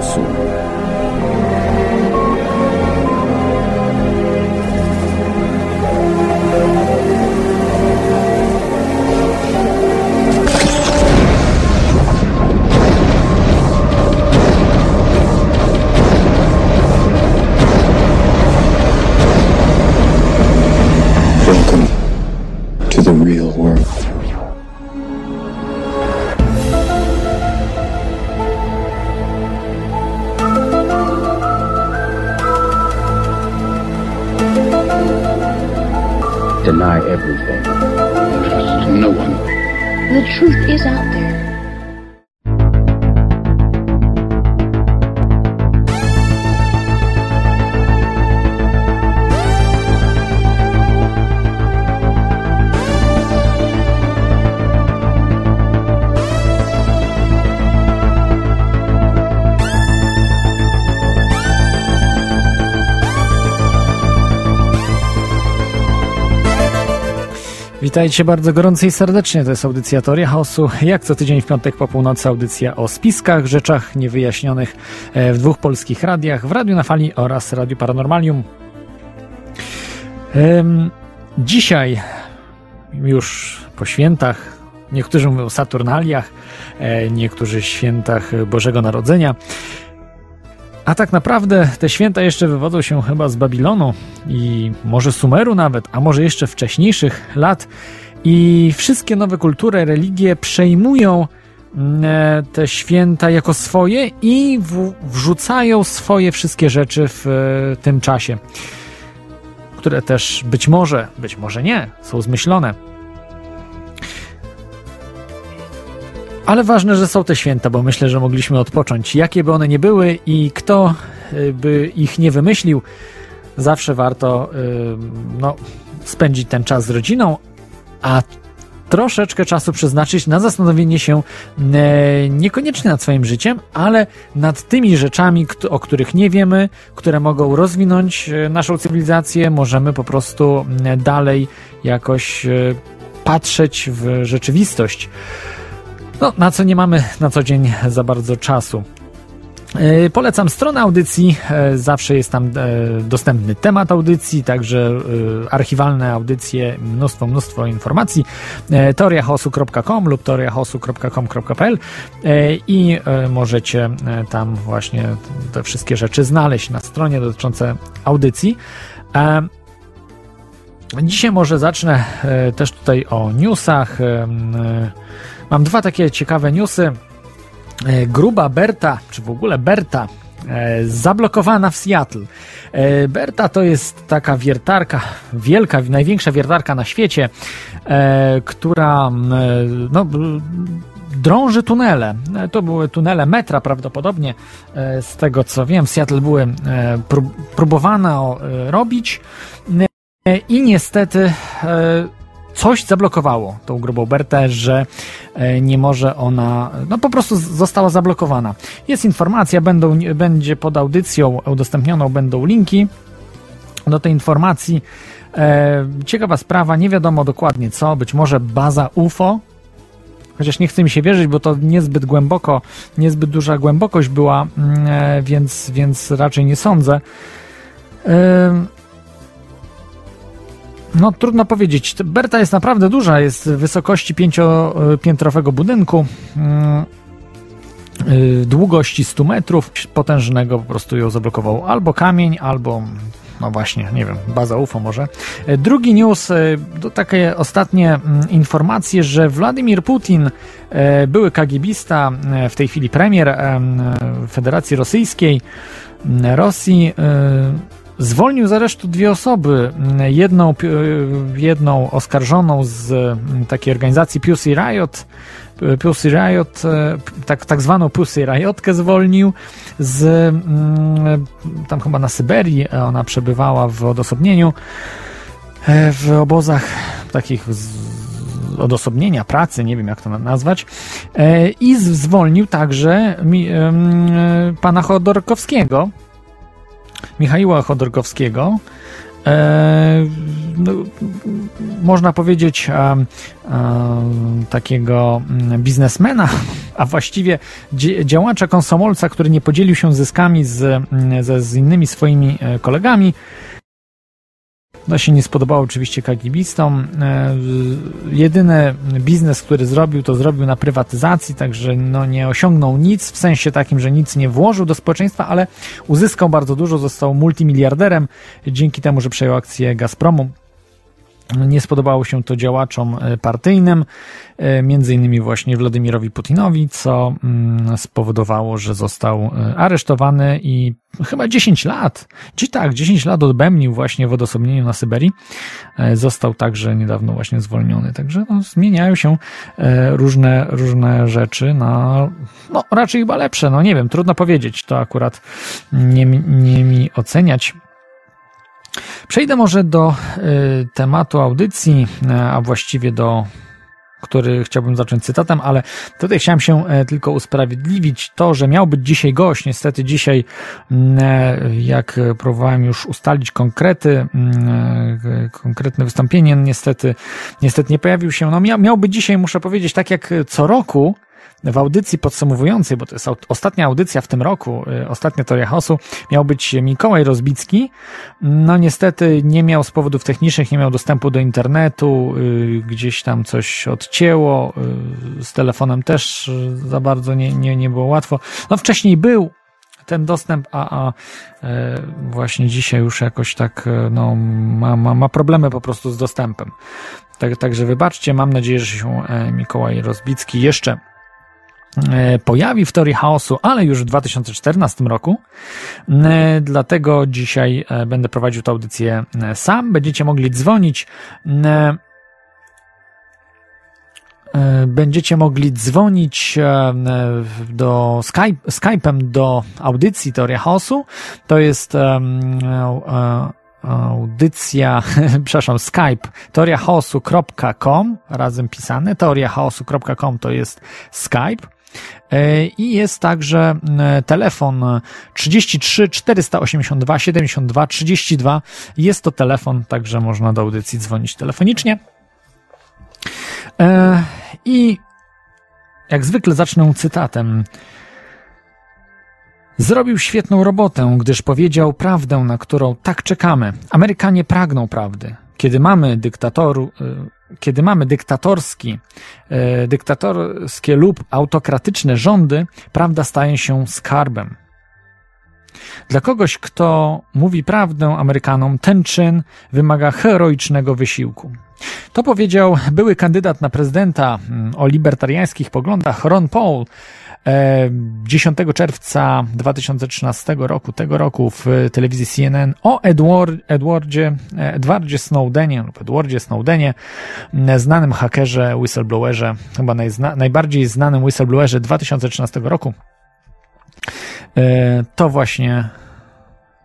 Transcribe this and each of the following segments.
chaosu. Witajcie bardzo gorąco i serdecznie. To jest audycja Teoria Chaosu. Jak co tydzień w piątek po północy audycja o spiskach, rzeczach niewyjaśnionych e, w dwóch polskich radiach, w Radiu na Fali oraz Radiu Paranormalium. Dzisiaj, już po świętach, niektórzy mówią Saturnaliach, e, niektórzy świętach Bożego Narodzenia, a tak naprawdę te święta jeszcze wywodzą się chyba z Babilonu i może Sumeru nawet, a może jeszcze wcześniejszych lat. I wszystkie nowe kultury, religie przejmują mm, e, te święta jako swoje i wrzucają swoje wszystkie rzeczy w e, tym czasie, które też być może, być może nie, są zmyślone. Ale ważne, że są te święta, bo myślę, że mogliśmy odpocząć. Jakie by one nie były i kto y, by ich nie wymyślił, zawsze warto y, no, spędzić ten czas z rodziną, a troszeczkę czasu przeznaczyć na zastanowienie się e, niekoniecznie nad swoim życiem, ale nad tymi rzeczami, o których nie wiemy, które mogą rozwinąć naszą cywilizację. Możemy po prostu dalej jakoś patrzeć w rzeczywistość. No, na co nie mamy na co dzień za bardzo czasu. E, Polecam stronę audycji, e, zawsze jest tam e, dostępny temat audycji, także archiwalne audycje, mnóstwo, mnóstwo informacji. Teoriachaosu.com lub teoriachaosu.com.pl e, i możecie tam właśnie te wszystkie rzeczy znaleźć na stronie dotyczące audycji. Dzisiaj może zacznę też tutaj o newsach. Mam dwa takie ciekawe newsy. E, Gruba Berta, czy w ogóle Berta, e, zablokowana w Seattle. E, Berta to jest taka wiertarka, wielka, największa wiertarka na świecie, która m, e, no, drąży tunele. To były tunele metra prawdopodobnie, z tego co wiem. W Seattle były e, prób- próbowano e, robić i niestety coś zablokowało tą grubą Bertę, że e, nie może ona, no po prostu została zablokowana. Jest informacja, będą, będzie pod audycją udostępnioną będą linki do tej informacji. E, ciekawa sprawa, nie wiadomo dokładnie co, być może baza UFO, chociaż nie chce mi się wierzyć, bo to niezbyt głęboko, niezbyt duża głębokość była, mm, e, więc, więc raczej nie sądzę. No, trudno powiedzieć. Berta jest naprawdę duża, jest wysokości pięciopiętrowego budynku, mm, y, długości 100 metrów, potężnego po prostu ją zablokował albo kamień, albo no właśnie, nie wiem, baza UFO może. E, Drugi news, e, to takie ostatnie mm, informacje, że Władimir Putin, e, były KGBista, e, w tej chwili premier em, Federacji Rosyjskiej, Rosji, zwolnił z aresztu dwie osoby. Jedną, e, jedną oskarżoną z takiej organizacji Pussy Riot, e, Pussy Riot, e, tak, tak zwaną Pussy Riotkę zwolnił z tam chyba na Syberii ona przebywała w odosobnieniu w obozach takich z, odosobnienia, pracy, nie wiem jak to na- nazwać i zwolnił także pana Chodorkowskiego Michaiła Chodorkowskiego. E, no, można powiedzieć, takiego mm, biznesmena, a właściwie działacza konsomolca, który nie podzielił się zyskami z, mm, z, z innymi swoimi e, kolegami, to się nie spodobało oczywiście kagibistom. E, jedyny biznes, który zrobił, to zrobił na prywatyzacji, także no nie osiągnął nic, w sensie takim, że nic nie włożył do społeczeństwa, ale uzyskał bardzo dużo, został multimiliarderem dzięki temu, że przejął akcję Gazpromu. Nie spodobało się to działaczom e, partyjnym, e, między innymi właśnie Władimirowi Putinowi, co mm, spowodowało, że został e, aresztowany i chyba 10 lat, czy tak, 10 lat odbębnił właśnie w odosobnieniu na Syberii. Został także niedawno właśnie zwolniony. Także no, zmieniają się różne, różne rzeczy na, no raczej chyba lepsze, no nie wiem, trudno powiedzieć, to akurat nie, nie mi oceniać. Przejdę może do y, tematu audycji, y, a właściwie do który chciałbym zacząć cytatem, ale tutaj chciałem się e, tylko usprawiedliwić to, że miał być dzisiaj gość. Niestety dzisiaj, e, jak próbowałem już ustalić konkrety, konkretne wystąpienie, niestety, niestety nie pojawił się. No miał, miał być dzisiaj, muszę powiedzieć, tak jak co roku, w audycji podsumowującej, bo to jest ostatnia audycja w tym roku, y, ostatnia teoria chaosu, miał być Mikołaj Rozbicki. No niestety nie miał z powodów technicznych, nie miał dostępu do internetu, y, gdzieś tam coś odcięło, y, z telefonem też za bardzo nie, nie, nie było łatwo. No wcześniej był ten dostęp, a, a e, właśnie dzisiaj już jakoś tak no, ma, ma, ma problemy po prostu z dostępem. Tak, także wybaczcie, mam nadzieję, że się e, Mikołaj Rozbicki jeszcze E, pojawi w teorii chaosu, ale już w 2014 roku. E, dlatego dzisiaj e, będę prowadził tę audycję sam. Będziecie mogli dzwonić. Będziecie mogli dzwonić do Skype, Skype'em do audycji Teoria Chaosu. To jest audycja, przepraszam, Skype teoriachaosu.com razem pisane. Teoriachaosu.com to jest Skype. E, I jest także e, telefon 33 482 72 32. Jest to telefon, także można do audycji dzwonić telefonicznie. E, I jak zwykle zacznę cytatem. Zrobił świetną robotę, gdyż powiedział prawdę, na którą tak czekamy. Amerykanie pragną prawdy. Kiedy mamy dyktatoru, kiedy mamy dyktatorski, e, dyktatorskie lub autokratyczne rządy, prawda staje się skarbem. Dla kogoś, kto mówi prawdę Amerykanom, ten czyn wymaga heroicznego wysiłku. To powiedział były kandydat na prezydenta mm, o libertariańskich poglądach Ron Paul 10 czerwca 2013 roku, tego roku w telewizji CNN o Edward, Edwardzie, Edwardzie Snowdenie lub Edwardzie Snowdenie, znanym hakerze, whistleblowerze, chyba najzna, najbardziej znanym whistleblowerze 2013 roku. E, to właśnie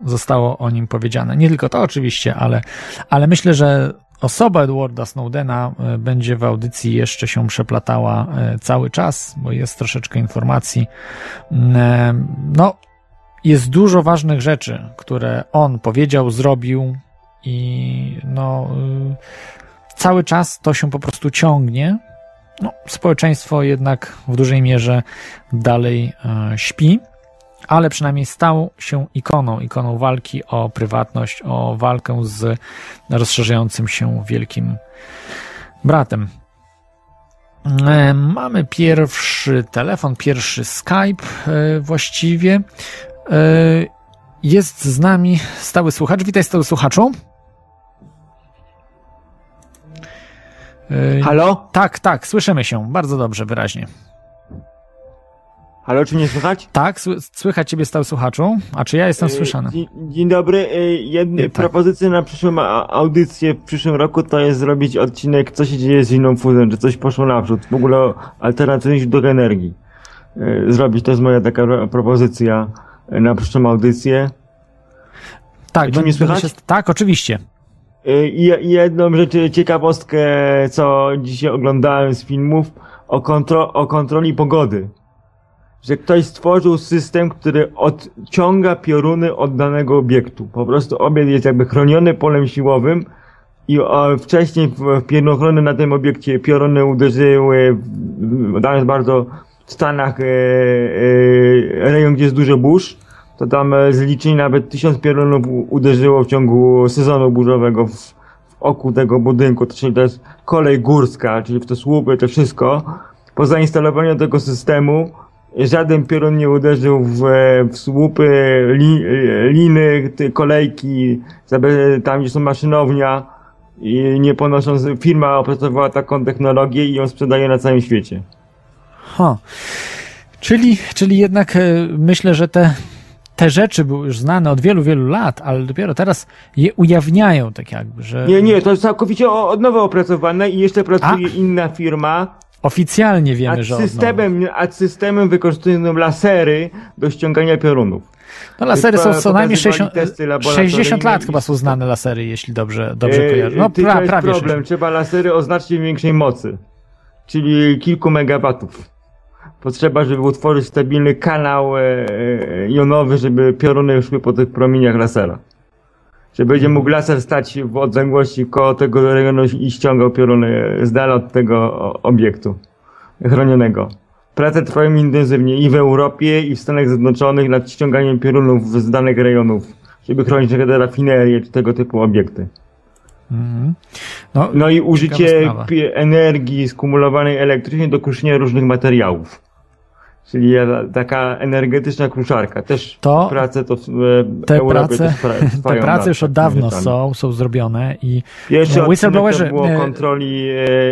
zostało o nim powiedziane. Nie tylko to oczywiście, ale, ale myślę, że osoba Edwarda Snowdena e, będzie w audycji jeszcze się przeplatała e, cały czas, bo jest troszeczkę informacji. Mm, e, no, jest dużo ważnych rzeczy, które on powiedział, zrobił i no, cały czas to się po prostu ciągnie. No, społeczeństwo jednak w dużej mierze dalej śpi ale przynajmniej stał się ikoną, ikoną walki o prywatność, o walkę z rozszerzającym się wielkim bratem. E, mamy pierwszy telefon, pierwszy Skype e, właściwie. E, jest z nami stały słuchacz. Witaj stały słuchaczu. Halo? Tak, tak, słyszymy się bardzo dobrze, wyraźnie. Halo, czy mnie słychać? Tak, słychać ciebie stały słuchaczu. A czy ja jestem e, słyszany? Dzień, dzień dobry. E, Jedne tak. propozycje na przyszłą audycję w przyszłym roku to jest zrobić odcinek, co się dzieje z inną fuzją, czy coś poszło naprzód. W ogóle alternatywnych źródeł energii. E, zrobić to jest moja taka propozycja na przyszłą audycję. Tak, czy mnie słychać? Się... Tak, oczywiście. I jedną rzecz, ciekawostkę, co dzisiaj oglądałem z filmów o, kontro o kontroli pogody że ktoś stworzył system, który odciąga pioruny od danego obiektu. Po prostu obiekt jest jakby chroniony polem siłowym i wcześniej w, w piernochrony na tym obiekcie pioruny uderzyły, tam bardzo w Stanach e, e, rejon, gdzie jest dużo burz, to tam e, zliczyli nawet tysiąc piorunów uderzyło w ciągu sezonu burzowego w, w oku tego budynku, czyli to jest kolej górska, czyli w te słupy, to wszystko. Po zainstalowaniu tego systemu żaden piorun nie uderzył w, w słupy, li, liny, kolejki, tam gdzie są maszynownia i nie ponosząc, firma opracowała taką technologię i ją sprzedaje na całym świecie. Ha. Czyli, czyli jednak e, myślę, że te, te rzeczy były już znane od wielu, wielu lat, ale dopiero teraz je ujawniają tak jakby, że Nie, nie, to jest całkowicie od nowa opracowane i jeszcze pracuje inna firma, oficjalnie wiemy, że systemem, a systemem wykorzystują lasery do ściągania piorunów. No lasery są co najmniej pokazywali 60, testy laboratoryjne 60 lat chyba są znane lasery, jeśli dobrze, dobrze E, kojarzę. No pra, jest prawie problem, 60. trzeba lasery o znacznie większej mocy, czyli kilku megawatów. Potrzeba, żeby utworzyć stabilny kanał e, e, jonowy, żeby pioruny szły po tych promieniach lasera. Że będzie mógł laser stać w odległości koło tego rejonu i ściągał pioruny z dala od tego obiektu chronionego. Prace trwają intensywnie i w Europie, i w Stanach Zjednoczonych nad ściąganiem piorunów z danych rejonów, żeby chronić przykład rafinerie czy tego typu obiekty. Mhm. No, No i użycie energii skumulowanej elektrycznie do kruszenia różnych materiałów. Czyli taka energetyczna kruszarka. Też To- prace to w w te Europie prace, te prace już od dawno są, są zrobione i Pierwszy No, whistleblowerzy było e, kontroli...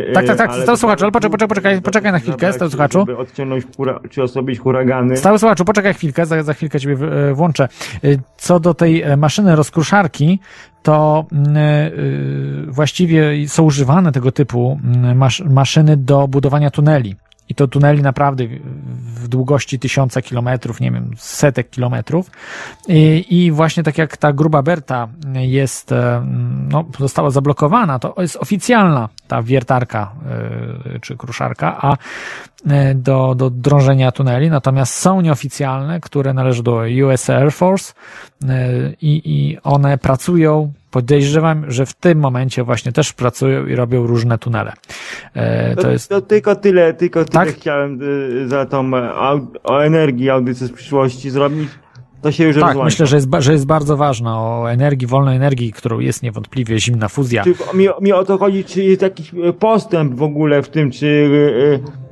e, tak, tak, tak, stał słuchaczu, ale poczekaj, poczekaj, poczekaj na chwilkę, stał słuchaczu. Żeby odciągnąć hura, czy osłabić huragany. Stały słuchaczu, poczekaj chwilkę, za, za chwilkę ciebie e, włączę. E, Co do tej e, maszyny rozkruszarki, to mm, e, właściwie są używane tego typu mm, masz, maszyny do budowania tuneli. I to tuneli naprawdę w- długości tysiąca kilometrów, nie wiem, setek kilometrów. I, I właśnie tak jak ta gruba Berta jest, e, no, została zablokowana, to jest oficjalna ta wiertarka e, czy kruszarka, a e, do, do drążenia tuneli, natomiast są nieoficjalne, które należą do US Air Force i, i one pracują, podejrzewam, że w tym momencie właśnie też pracują i robią różne tunele. E, To, To jest to tylko tyle, tylko tyle Tak? chciałem y, za tą e, au, o energii audycję z przyszłości zrobić. To się już tak, rozłącza. myślę, że jest, że jest bardzo ważna o energii, wolnej energii, którą jest niewątpliwie zimna fuzja. Czy mi, mi o to chodzi, czy jest jakiś e, postęp w ogóle w tym, czy y, y,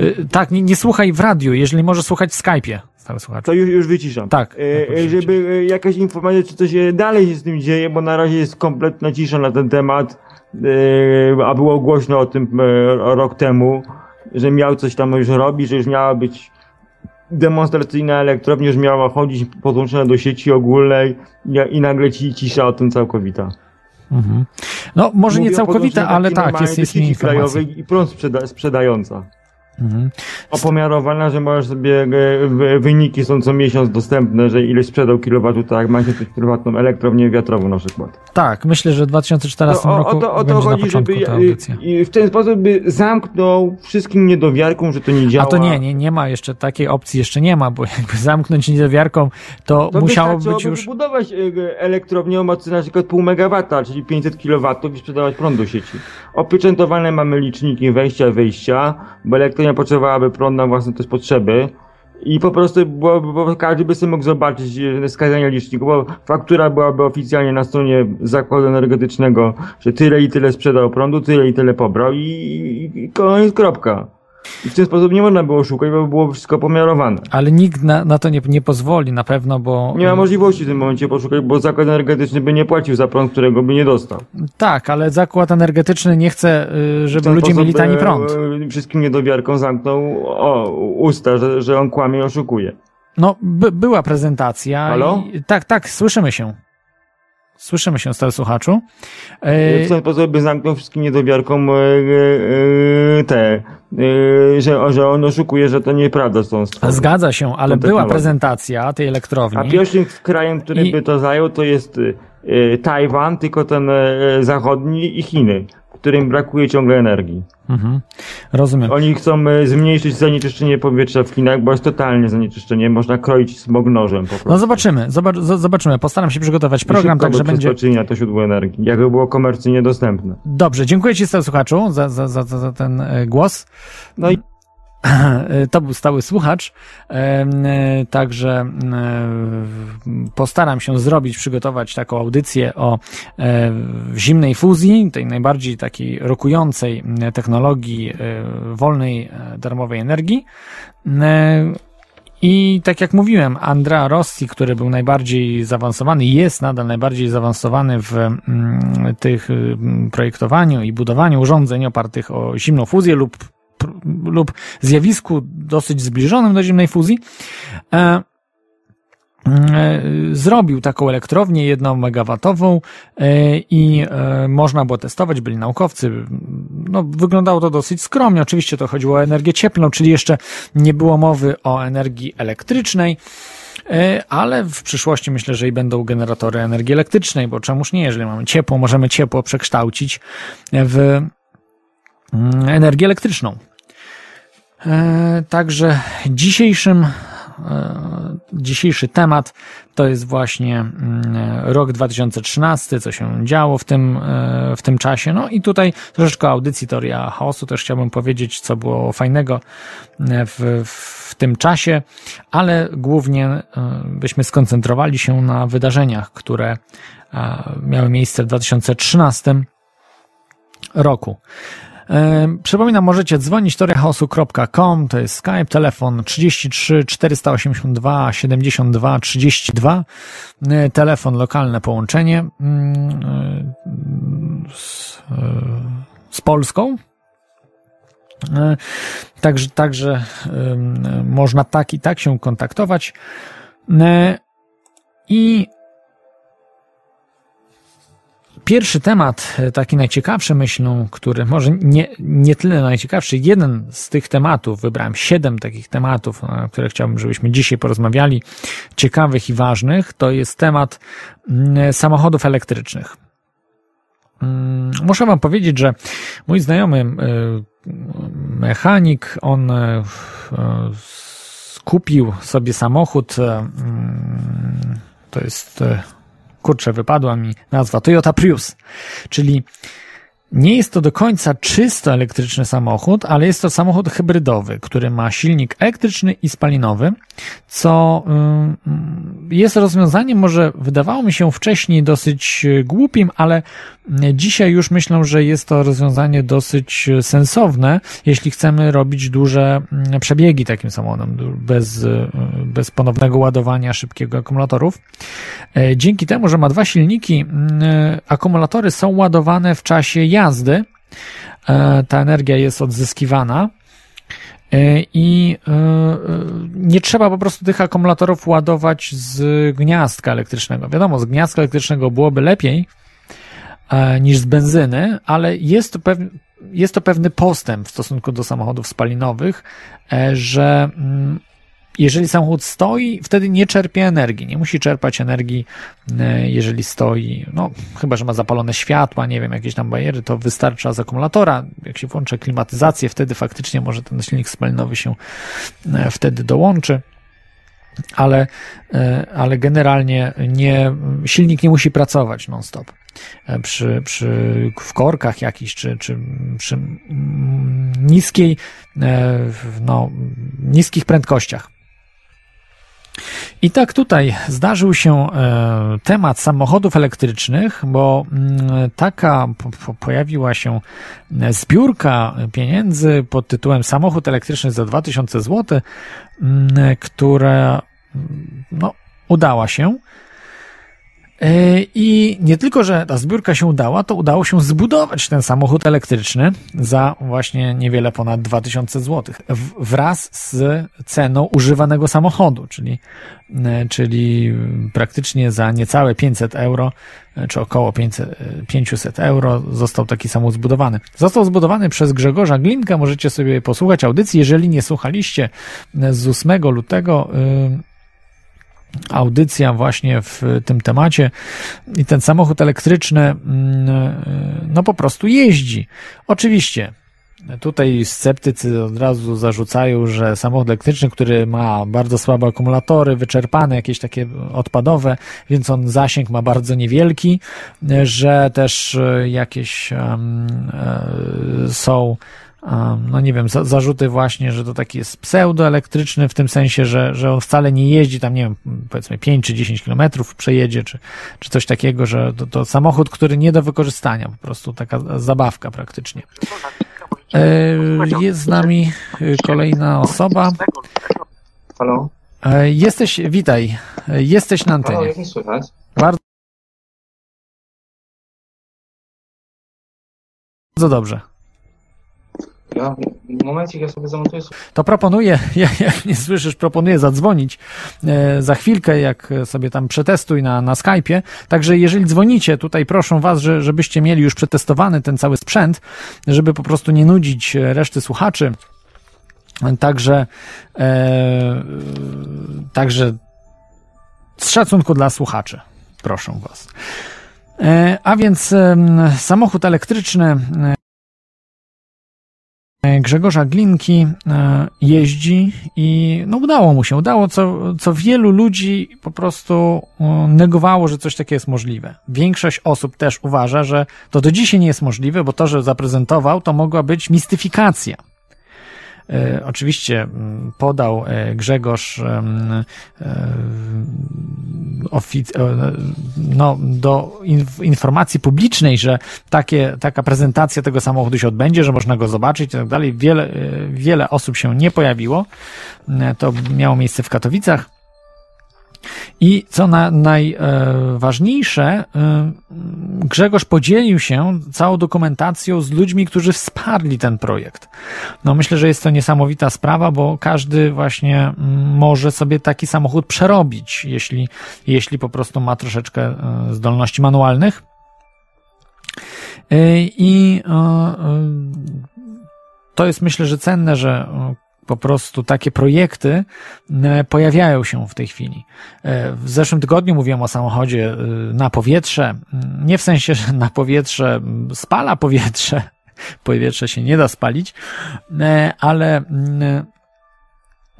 Y, Tak, nie, nie słuchaj w radiu, jeżeli możesz słuchać w Skype'ie, słuchacz. to już, już wyciszam. Tak, E, tak, e, żeby e, jakaś informacja, czy coś dalej się z tym dzieje, bo na razie jest kompletna cisza na ten temat, e, a było głośno o tym e, rok temu, że miał coś tam już robić, że już miała być demonstracyjna elektrownia, już miała chodzić podłączona do sieci ogólnej i, i nagle ci cisza o tym całkowita. Mhm. No, może nie Mówię całkowite, podłączeniu ale tak, jest, jest mniej informacji. i prąd sprzeda- sprzedająca. Mhm. Opomiarowana, że możesz sobie, e, wyniki są co miesiąc dostępne, że ileś sprzedał kilowatów, tak jak ma się coś prywatną elektrownię wiatrową na przykład. Tak, myślę, że w 2014 No, roku o to, o to chodzi, żeby ta w ten sposób by zamknął wszystkim niedowiarkom, że to nie działa. A to nie, nie, nie ma jeszcze takiej opcji, jeszcze nie ma, bo jakby zamknąć niedowiarką, to, To musiało być już... wybudować e, elektrownię o mocy na przykład pół megawata, czyli 500 kW i sprzedawać prąd do sieci. Opieczętowane mamy liczniki wejścia, wyjścia, bo elektrownia potrzebowałaby prąd na własne też potrzeby. I po prostu było, bo każdy by sobie mógł zobaczyć e, wskazania liczników, bo faktura byłaby oficjalnie na stronie zakładu energetycznego, że tyle i tyle sprzedał prądu, tyle i tyle pobrał i, i koniec, kropka. I w ten sposób nie można było szukać, bo było wszystko pomiarowane. Ale nikt na, na to nie, nie pozwoli na pewno, bo... Nie ma możliwości w tym momencie poszukać, bo zakład energetyczny by nie płacił za prąd, którego by nie dostał. Tak, ale zakład energetyczny nie chce, y, żeby ludzie mieli tani e, prąd. Wszystkim niedowiarkom zamknął o, usta, że, że on kłamie i oszukuje. No, by, była prezentacja. Halo? I, tak, tak, słyszymy się. Słyszymy się, stary słuchaczu. W ten sposób by zamknął wszystkim niedowiarkom e, e, e, te, że, że on oszukuje, że to nieprawda stworzył. zgadza się, ale była prezentacja tej A elektrowni. pierwszym krajem, który I- by to zajął, to jest Tajwan, tylko ten zachodni i Chiny, którym brakuje ciągle energii. Mhm. Rozumiem. Oni chcą e, zmniejszyć zanieczyszczenie powietrza w Chinach, bo jest totalnie zanieczyszczenie. Można kroić smog nożem po prostu. No zobaczymy, zobaczymy. Postaram się przygotować program, także by będzie. na to źródło energii, jakby było komercyjnie dostępne. Dobrze, dziękuję Ci, słuchaczu, za, za, za, za za ten e, głos. No i To był stały słuchacz, e, także e, postaram się zrobić, przygotować taką audycję o e, zimnej fuzji, tej najbardziej takiej rokującej technologii wolnej, darmowej energii. I tak jak mówiłem, Andrea Rossi, który był najbardziej zaawansowany, jest nadal najbardziej zaawansowany w mm, tych mm, projektowaniu i budowaniu urządzeń opartych o zimną fuzję lub, lub zjawisku dosyć zbliżonym do zimnej fuzji. E, e, Zrobił taką elektrownię jedną megawatową e, i e, można było testować, byli naukowcy. No, wyglądało to dosyć skromnie. Oczywiście to chodziło o energię cieplną, czyli jeszcze nie było mowy o energii elektrycznej. Ale w przyszłości myślę, że i będą generatory energii elektrycznej, bo czemuż nie, jeżeli mamy ciepło, możemy ciepło przekształcić w mm, energię elektryczną. E, Także dzisiejszym, e, dzisiejszy temat to jest właśnie mm, rok 2013, co się działo w tym, e, w tym czasie. No i tutaj troszeczkę audycji Teoria Chaosu też chciałbym powiedzieć, co było fajnego w, w tym czasie, ale głównie byśmy skoncentrowali się na wydarzeniach, które miały miejsce w 2013 roku. Przypominam, możecie dzwonić toriachaosu.com, to jest Skype, telefon 33 482 72 32, e, telefon, lokalne połączenie mm, e, z, e, z Polską. E, Także, także można tak i tak się kontaktować. I Pierwszy temat, e, taki najciekawszy myślą, który może nie, nie tyle najciekawszy, jeden z tych tematów, wybrałem siedem takich tematów, na które chciałbym, żebyśmy dzisiaj porozmawiali, ciekawych i ważnych, to jest temat mm, samochodów elektrycznych. Mm, Muszę wam powiedzieć, że mój znajomy e, mechanik, on e, e, kupił sobie samochód, e, mm, to jest e, kurczę, wypadła mi nazwa Toyota Prius, czyli nie jest to do końca czysto elektryczny samochód, ale jest to samochód hybrydowy, który ma silnik elektryczny i spalinowy, co jest rozwiązaniem, może wydawało mi się wcześniej dosyć e, głupim, ale dzisiaj już myślę, że jest to rozwiązanie dosyć e, sensowne, jeśli chcemy robić duże mm, przebiegi takim samochodem, bez, e, bez ponownego ładowania szybkiego akumulatorów. E, Dzięki temu, że ma dwa silniki, mm, akumulatory są ładowane w czasie jazdy. Ta energia jest odzyskiwana. I nie trzeba po prostu tych akumulatorów ładować z gniazdka elektrycznego. Wiadomo, z gniazdka elektrycznego byłoby lepiej niż z benzyny, ale jest to, pewny, jest to pewny postęp w stosunku do samochodów spalinowych, e, że mm, jeżeli samochód stoi, wtedy nie czerpie energii. Nie musi czerpać energii, e, jeżeli stoi. No, chyba, że ma zapalone światła, nie wiem, jakieś tam bariery, to wystarcza z akumulatora. Jak się włączy klimatyzację, wtedy faktycznie może ten silnik spalinowy się e, wtedy dołączy. Ale, e, ale generalnie nie, silnik nie musi pracować non-stop. E, Przy, przy, w korkach jakichś, czy, czy przy niskiej, e, no, niskich prędkościach. I tak tutaj zdarzył się e, temat samochodów elektrycznych, bo mm, taka po, po, pojawiła się e, zbiórka pieniędzy pod tytułem Samochód elektryczny za 2000 zł, mm, która mm, no, udała się. E, I nie tylko, że ta zbiórka się udała, to udało się zbudować ten samochód elektryczny za właśnie niewiele ponad 2000 zł wraz z ceną używanego samochodu, czyli, e, czyli praktycznie za niecałe 500 euro, e, czy około 500, e, 500 euro został taki samochód zbudowany. Został zbudowany przez Grzegorza Glinka, możecie sobie posłuchać audycji, jeżeli nie słuchaliście z 8 lutego, y, audycja właśnie w tym temacie i ten samochód elektryczny mm, no po prostu jeździ. Oczywiście Tutaj sceptycy od razu zarzucają, że samochód elektryczny, który ma bardzo słabe akumulatory, wyczerpane, jakieś takie odpadowe, więc on zasięg ma bardzo niewielki, że też jakieś um, są no nie wiem, zarzuty właśnie, że to taki jest pseudoelektryczny w tym sensie, że, że on wcale nie jeździ tam, nie wiem, powiedzmy 5 czy 10 kilometrów przejedzie, czy, czy coś takiego, że to, to samochód, który nie do wykorzystania, po prostu taka zabawka praktycznie. E, jest z nami e, kolejna osoba. Halo? E, jesteś, witaj, jesteś na antenie. Halo, jak mnie słychać? Bardzo dobrze. Ja, momencik, ja sobie zamontuję. To proponuję, jak nie słyszysz, proponuję zadzwonić e, za chwilkę, jak sobie tam przetestuj na, na Skype'ie. Także jeżeli dzwonicie, tutaj proszę Was, że, żebyście mieli już przetestowany ten cały sprzęt, żeby po prostu nie nudzić reszty słuchaczy. Także, e, także z szacunku dla słuchaczy, proszę Was. E, a więc e, samochód elektryczny e, Grzegorza Glinki e, jeździ i no udało mu się, udało, co, co wielu ludzi po prostu e, negowało, że coś takiego jest możliwe. Większość osób też uważa, że to do dzisiaj nie jest możliwe, bo to, że zaprezentował, to mogła być mistyfikacja. E, oczywiście mm, podał e, Grzegorz e, no, do informacji publicznej, że takie, taka prezentacja tego samochodu się odbędzie, że można go zobaczyć i tak dalej. Wiele, wiele osób się nie pojawiło. To miało miejsce w Katowicach. I co na, najważniejsze, Grzegorz podzielił się całą dokumentacją z ludźmi, którzy wsparli ten projekt. No myślę, że jest to niesamowita sprawa, bo każdy właśnie mm, może sobie taki samochód przerobić, jeśli, jeśli po prostu ma troszeczkę e, zdolności manualnych. E, I e, to jest myślę, że cenne, że po prostu takie projekty e, pojawiają się w tej chwili. E, w zeszłym tygodniu mówiłem o samochodzie e, na powietrze. Nie w sensie, że na powietrze spala powietrze. Powietrze się nie da spalić, ale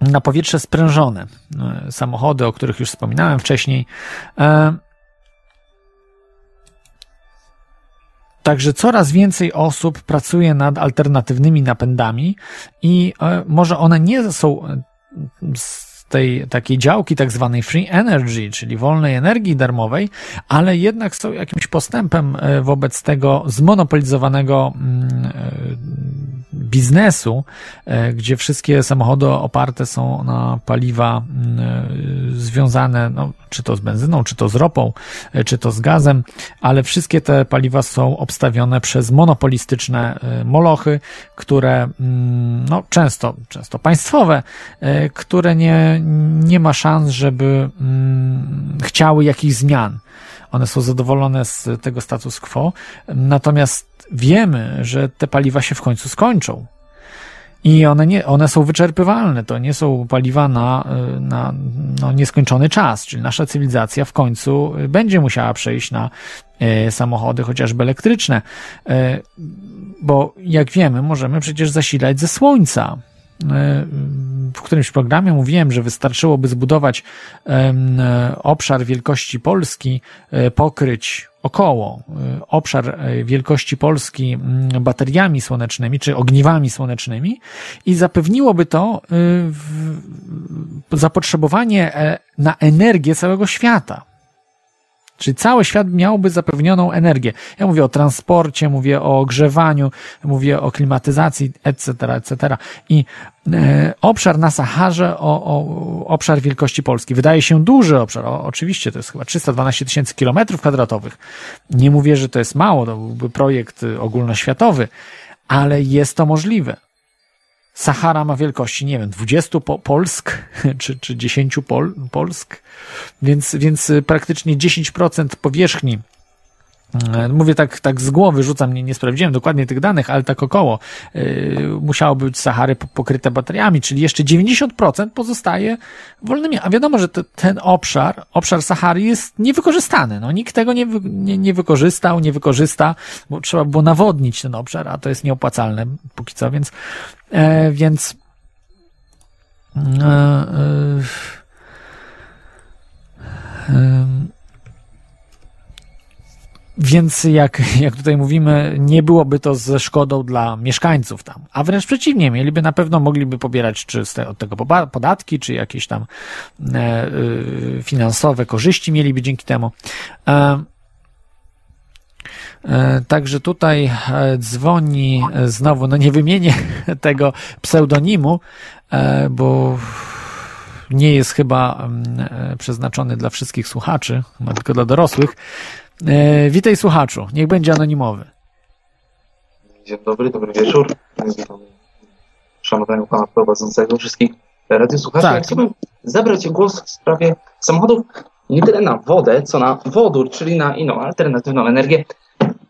na powietrze sprężone. Samochody, o których już wspominałem wcześniej. Także coraz więcej osób pracuje nad alternatywnymi napędami i e, może one nie są e, z tej takiej działki tak zwanej free energy, czyli wolnej energii darmowej, ale jednak są jakimś postępem e, wobec tego zmonopolizowanego mm, biznesu, e, gdzie wszystkie samochody oparte są na paliwa e, związane, no, czy to z benzyną, czy to z ropą, e, czy to z gazem, ale wszystkie te paliwa są obstawione przez monopolistyczne molochy, które no, często, często państwowe, które nie, nie ma szans, żeby chciały jakichś zmian. One są zadowolone z tego status quo, natomiast wiemy, że te paliwa się w końcu skończą. I one, nie, one są wyczerpywalne, to nie są paliwa na, na no, nieskończony czas, czyli nasza cywilizacja w końcu będzie musiała przejść na e, samochody chociażby elektryczne, bo jak wiemy, możemy przecież zasilać ze słońca. W którymś programie mówiłem, że wystarczyłoby zbudować obszar wielkości Polski, pokryć około y, obszar y, wielkości Polski mm, bateriami słonecznymi czy ogniwami słonecznymi i zapewniłoby to y, zapotrzebowanie e, na energię całego świata. Czyli cały świat miałby zapewnioną energię. Ja mówię o transporcie, mówię o ogrzewaniu, mówię o klimatyzacji, etc., etc. I e, obszar na Saharze, o, o, obszar wielkości Polski. Wydaje się duży obszar. O, oczywiście to jest chyba 312 tysięcy kilometrów kwadratowych. Nie mówię, że to jest mało, to byłby projekt ogólnoświatowy, ale jest to możliwe. Sahara ma wielkości, nie wiem, 20 po Polsk, czy, czy 10 Pol Polsk, więc, więc praktycznie 10% powierzchni mówię tak, tak z głowy, rzucam, nie, nie sprawdziłem dokładnie tych danych, ale tak około, yy, musiało być Sahary pokryte bateriami, czyli jeszcze 90% pozostaje wolnymi. A wiadomo, że te, ten obszar, obszar Sahary jest niewykorzystany. No, nikt tego nie, nie, nie wykorzystał, nie wykorzysta, bo trzeba było nawodnić ten obszar, a to jest nieopłacalne póki co, więc, e, więc e, e, więc jak, jak tutaj mówimy, nie byłoby to ze szkodą dla mieszkańców tam, a wręcz przeciwnie, mieliby na pewno mogliby pobierać czy te, od tego podatki, czy jakieś tam e, y, finansowe korzyści mieliby dzięki temu. E, e, Także tutaj e, dzwoni znowu, no nie wymienię tego pseudonimu, e, bo nie jest chyba mm, przeznaczony dla wszystkich słuchaczy, tylko dla dorosłych. E, witaj słuchaczu, niech będzie anonimowy. Dzień dobry, dobry wieczór. Szanownego pana prowadzącego, wszystkich radiosłuchaczy. Tak. Chciałbym zabrać głos w sprawie samochodów nie tyle na wodę, co na wodór, czyli na inną alternatywną energię.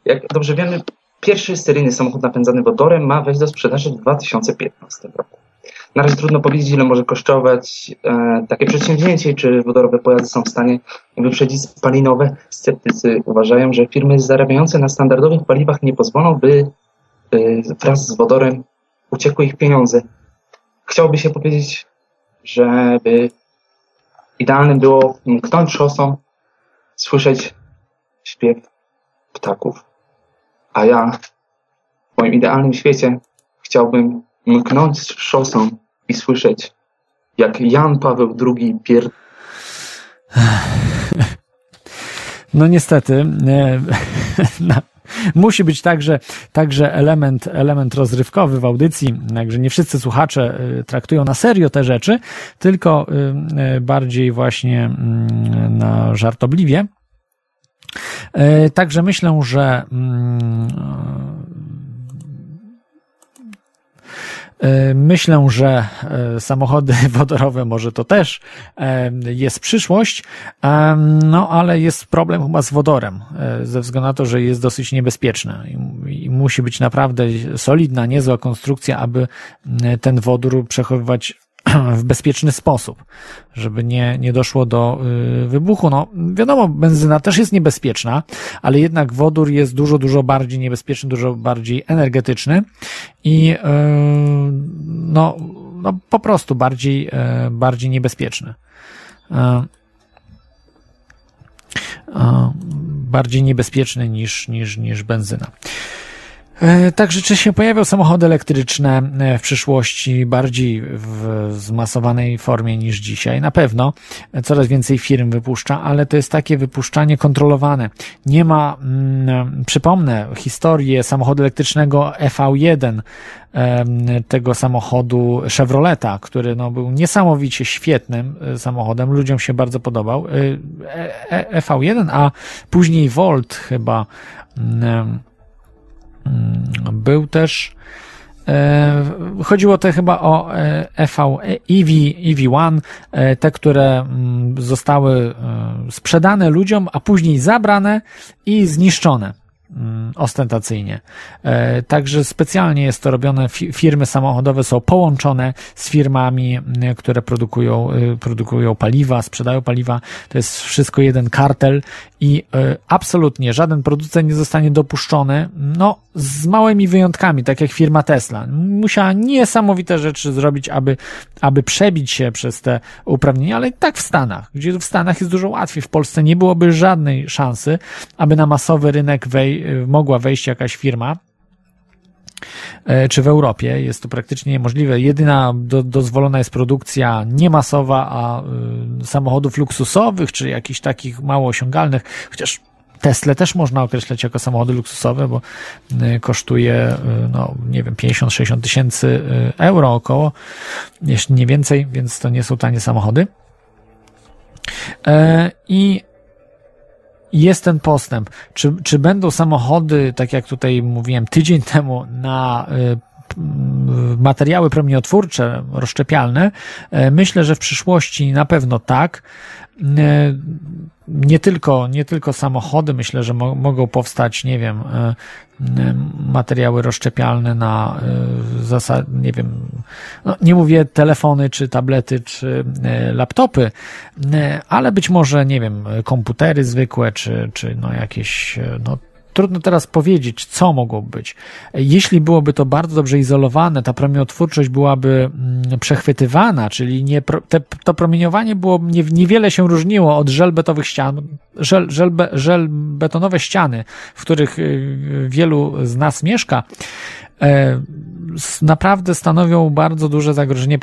Jak dobrze wiemy, pierwszy seryjny samochód napędzany wodorem ma wejść do sprzedaży w 2015 roku. Na razie trudno powiedzieć, ile może kosztować e, takie przedsięwzięcie, czy wodorowe pojazdy są w stanie wyprzedzić spalinowe. Sceptycy uważają, że firmy zarabiające na standardowych paliwach nie pozwolą, by e, wraz z wodorem uciekły ich pieniądze. Chciałoby się powiedzieć, żeby idealnym było mknąć szosą, słyszeć śpiew ptaków. A ja w moim idealnym świecie chciałbym mknąć szosą i słyszeć, jak Jan Paweł II pier... No niestety, na, musi być także, także element, element rozrywkowy w audycji, także nie wszyscy słuchacze e, traktują na serio te rzeczy, tylko e, bardziej właśnie mm, na żartobliwie. Także myślę, że mm, E, myślę, że e, samochody wodorowe może to też e, jest przyszłość, no ale jest problem chyba z wodorem, ze względu na to, że jest dosyć niebezpieczny i musi być naprawdę solidna, niezła konstrukcja, aby ten wodór przechowywać w bezpieczny sposób, żeby nie, nie doszło do y, wybuchu. No, wiadomo, benzyna też jest niebezpieczna, ale jednak wodór jest dużo, dużo bardziej niebezpieczny, dużo bardziej energetyczny i y, no, no po prostu bardziej, y, bardziej niebezpieczny. Bardziej niebezpieczny niż, niż, niż benzyna. E, także czy się pojawią samochody elektryczne e, w przyszłości bardziej w zmasowanej formie niż dzisiaj? Na pewno coraz więcej firm wypuszcza, ale to jest takie wypuszczanie kontrolowane. Nie ma, mm, przypomnę, historię samochodu elektrycznego EV1, tego samochodu Chevroleta, który no, był niesamowicie świetnym e, samochodem, ludziom się bardzo podobał. EV1, a później Volt chyba mm, był też e, Chodziło to chyba o EV, EV, EV1, te, które mm, zostały e, sprzedane ludziom, a później zabrane i zniszczone. Mm, ostentacyjnie. E, także specjalnie jest to robione. Firmy samochodowe są połączone z firmami, które produkują, y, produkują paliwa, sprzedają paliwa. To jest wszystko jeden kartel i y, absolutnie żaden producent nie zostanie dopuszczony, no, z małymi wyjątkami, tak jak firma Tesla. Musiała niesamowite rzeczy zrobić, aby, aby przebić się przez te uprawnienia, ale tak w Stanach, gdzie w Stanach jest dużo łatwiej. W Polsce nie byłoby żadnej szansy, aby na masowy rynek wej mogła wejść jakaś firma, e, czy w Europie jest to praktycznie niemożliwe. Jedyna do, dozwolona jest produkcja niemasowa, a y, samochodów luksusowych, czy jakichś takich mało osiągalnych, chociaż Tesla też można określać jako samochody luksusowe, bo y, kosztuje, y, no nie wiem, 50-60 tysięcy y, euro około, jeśli nie więcej, więc to nie są tanie samochody. E, I jest ten postęp. Czy, czy będą samochody, tak jak tutaj mówiłem tydzień temu, na materiały promieniotwórcze, rozszczepialne, e, myślę, że w przyszłości na pewno tak. E, nie tylko, nie tylko samochody, myślę, że mo mogą powstać, nie wiem, e, materiały rozszczepialne na zasad, nie wiem, no nie mówię telefony, czy tablety, czy laptopy, ale być może, nie wiem, komputery zwykłe, czy, czy no jakieś, no trudno teraz powiedzieć, co mogło być. Jeśli byłoby to bardzo dobrze izolowane, ta promieniotwórczość byłaby mm, przechwytywana, czyli nie, te, to promieniowanie było, nie, niewiele się różniło od żelbetowych ścian, żel, żelbe, żelbetonowe ściany, w których y, wielu z nas mieszka, e, naprawdę stanowią bardzo duże zagrożenie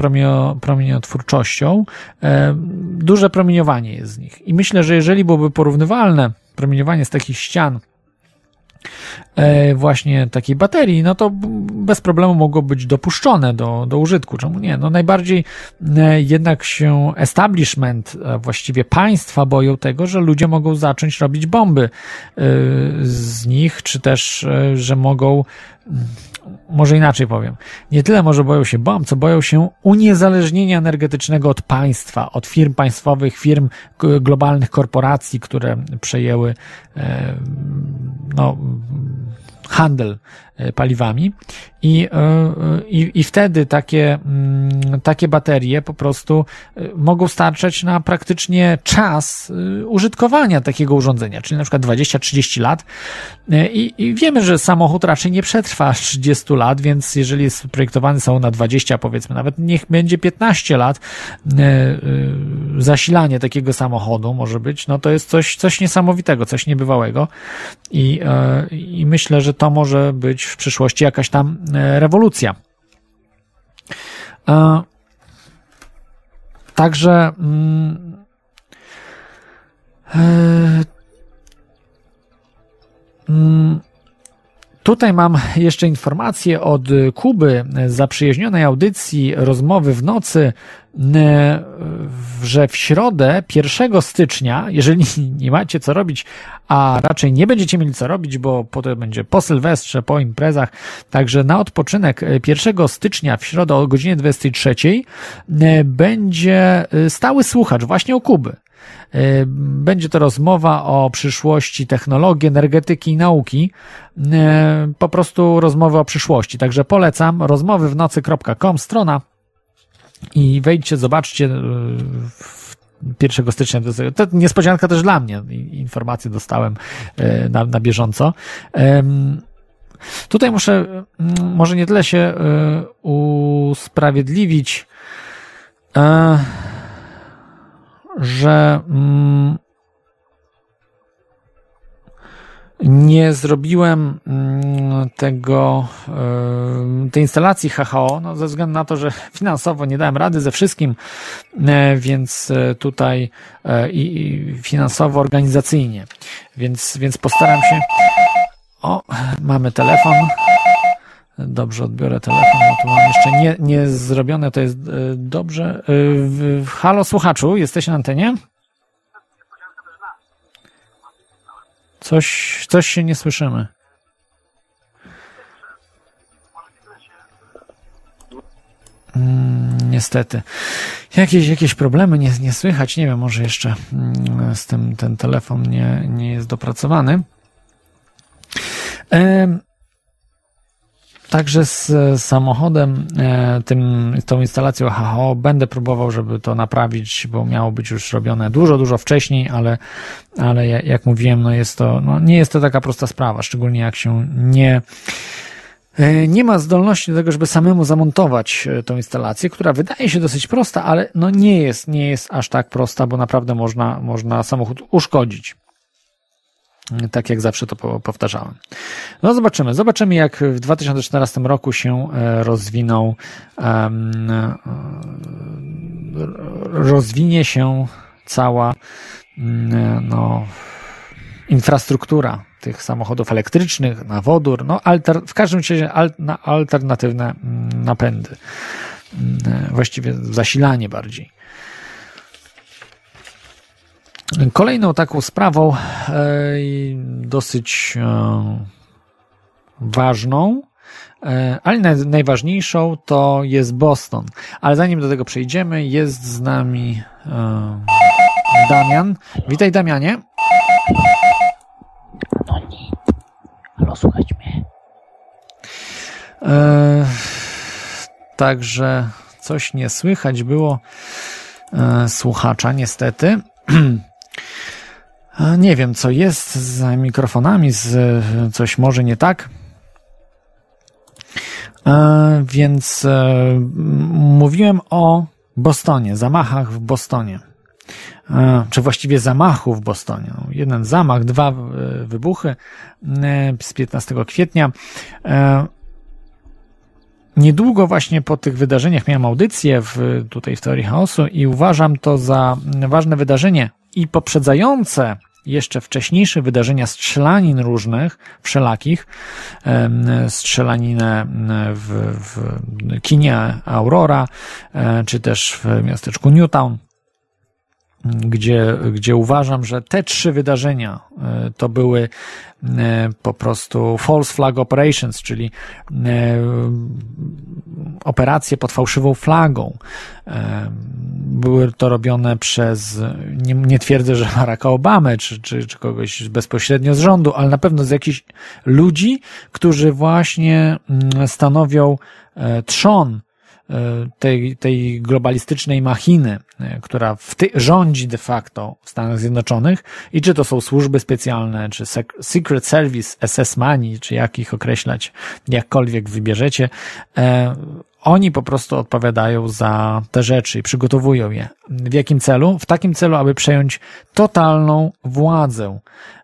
promieniotwórczością. E, duże promieniowanie jest z nich. I myślę, że jeżeli byłoby porównywalne promieniowanie z takich ścian właśnie takiej baterii, no to bez problemu mogło być dopuszczone do, do użytku. Czemu nie? No najbardziej e, jednak się establishment, właściwie państwa boją tego, że ludzie mogą zacząć robić bomby e, z nich, czy też, że mogą może inaczej powiem, nie tyle może boją się bomb, co boją się uniezależnienia energetycznego od państwa, od firm państwowych, firm globalnych korporacji, które przejęły no, handel e, paliwami. I, e, i, i wtedy takie, mm, takie baterie po prostu e, mogą starczać na praktycznie czas użytkowania takiego urządzenia, czyli na przykład 20-30 lat. I, i wiemy, że samochód raczej nie przetrwa 30 lat, więc jeżeli jest projektowany są na 20, powiedzmy nawet niech będzie 15 lat zasilanie takiego samochodu może być, no to jest coś, coś niesamowitego, coś niebywałego. I, i myślę, że to może być w przyszłości jakaś tam e, rewolucja. E, także mm, e, mm, Tutaj mam jeszcze informację od Kuby z zaprzyjaźnionej audycji Rozmowy w nocy, że w środę 1 stycznia, jeżeli nie macie co robić, a raczej nie będziecie mieli co robić, bo potem będzie po Sylwestrze, po imprezach, także na odpoczynek 1 stycznia w środę o godzinie 23 będzie stały słuchacz właśnie o Kuby. E, będzie to rozmowa o przyszłości technologii, energetyki i nauki. E, po prostu rozmowy o przyszłości. Także polecam rozmowy w nocy.com strona i wejdźcie, zobaczcie 1 e, stycznia. To niespodzianka też dla mnie. Informacje dostałem na, na bieżąco. Tutaj muszę może nie tyle się usprawiedliwić że mm, nie zrobiłem mm, tego, tej instalacji HHO, no ze względu na to, że finansowo nie dałem rady ze wszystkim, e, więc e, tutaj e, i finansowo, organizacyjnie, więc, więc postaram się. O, mamy telefon. Dobrze, odbiorę telefon, bo tu mam jeszcze nie, nie zrobione, to jest e, dobrze. E, halo, słuchaczu, jesteś na antenie? Coś, coś się nie słyszymy. Mm, niestety. Jakieś, jakieś problemy nie, nie słychać. Nie wiem, może jeszcze mm, z tym ten telefon nie, nie jest dopracowany. Także z samochodem, e, tym, tą instalacją HHO będę próbował, żeby to naprawić, bo miało być już robione dużo, dużo wcześniej, ale, ale jak mówiłem, no jest to, no nie jest to taka prosta sprawa, szczególnie jak się nie, e, nie ma zdolności do tego, żeby samemu zamontować e, tą instalację, która wydaje się dosyć prosta, ale no nie jest, nie jest aż tak prosta, bo naprawdę można, można samochód uszkodzić tak jak zawsze to powtarzałem. No zobaczymy. Zobaczymy, jak w 2014 roku się e, rozwinął, um, rozwinie się cała mm, no, infrastruktura tych samochodów elektrycznych na wodór, no alter, w każdym razie al, na alternatywne mm, napędy. Właściwie zasilanie bardziej. Kolejną taką sprawą e, dosyć e, ważną e, ale naj, najważniejszą to jest Boston. Ale zanim do tego przejdziemy, jest z nami Damian. Witaj Damianie. No nie. Halo, słuchać mnie? E, także coś nie słychać było e, słuchacza, niestety. Nie wiem, co jest z mikrofonami, z, coś może nie tak. E, więc e, mówiłem o Bostonie, zamachach w Bostonie. E, czy właściwie zamachu w Bostonie. No, jeden zamach, dwa wybuchy z 15 kwietnia. Niedługo właśnie po tych wydarzeniach miałem audycję w, tutaj w Teorii Chaosu i uważam to za ważne wydarzenie i poprzedzające jeszcze wcześniejsze wydarzenia strzelanin różnych, wszelakich, strzelaninę w, w kinie Aurora, e, czy też w miasteczku Newtown, gdzie, gdzie uważam, że te trzy wydarzenia e, to były e, po prostu false flag operations, czyli e, operacje pod fałszywą flagą. Były to robione przez, nie, nie twierdzę, że Baracka Obamę, czy, czy, czy kogoś bezpośrednio z rządu, ale na pewno z jakichś ludzi, którzy właśnie mm, stanowią trzon tej, tej globalistycznej machiny, e, która w ty, rządzi de facto w Stanach Zjednoczonych. I czy to są służby specjalne, czy sec- Secret Service, SS-mani, czy jak ich określać, jakkolwiek wybierzecie, e, oni po prostu odpowiadają za te rzeczy i przygotowują je. W jakim celu? W takim celu, aby przejąć totalną władzę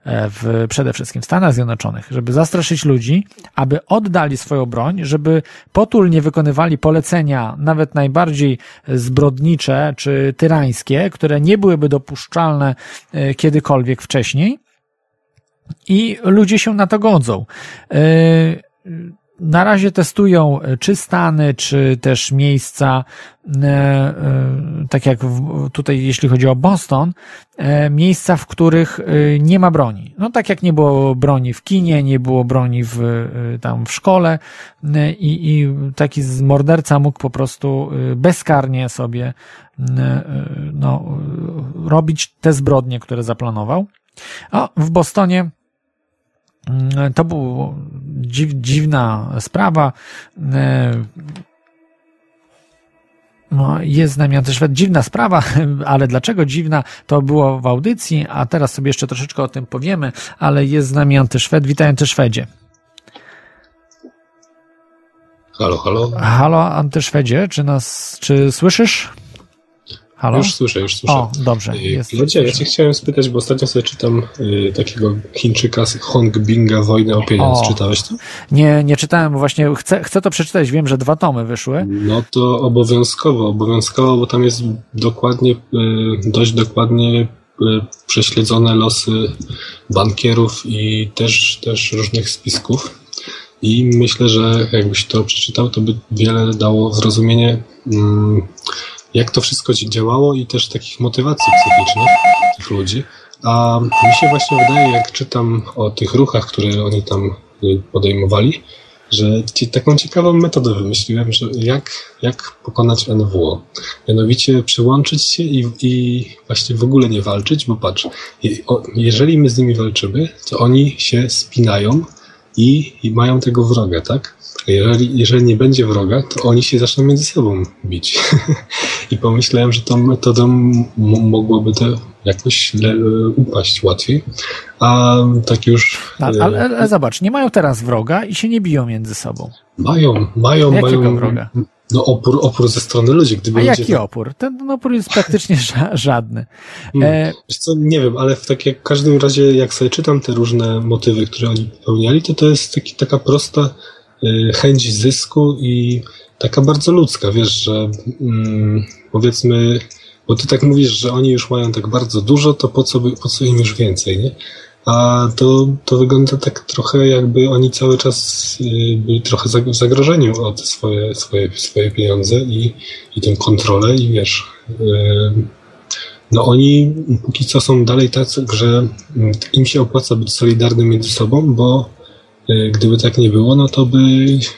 e, w, przede wszystkim w Stanach Zjednoczonych, żeby zastraszyć ludzi, aby oddali swoją broń, żeby potulnie wykonywali polecenia, nawet najbardziej zbrodnicze czy tyrańskie, które nie byłyby dopuszczalne e, kiedykolwiek wcześniej. I ludzie się na to godzą. E, na razie testują e, czy stany, czy też miejsca, e, e, tak jak tutaj jeśli chodzi o Boston, miejsca, w których nie ma broni. No tak jak nie było broni w kinie, nie było broni w, tam w szkole i, i taki morderca mógł po prostu bezkarnie sobie no, robić te zbrodnie, które zaplanował. A w Bostonie To była dziw, dziwna sprawa. E, No, jest z nami też dziwna sprawa, ale dlaczego dziwna, to było w audycji, a teraz sobie jeszcze troszeczkę o tym powiemy, ale jest z nami Antyszwed. Witaj Antyszwedzie. Halo, halo. Halo Antyszwedzie, czy nas, czy słyszysz? Halo? Już słyszę, już słyszę. O, dobrze. Y, Jest, ja cię chciałem spytać, bo ostatnio sobie czytam y, takiego Chińczyka z Hong Binga Wojnę o pieniądz. O. Czytałeś to? Nie, nie czytałem, bo właśnie chcę, chcę to przeczytać. Wiem, że dwa tomy wyszły. No to obowiązkowo, obowiązkowo, bo tam jest dokładnie, y, dość dokładnie y, prześledzone losy bankierów i też, też różnych spisków. I myślę, że jakbyś to przeczytał, to by wiele dało zrozumienie, mm, jak to wszystko działało i też takich motywacji psychicznych tych ludzi. A mi się właśnie wydaje, jak czytam o tych ruchach, które oni tam y, podejmowali, że ci, taką ciekawą metodę wymyśliłem, że jak, jak pokonać NWO. Mianowicie przyłączyć się i, i właśnie w ogóle nie walczyć, bo patrz, jeżeli my z nimi walczymy, to oni się spinają i, i mają tego wroga, tak? Jeżeli, jeżeli nie będzie wroga, to oni się zaczną między sobą bić. I pomyślałem, że tą metodą mogłoby to jakoś upaść łatwiej. A tak już. Ale, e, ale, ale zobacz, nie mają teraz wroga i się nie biją między sobą. Mają, mają, Jakiego mają. wroga? No opór, opór ze strony ludzi, gdyby A ludzie jaki opór? Ten opór jest praktycznie ża- żadny. Mm. E, Wiesz co, nie wiem, ale w, tak jak, w każdym razie, jak sobie czytam te różne motywy, które oni popełniali, to to jest taki, taka prosta y, chęć zysku i taka bardzo ludzka, wiesz, że mm, powiedzmy, bo ty tak mówisz, że oni już mają tak bardzo dużo, to po co, by, po co im już więcej, nie? A to, to wygląda tak trochę, jakby oni cały czas y, byli trochę w zagrożeniu o te swoje, swoje, swoje pieniądze i, i tę kontrolę i wiesz, y, no oni póki co są dalej tacy, że mm, im się opłaca być solidarnym między sobą, bo y, gdyby tak nie było, no to by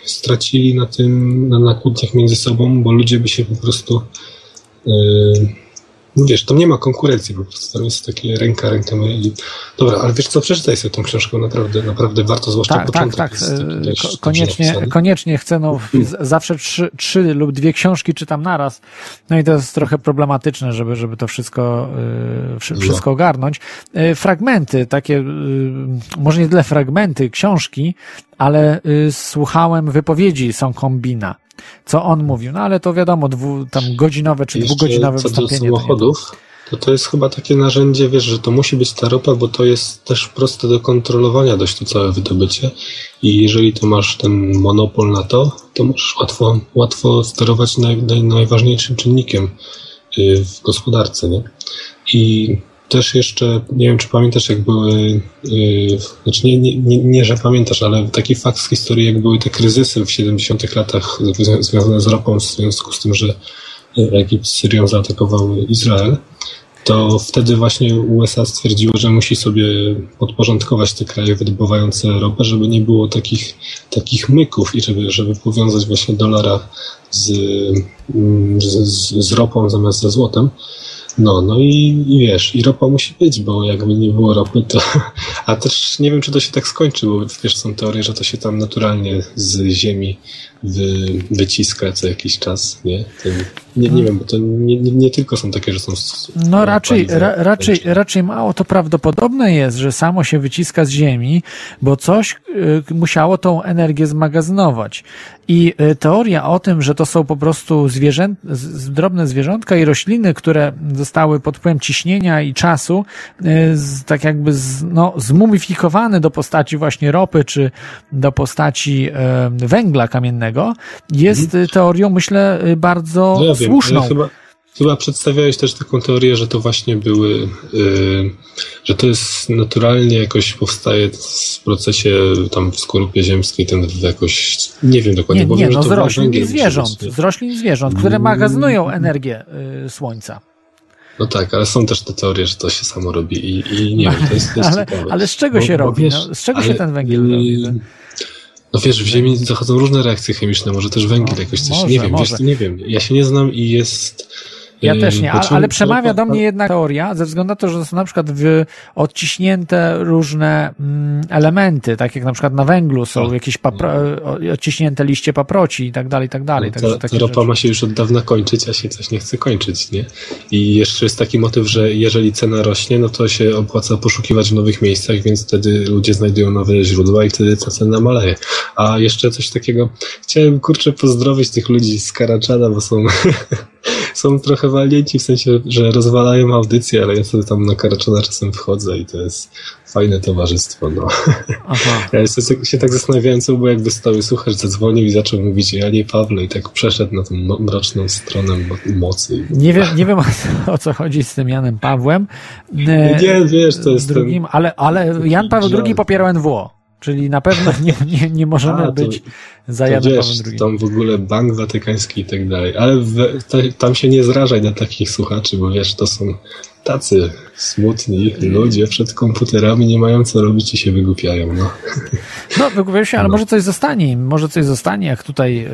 stracili na tym, na, na między sobą, bo ludzie by się po prostu wiesz, tam nie ma konkurencji, po prostu tam jest takie ręka, ręka myli. Dobra, ale wiesz co, przeczytaj sobie tą książkę, naprawdę, naprawdę warto, zwłaszcza Tak, tak, początek. tak. jest taki e, ko- Koniecznie, koniecznie chcę, no, z- zawsze trzy, trzy lub dwie książki czytam naraz. No i to jest trochę problematyczne, żeby, żeby to wszystko, e, No. wszystko ogarnąć. E, Fragmenty, takie, może nie tyle fragmenty książki, ale słuchałem wypowiedzi Songkombina. Co on mówił, no ale to wiadomo, dwu, tam godzinowe czy Jeszcze dwugodzinowe co do wystąpienie. nie- samochodów, to to jest chyba takie narzędzie, wiesz, że to musi być ta ropa, bo to jest też proste do kontrolowania dość to całe wydobycie i jeżeli to masz ten monopol na to, to możesz łatwo, łatwo sterować naj, naj, najważniejszym czynnikiem y, w gospodarce, nie? I też jeszcze, nie wiem czy pamiętasz, jak były, yy, znaczy nie, nie, nie, nie, że pamiętasz, ale taki fakt z historii, jak były te kryzysy w 70 latach zwią- związane z ropą w związku z tym, że Egipt z Syrią zaatakowały Izrael, to wtedy właśnie USA stwierdziło, że musi sobie podporządkować te kraje wydobywające ropę, żeby nie było takich, takich myków i żeby, żeby powiązać właśnie dolara z, mm, z, z ropą zamiast ze złotem. No, no i, i wiesz, i ropa musi być, bo jakby nie było ropy, to. A też nie wiem, czy to się tak skończy, bo wiesz, są teorie, że to się tam naturalnie z ziemi wy, wyciska co jakiś czas, nie? To, nie, nie wiem, bo to nie, nie, nie tylko są takie, że są. No raczej, ra, raczej, raczej mało to prawdopodobne jest, że samo się wyciska z ziemi, bo coś y, musiało tą energię zmagazynować. I y, teoria o tym, że to są po prostu zwierzę, drobne zwierzątka i rośliny, które zostały pod wpływem ciśnienia i czasu, z, tak jakby z, no, zmumifikowane do postaci właśnie ropy, czy do postaci y, węgla kamiennego, jest y, teorią, myślę, bardzo No ja wiem, słuszną. ale chyba, chyba przedstawiałeś też taką teorię, że to właśnie były, yy, że to jest naturalnie jakoś powstaje w procesie tam w skorupie ziemskiej, ten jakoś, nie wiem dokładnie, Nie, bo nie, wiem, no że z to roślin i musi zwierząt, z roślin i zwierząt, które magazynują energię y, słońca. No tak, ale są też te teorie, że to się samo robi i, i nie wiem, to jest, to jest Ale, ciekawe. ale z czego Bo- się bo robi? wiesz, no, z czego się ale, ten węgiel yy, robi? No wiesz, w Ziemi zachodzą różne reakcje chemiczne, może też węgiel No, jakoś coś, może, nie wiem, może. wiesz, nie wiem, ja się nie znam i jest... Ja yy, też nie, ale, ale przemawia do mnie jednak teoria, ze względu na to, że są na przykład w, odciśnięte różne mm, elementy, tak jak na przykład na węglu są Tak. jakieś papro, o- odciśnięte liście paproci i tak dalej, i tak dalej. No, ta ropa rzeczy. ma się już od dawna kończyć, a się coś nie chce kończyć, nie? I jeszcze jest taki motyw, że jeżeli cena rośnie, no to się opłaca poszukiwać w nowych miejscach, więc wtedy ludzie znajdują nowe źródła i wtedy ta cena maleje. A jeszcze coś takiego, chciałem kurczę pozdrowić tych ludzi z Karaczana, bo są, są trochę walnięci, w sensie, że rozwalają audycję, ale ja sobie tam na Karaczana czasem wchodzę i to jest fajne towarzystwo, no. Aha. Ja się, się tak zastanawiałem, co było jakby stały słuchacz zadzwonił i zaczął mówić ja nie Pawle i tak przeszedł na tą mroczną stronę mo- mocy. Nie wiem, nie wiem o, co- chodzi z tym Janem Pawłem. Nie, wiesz, to jest drugim, ale, ale Jan Paweł II popierał NWO. Czyli na pewno nie, nie, nie możemy A, to- być za To Janem Pawłem II. tam w ogóle Bank Watykański i tak dalej. Ale we, ta, tam się nie zrażaj na takich słuchaczy, bo wiesz, to są tacy smutni ludzie przed komputerami, nie mają co robić i się wygłupiają, no. No, wygłupiam się, ale No. może coś zostanie im, może coś zostanie, jak tutaj... E,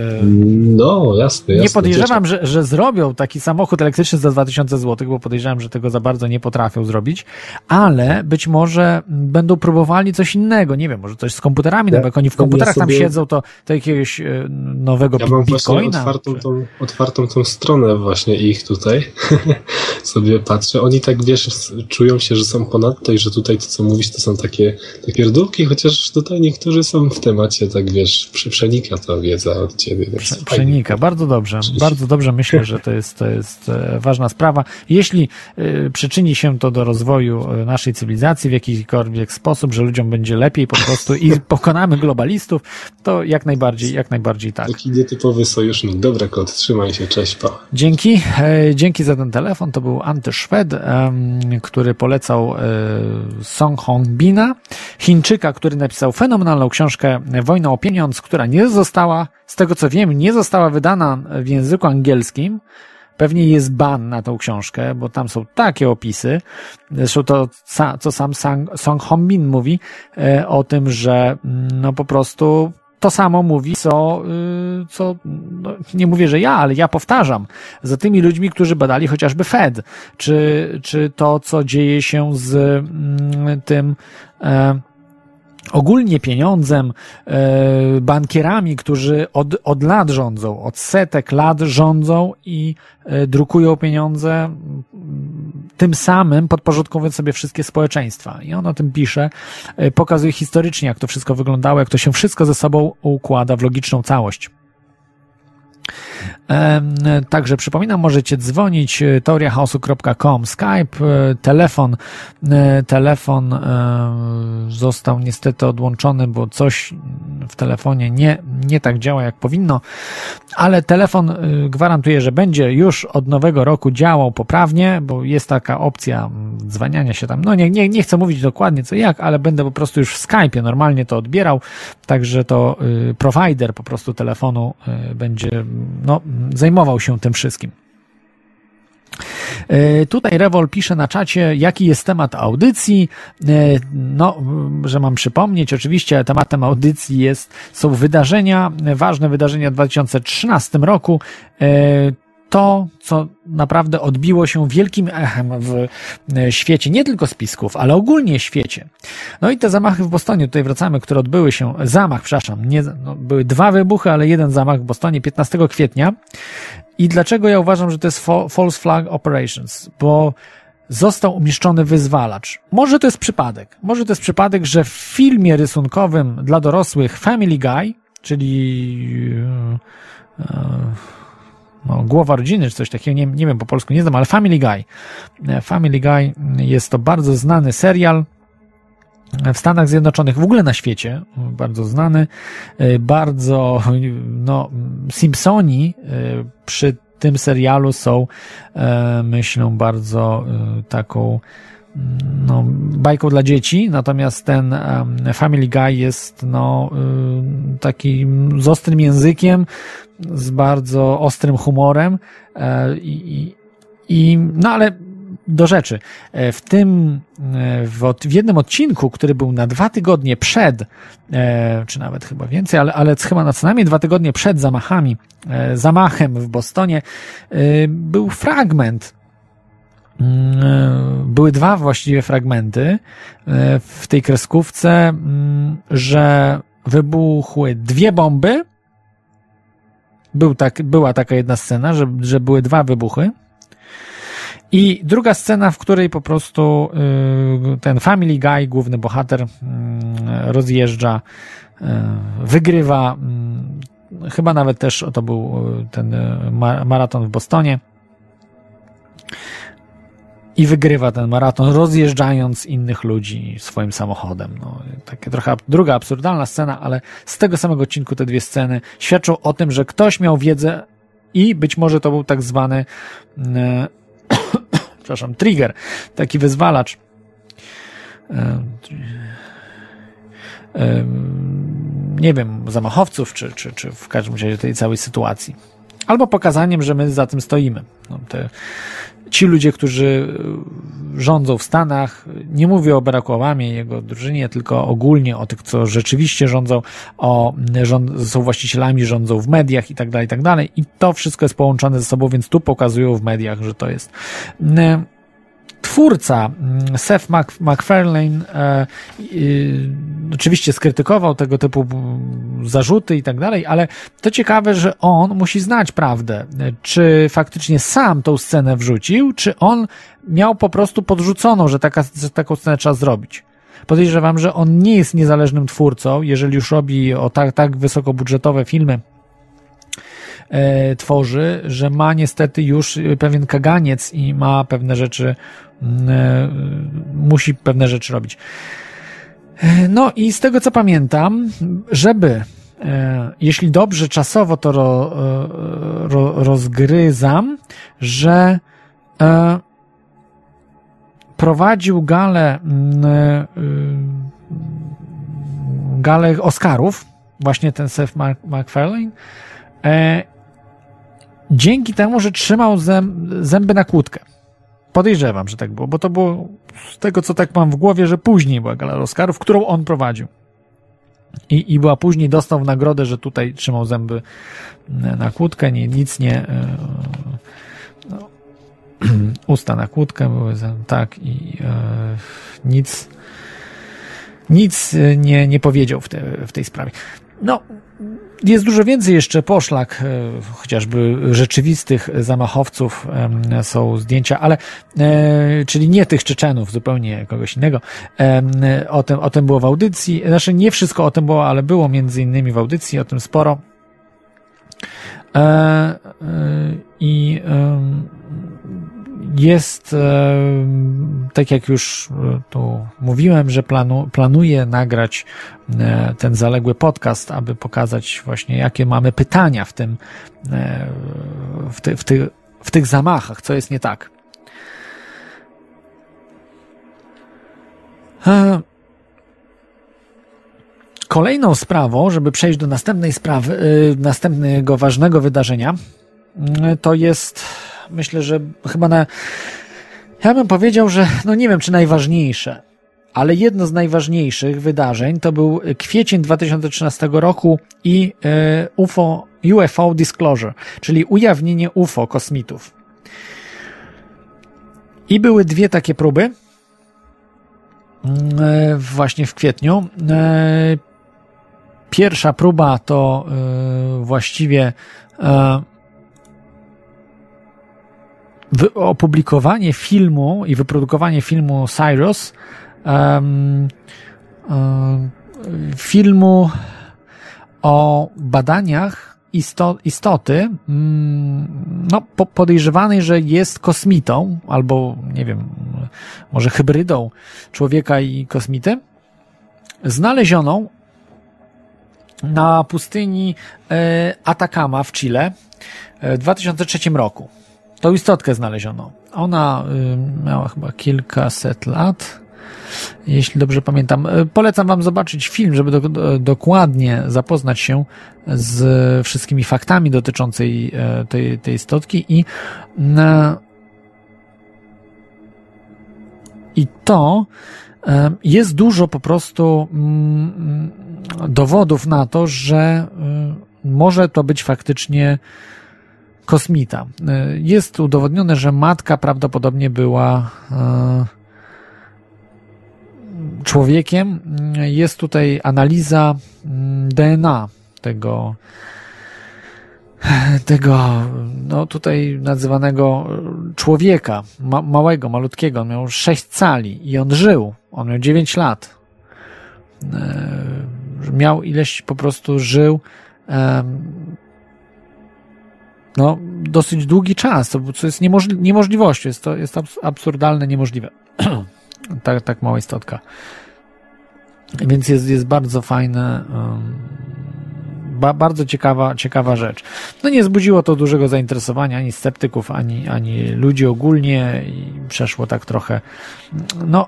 No, jasne, jasne. nie podejrzewam, że, że zrobią taki samochód elektryczny za 2000 zł, bo podejrzewam, że tego za bardzo nie potrafią zrobić, ale być może będą próbowali coś innego, nie wiem, może coś z komputerami, Ja- no bo jak oni w ja komputerach tam sobie- siedzą, to, to jakiegoś e, nowego Ja mam właśnie otwartą czy- tą, otwartą tą stronę właśnie ich tutaj. Sobie patrzę. Oni tak, wiesz, czują się, że są ponadto i że tutaj to, co mówisz, to są takie, takie pierdółki, chociaż tutaj niektórzy są w temacie, tak wiesz, prze- przenika ta wiedza od ciebie. Prze- fajnie. Przenika, bardzo dobrze, Oczywiście. bardzo dobrze myślę, że to jest, to jest e, ważna sprawa. Jeśli e, przyczyni się to do rozwoju e, naszej cywilizacji w jakikolwiek sposób, że ludziom będzie lepiej po prostu i pokonamy globalistów, to jak najbardziej, jak najbardziej tak. Taki nietypowy sojusznik. Dobra, kot, trzymaj się, cześć, pa. Dzięki, dzięki za ten telefon. To był Antyszwed, który polecał e, Song Hongbina, Chińczyka, który napisał fenomenalną książkę Wojna o pieniądz, która nie została, z tego co wiem, nie została wydana w języku angielskim. pewnie jest ban na tą książkę, bo tam są takie opisy. Zresztą to, co sam Song Hong-min mówi e, o tym, że mm, no po prostu to samo mówi, co, y, co no, nie mówię, że ja, ale ja powtarzam, za tymi ludźmi, którzy badali chociażby Fed, czy, czy to, co dzieje się z mm, tym, e, ogólnie pieniądzem, e, bankierami, którzy od, od lat rządzą, od setek lat rządzą i e, drukują pieniądze, tym samym podporządkowując sobie wszystkie społeczeństwa. I on o tym pisze, e, pokazuje historycznie, jak to wszystko wyglądało, jak to się wszystko ze sobą układa w logiczną całość. Także przypominam, możecie dzwonić e, teoriachaosu.com, Skype, e, telefon. E, telefon został niestety odłączony, bo coś w telefonie nie, nie tak działa jak powinno, ale telefon gwarantuje, że będzie już od nowego roku działał poprawnie, bo jest taka opcja dzwaniania się tam. No nie, nie, nie chcę mówić dokładnie co jak, ale będę po prostu już w Skype'ie normalnie to odbierał, także to provider po prostu telefonu będzie no, zajmował się tym wszystkim. E, tutaj Rewol pisze na czacie, jaki jest temat audycji. E, no, że mam przypomnieć, oczywiście tematem audycji jest, są wydarzenia, ważne wydarzenia w 2013 roku. E, to, co naprawdę odbiło się wielkim echem w świecie, nie tylko spisków, ale ogólnie świecie. No i te zamachy w Bostonie, tutaj wracamy, które odbyły się, zamach, przepraszam, nie, no, były dwa wybuchy, ale jeden zamach w Bostonie 15 kwietnia. I dlaczego ja uważam, że to jest false flag operations? Bo został umieszczony wyzwalacz. Może to jest przypadek. Może to jest przypadek, że w filmie rysunkowym dla dorosłych Family Guy, czyli e, no, głowa rodziny, czy coś takiego, nie, nie wiem po polsku, nie znam, ale Family Guy. E, Family Guy jest to bardzo znany serial w Stanach Zjednoczonych, w ogóle na świecie, bardzo znany, e, bardzo, no, Simpsoni e, przy tym serialu są, myślę, bardzo taką no, bajką dla dzieci, natomiast ten Family Guy jest no, taki z ostrym językiem, z bardzo ostrym humorem e, i, i no ale do rzeczy. E, w tym, e, w, w, jednym odcinku, który był na dwa tygodnie przed, czy nawet chyba więcej, ale, ale chyba na co najmniej dwa tygodnie przed zamachami, zamachem w Bostonie, był fragment, były dwa właściwie fragmenty w tej kreskówce, mm, że wybuchły dwie bomby, był tak, była taka jedna scena, że, że były dwa wybuchy. I druga scena, w której po prostu y, ten Family Guy, główny bohater, y, rozjeżdża, wygrywa. Chyba nawet też to był ten maraton w Bostonie i wygrywa ten maraton, rozjeżdżając innych ludzi swoim samochodem. No, takie trochę druga absurdalna scena, ale z tego samego odcinku te dwie sceny świadczą o tym, że ktoś miał wiedzę i być może to był tak zwany e, przepraszam, trigger, taki wyzwalacz. E, e, nie wiem, zamachowców, czy, czy, czy w każdym razie tej całej sytuacji. Albo pokazaniem, że my za tym stoimy. No, te ci ludzie, którzy e, rządzą w Stanach, nie mówię o Baracku Obamie i jego drużynie, tylko ogólnie o tych, co rzeczywiście rządzą, o, rząd, są właścicielami, rządzą w mediach i tak dalej, i tak dalej. I to wszystko jest połączone ze sobą, więc tu pokazują w mediach, że to jest twórca mm, Seth MacFarlane e, oczywiście skrytykował tego typu zarzuty i tak dalej, ale to ciekawe, że on musi znać prawdę. Czy faktycznie sam tą scenę wrzucił, czy on miał po prostu podrzuconą, że, taka, że taką scenę trzeba zrobić. Podejrzewam, że on nie jest niezależnym twórcą, jeżeli już robi o tak, tak wysokobudżetowe filmy, e, tworzy, że ma niestety już pewien kaganiec i ma pewne rzeczy e, musi pewne rzeczy robić. E, no i z tego co pamiętam, żeby e, jeśli dobrze czasowo to ro, ro, rozgryzam, że prowadził galę galę Oscarów, właśnie ten Seth MacFarlane dzięki temu, że trzymał zęb, zęby na kłódkę. Podejrzewam, że tak było, bo to było z tego, co tak mam w głowie, że później była gala Oscarów, którą on prowadził. I, I była później, dostał nagrodę, że tutaj trzymał zęby na kłódkę, nie, nic nie. No, usta na kłódkę były, tak, i e, nic, nic nie, nie powiedział w, te, w tej sprawie. No, jest dużo więcej jeszcze poszlak, e, chociażby rzeczywistych zamachowców są zdjęcia, ale e, czyli nie tych Czeczenów, zupełnie kogoś innego. O tym, o tym było w audycji. Znaczy nie wszystko o tym było, ale było między innymi w audycji, o tym sporo. E, I jest, tak jak już e, tu mówiłem, że planu, planuję nagrać e, ten zaległy podcast, aby pokazać właśnie, jakie mamy pytania w tym, e, w, ty, w, ty, w tych zamachach, co jest nie tak. Kolejną sprawą, żeby przejść do następnej sprawy, następnego ważnego wydarzenia, to jest myślę, że chyba na. Ja bym powiedział, że no nie wiem, czy najważniejsze, ale jedno z najważniejszych wydarzeń to był kwiecień 2013 roku i e, UFO, UFO Disclosure, czyli ujawnienie UFO kosmitów. I były dwie takie próby mm, e, właśnie w kwietniu. E, pierwsza próba to właściwie opublikowanie filmu i wyprodukowanie filmu Cyrus, um, um, filmu o badaniach isto, istoty, um, no, po, podejrzewanej, że jest kosmitą, albo nie wiem, może hybrydą człowieka i kosmity, znalezioną na pustyni e, Atacama w Chile e, w 2003 roku. Tą istotkę znaleziono. Ona y, miała chyba kilkaset lat, jeśli dobrze pamiętam. Y, polecam Wam zobaczyć film, żeby do, do, dokładnie zapoznać się z wszystkimi faktami dotyczącej y, tej, tej istotki i na i to jest dużo po prostu mm, dowodów na to, że może to być faktycznie kosmita. E, jest udowodnione, że matka prawdopodobnie była e, człowiekiem. Jest tutaj analiza mm, DNA tego tego, no tutaj nazywanego człowieka, ma, małego, malutkiego. On miał sześć cali i on żył. On miał dziewięć lat. E, miał ileś po prostu żył no, dosyć długi czas, co jest niemożli niemożliwością, jest to jest absurdalne, niemożliwe. tak, tak mała istotka. Więc jest, jest bardzo fajne, um, ba, bardzo ciekawa, ciekawa rzecz. No nie zbudziło to dużego zainteresowania ani sceptyków, ani, ani ludzi ogólnie i przeszło tak trochę, no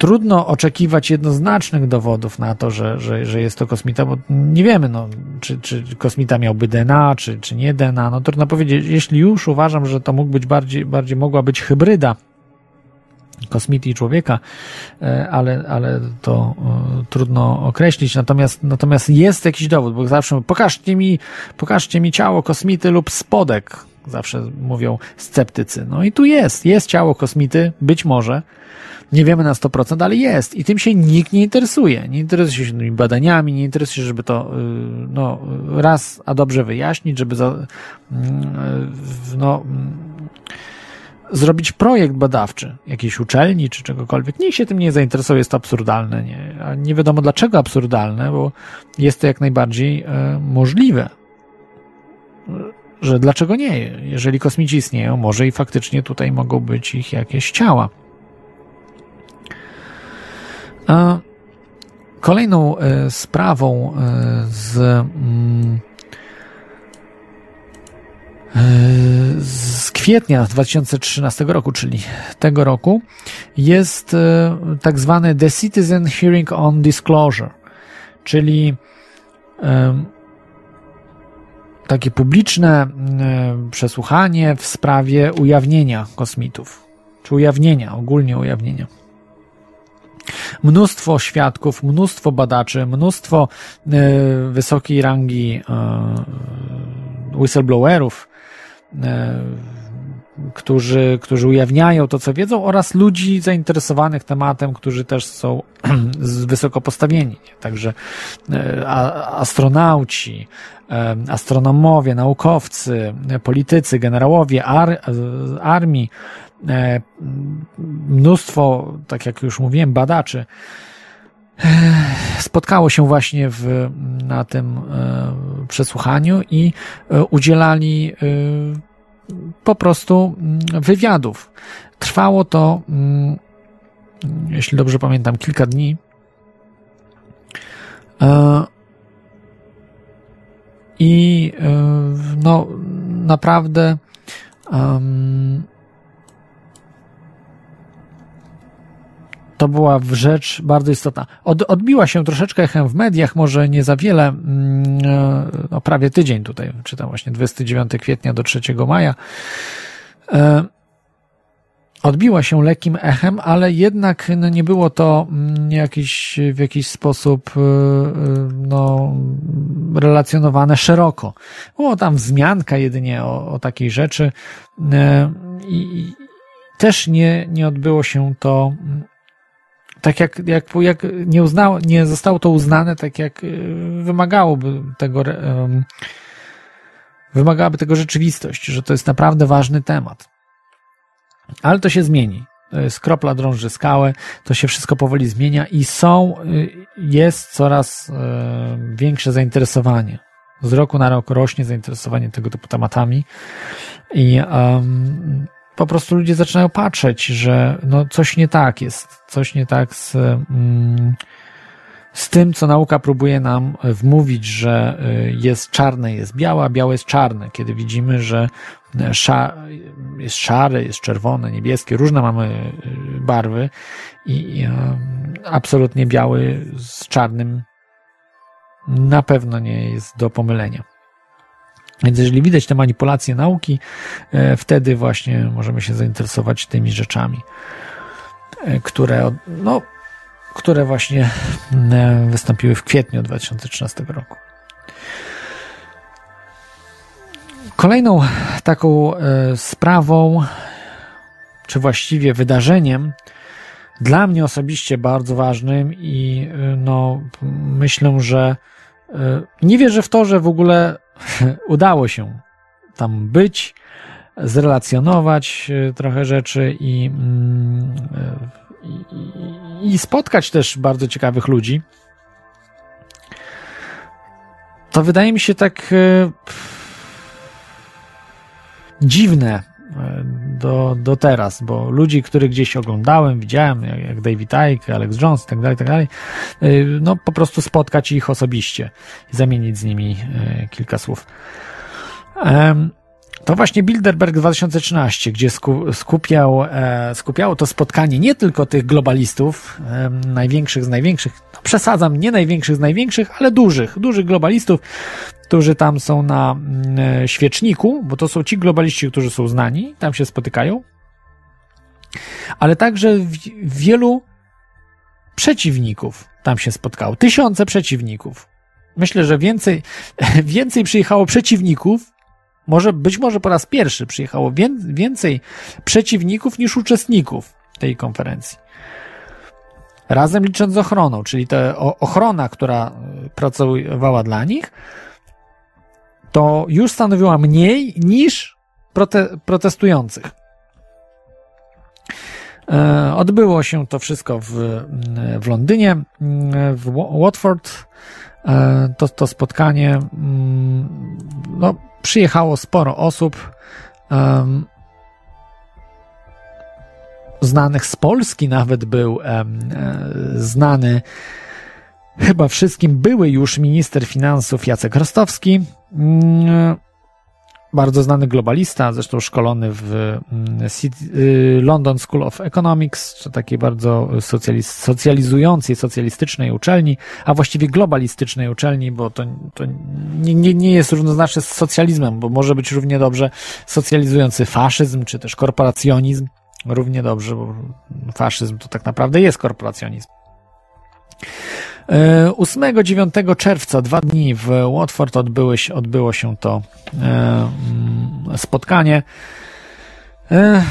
trudno oczekiwać jednoznacznych dowodów na to, że, że, że jest to kosmita, bo nie wiemy, no, czy, czy kosmita miałby DNA, czy, czy nie DNA. No trudno powiedzieć. Jeśli już uważam, że to mógł być bardziej, bardziej mogła być hybryda kosmity i człowieka, e, ale, ale to e, trudno określić. Natomiast, natomiast jest jakiś dowód, bo zawsze pokażcie mi, pokażcie mi ciało kosmity lub spodek. Zawsze mówią sceptycy. No i tu jest, jest ciało kosmity, być może, nie wiemy na 100%, ale jest i tym się nikt nie interesuje. Nie interesuje się tymi badaniami, nie interesuje się, żeby to y, no, raz a dobrze wyjaśnić, żeby za, mm, no, mm, zrobić projekt badawczy jakiejś uczelni czy czegokolwiek. Nikt się tym nie zainteresuje, jest to absurdalne. Nie, nie wiadomo dlaczego absurdalne, bo jest to jak najbardziej e, możliwe. Że dlaczego nie? Jeżeli kosmici istnieją, może i faktycznie tutaj mogą być ich jakieś ciała. Kolejną e, sprawą e, z, mm, e, z kwietnia 2013 roku, czyli tego roku, jest tak zwany The Citizen Hearing on Disclosure, czyli takie publiczne przesłuchanie w sprawie ujawnienia kosmitów, czy ujawnienia, ogólnie ujawnienia. Mnóstwo świadków, mnóstwo badaczy, mnóstwo e, wysokiej rangi e, whistleblowerów, e, którzy, którzy ujawniają to, co wiedzą, oraz ludzi zainteresowanych tematem, którzy też są wysoko postawieni. Także a- astronauci, astronomowie, naukowcy, politycy, generałowie ar, armii, mnóstwo, tak jak już mówiłem, badaczy e, spotkało się właśnie w, na tym e, przesłuchaniu i e, udzielali e, po prostu mm, wywiadów. Trwało to, mm, jeśli dobrze pamiętam, kilka dni. E, I e, no, naprawdę to była rzecz bardzo istotna. Od, odbiła się troszeczkę echem w mediach, może nie za wiele, mm, e, no prawie tydzień tutaj, czytam właśnie 29 kwietnia do 3 maja. E, Odbiła się lekkim echem, ale jednak no, nie było to mm, jakiś, w jakiś sposób e, no, relacjonowane szeroko. Było tam wzmianka jedynie o, o takiej rzeczy i i też nie, nie odbyło się to mm, tak jak, jak, jak nie, uznało, nie zostało to uznane tak jak y, wymagałoby tego, wymagałaby tego rzeczywistość, że to jest naprawdę ważny temat. Ale to się zmieni. To jest kropla drąży skałę, to się wszystko powoli zmienia i są, y, jest coraz y, większe zainteresowanie. Z roku na rok rośnie zainteresowanie tego typu tematami i em, po prostu ludzie zaczynają patrzeć, że no coś nie tak jest, coś nie tak z, mm, z tym, co nauka próbuje nam wmówić, że y, jest czarne, jest białe, a białe jest czarne, kiedy widzimy, że y, sza, jest szare, jest czerwone, niebieskie, różne mamy y, barwy i, absolutnie biały z czarnym na pewno nie jest do pomylenia. Więc jeżeli widać te manipulacje nauki, e, wtedy właśnie możemy się zainteresować tymi rzeczami, e, które, no, które właśnie e, wystąpiły w kwietniu 2013 roku. Kolejną taką sprawą, czy właściwie wydarzeniem, dla mnie osobiście bardzo ważnym i no, myślę, że nie wierzę w to, że w ogóle udało się tam być, zrelacjonować e, trochę rzeczy i, mm, e, i, i- i spotkać też bardzo ciekawych ludzi. To wydaje mi się tak e, dziwne do, do teraz, bo ludzi, których gdzieś oglądałem, widziałem, jak, David Icke, Alex Jones, tak dalej, tak dalej, e, no po prostu spotkać ich osobiście i zamienić z nimi e, kilka słów. To właśnie Bilderberg 2013, gdzie sku- skupiał, e, skupiało to spotkanie nie tylko tych globalistów, największych z największych, no przesadzam, nie największych z największych, ale dużych, dużych globalistów, którzy tam są na mm, e, świeczniku, bo to są ci globaliści, którzy są znani, tam się spotykają, ale także wielu przeciwników tam się spotkało. Tysiące przeciwników. Myślę, że więcej, więcej przyjechało przeciwników, może być może po raz pierwszy przyjechało wię, więcej przeciwników niż uczestników tej konferencji. Razem licząc z ochroną, czyli ta ochrona, która y, pracowała dla nich, to już stanowiła mniej niż prote, protestujących. E, Odbyło się to wszystko w, w Londynie, w Wa- Watford. E, To, to spotkanie, mm, no, przyjechało sporo osób em, znanych z Polski, nawet był e, znany chyba wszystkim były już minister finansów Jacek Rostowski. Mm, bardzo znany globalista, zresztą szkolony w mm, y, London School of Economics, czy takiej bardzo socjaliz socjalizującej, socjalistycznej uczelni, a właściwie globalistycznej uczelni, bo to, to nie, nie, nie jest równoznaczne z socjalizmem, bo może być równie dobrze socjalizujący faszyzm, czy też korporacjonizm, równie dobrze, bo faszyzm to tak naprawdę jest korporacjonizm. 8-9 czerwca, dwa dni w Watford odbyły, odbyło się to e, mm, spotkanie. E,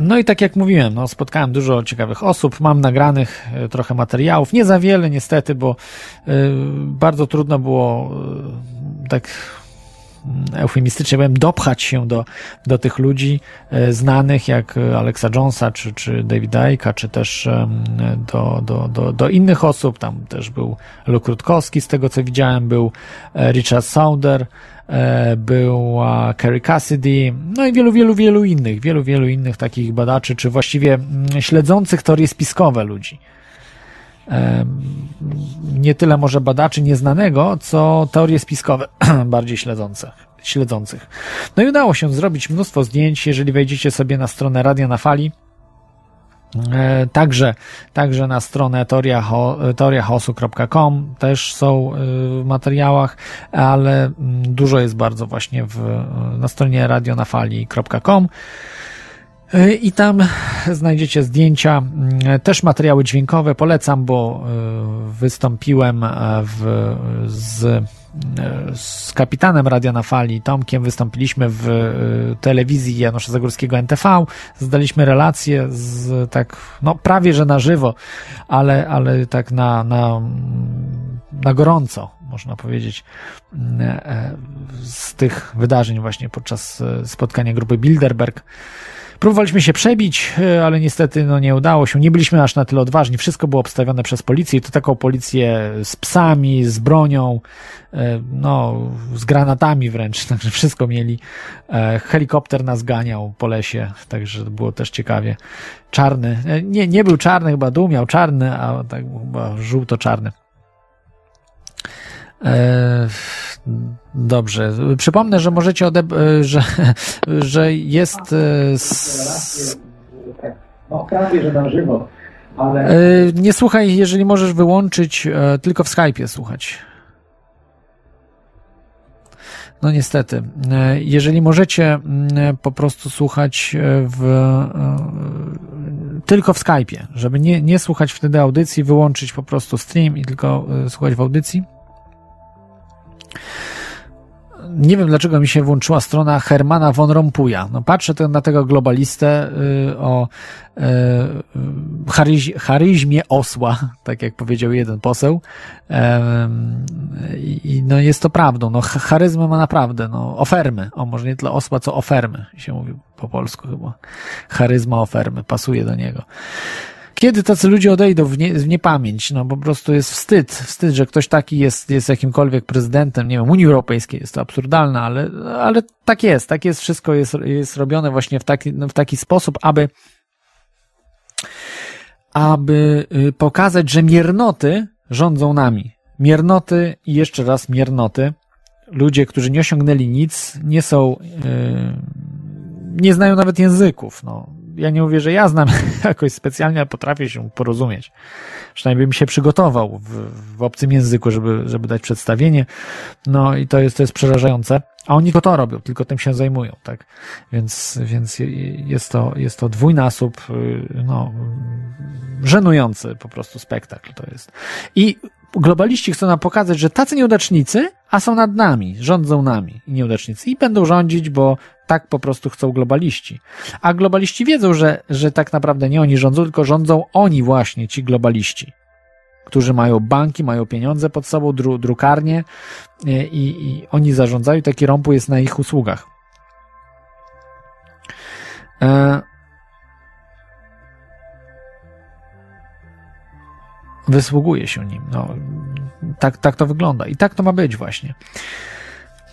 no i tak jak mówiłem, no, spotkałem dużo ciekawych osób, mam nagranych e, trochę materiałów, nie za wiele niestety, bo bardzo trudno było tak eufemistycznie powiem, dopchać się do, do tych ludzi e, znanych jak Alexa Jonesa, czy, czy Davida czy też do, do, do, do innych osób. Tam też był Luke Rutkowski, z tego co widziałem, był e, Richard Sauder, e, była Kerry Cassidy, no i wielu, wielu, wielu innych, wielu, wielu innych takich badaczy, czy właściwie mm, śledzących teorie spiskowe ludzi nie tyle może badaczy nieznanego, co teorie spiskowe bardziej śledzących. śledzących. No i udało się zrobić mnóstwo zdjęć, jeżeli wejdziecie sobie na stronę Radia na Fali, e, Także, także na stronę teoriachaosu.com też są e, w materiałach, ale mm, dużo jest bardzo właśnie w, na stronie radionafali.com. I tam znajdziecie zdjęcia, mm, też materiały dźwiękowe. Polecam, bo e, wystąpiłem e, w, z, e, z kapitanem Radia na Fali, Tomkiem, wystąpiliśmy w telewizji Janusza Zagórskiego NTV, zdaliśmy relację z tak, no prawie że na żywo, ale, ale tak na, na, na gorąco, można powiedzieć, z tych wydarzeń właśnie podczas spotkania grupy Bilderberg. Próbowaliśmy się przebić, e, ale niestety no, nie udało się. Nie byliśmy aż na tyle odważni. Wszystko było obstawione przez policję i to taką policję z psami, z bronią, e, no, z granatami wręcz. Także wszystko mieli. E, helikopter nas ganiał po lesie, także było też ciekawie. Czarny. Nie, nie był czarny, chyba dół miał czarny, a tak chyba żółto-czarny. Dobrze. Przypomnę, że możecie odeb- e, że, że jest. E, no, prawie, że na żywo. Ale... E, nie słuchaj, jeżeli możesz wyłączyć, tylko w Skype'ie słuchać. No niestety. Jeżeli możecie po prostu słuchać w, tylko w Skype'ie, żeby nie, nie słuchać wtedy audycji, wyłączyć po prostu stream i tylko słuchać w audycji nie wiem dlaczego mi się włączyła strona Hermana von Rompuya. No patrzę na tego globalistę y, o y, charyz, charyzmie osła, tak jak powiedział jeden poseł. I no jest to prawdą. No charyzmę ma naprawdę, no ofermy. O, może nie tyle osła, co ofermy się mówi po polsku chyba. Charyzma ofermy, pasuje do niego. Kiedy tacy ludzie odejdą w, nie, w niepamięć? No po prostu jest wstyd, wstyd, że ktoś taki jest, jest jakimkolwiek prezydentem, nie wiem, Unii Europejskiej, jest to absurdalne, ale, ale tak jest, tak jest, wszystko jest, jest robione właśnie w taki, w taki sposób, aby aby y, pokazać, że miernoty rządzą nami. Miernoty i jeszcze raz miernoty. Ludzie, którzy nie osiągnęli nic, nie są, yy, nie znają nawet języków. No ja nie mówię, że ja znam jakoś specjalnie, ale potrafię się porozumieć. Przynajmniej bym się przygotował w, w obcym języku, żeby, żeby dać przedstawienie. No i to jest, to jest przerażające. A oni tylko to robią, tylko tym się zajmują, tak? Więc, więc jest to, jest to dwójnasób, y, no, żenujący po prostu spektakl to jest. I globaliści chcą nam pokazać, że tacy nieudacznicy, a są nad nami, rządzą nami i nieudacznicy i będą rządzić, bo tak po prostu chcą globaliści. A globaliści wiedzą, że, że tak naprawdę nie oni rządzą, tylko rządzą oni właśnie, ci globaliści, którzy mają banki, mają pieniądze pod sobą, dru, drukarnie e, i, i oni zarządzają, taki rompu jest na ich usługach. E wysługuje się nim. No, tak, tak to wygląda. I tak to ma być właśnie.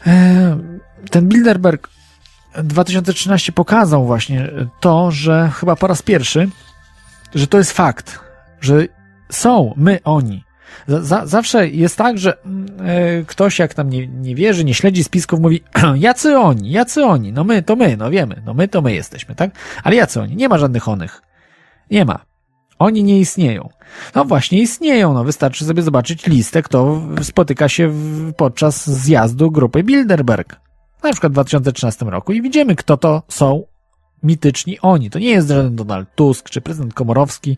E, ten Bilderberg 2013 pokazał właśnie to, że chyba po raz pierwszy, że to jest fakt, że są my, oni, za, zawsze jest tak, że e, ktoś jak tam nie, nie wierzy, nie śledzi spisków, mówi jacy oni, jacy oni, no my to my, no wiemy, no my to my jesteśmy, tak? Ale jacy oni? Nie ma żadnych onych. Nie ma. Oni nie istnieją. No właśnie istnieją, no wystarczy sobie zobaczyć listę, kto spotyka się w, podczas zjazdu grupy Bilderberg. Na przykład w 2013 roku i widzimy, kto to są mityczni oni. To nie jest żaden Donald Tusk czy prezydent Komorowski,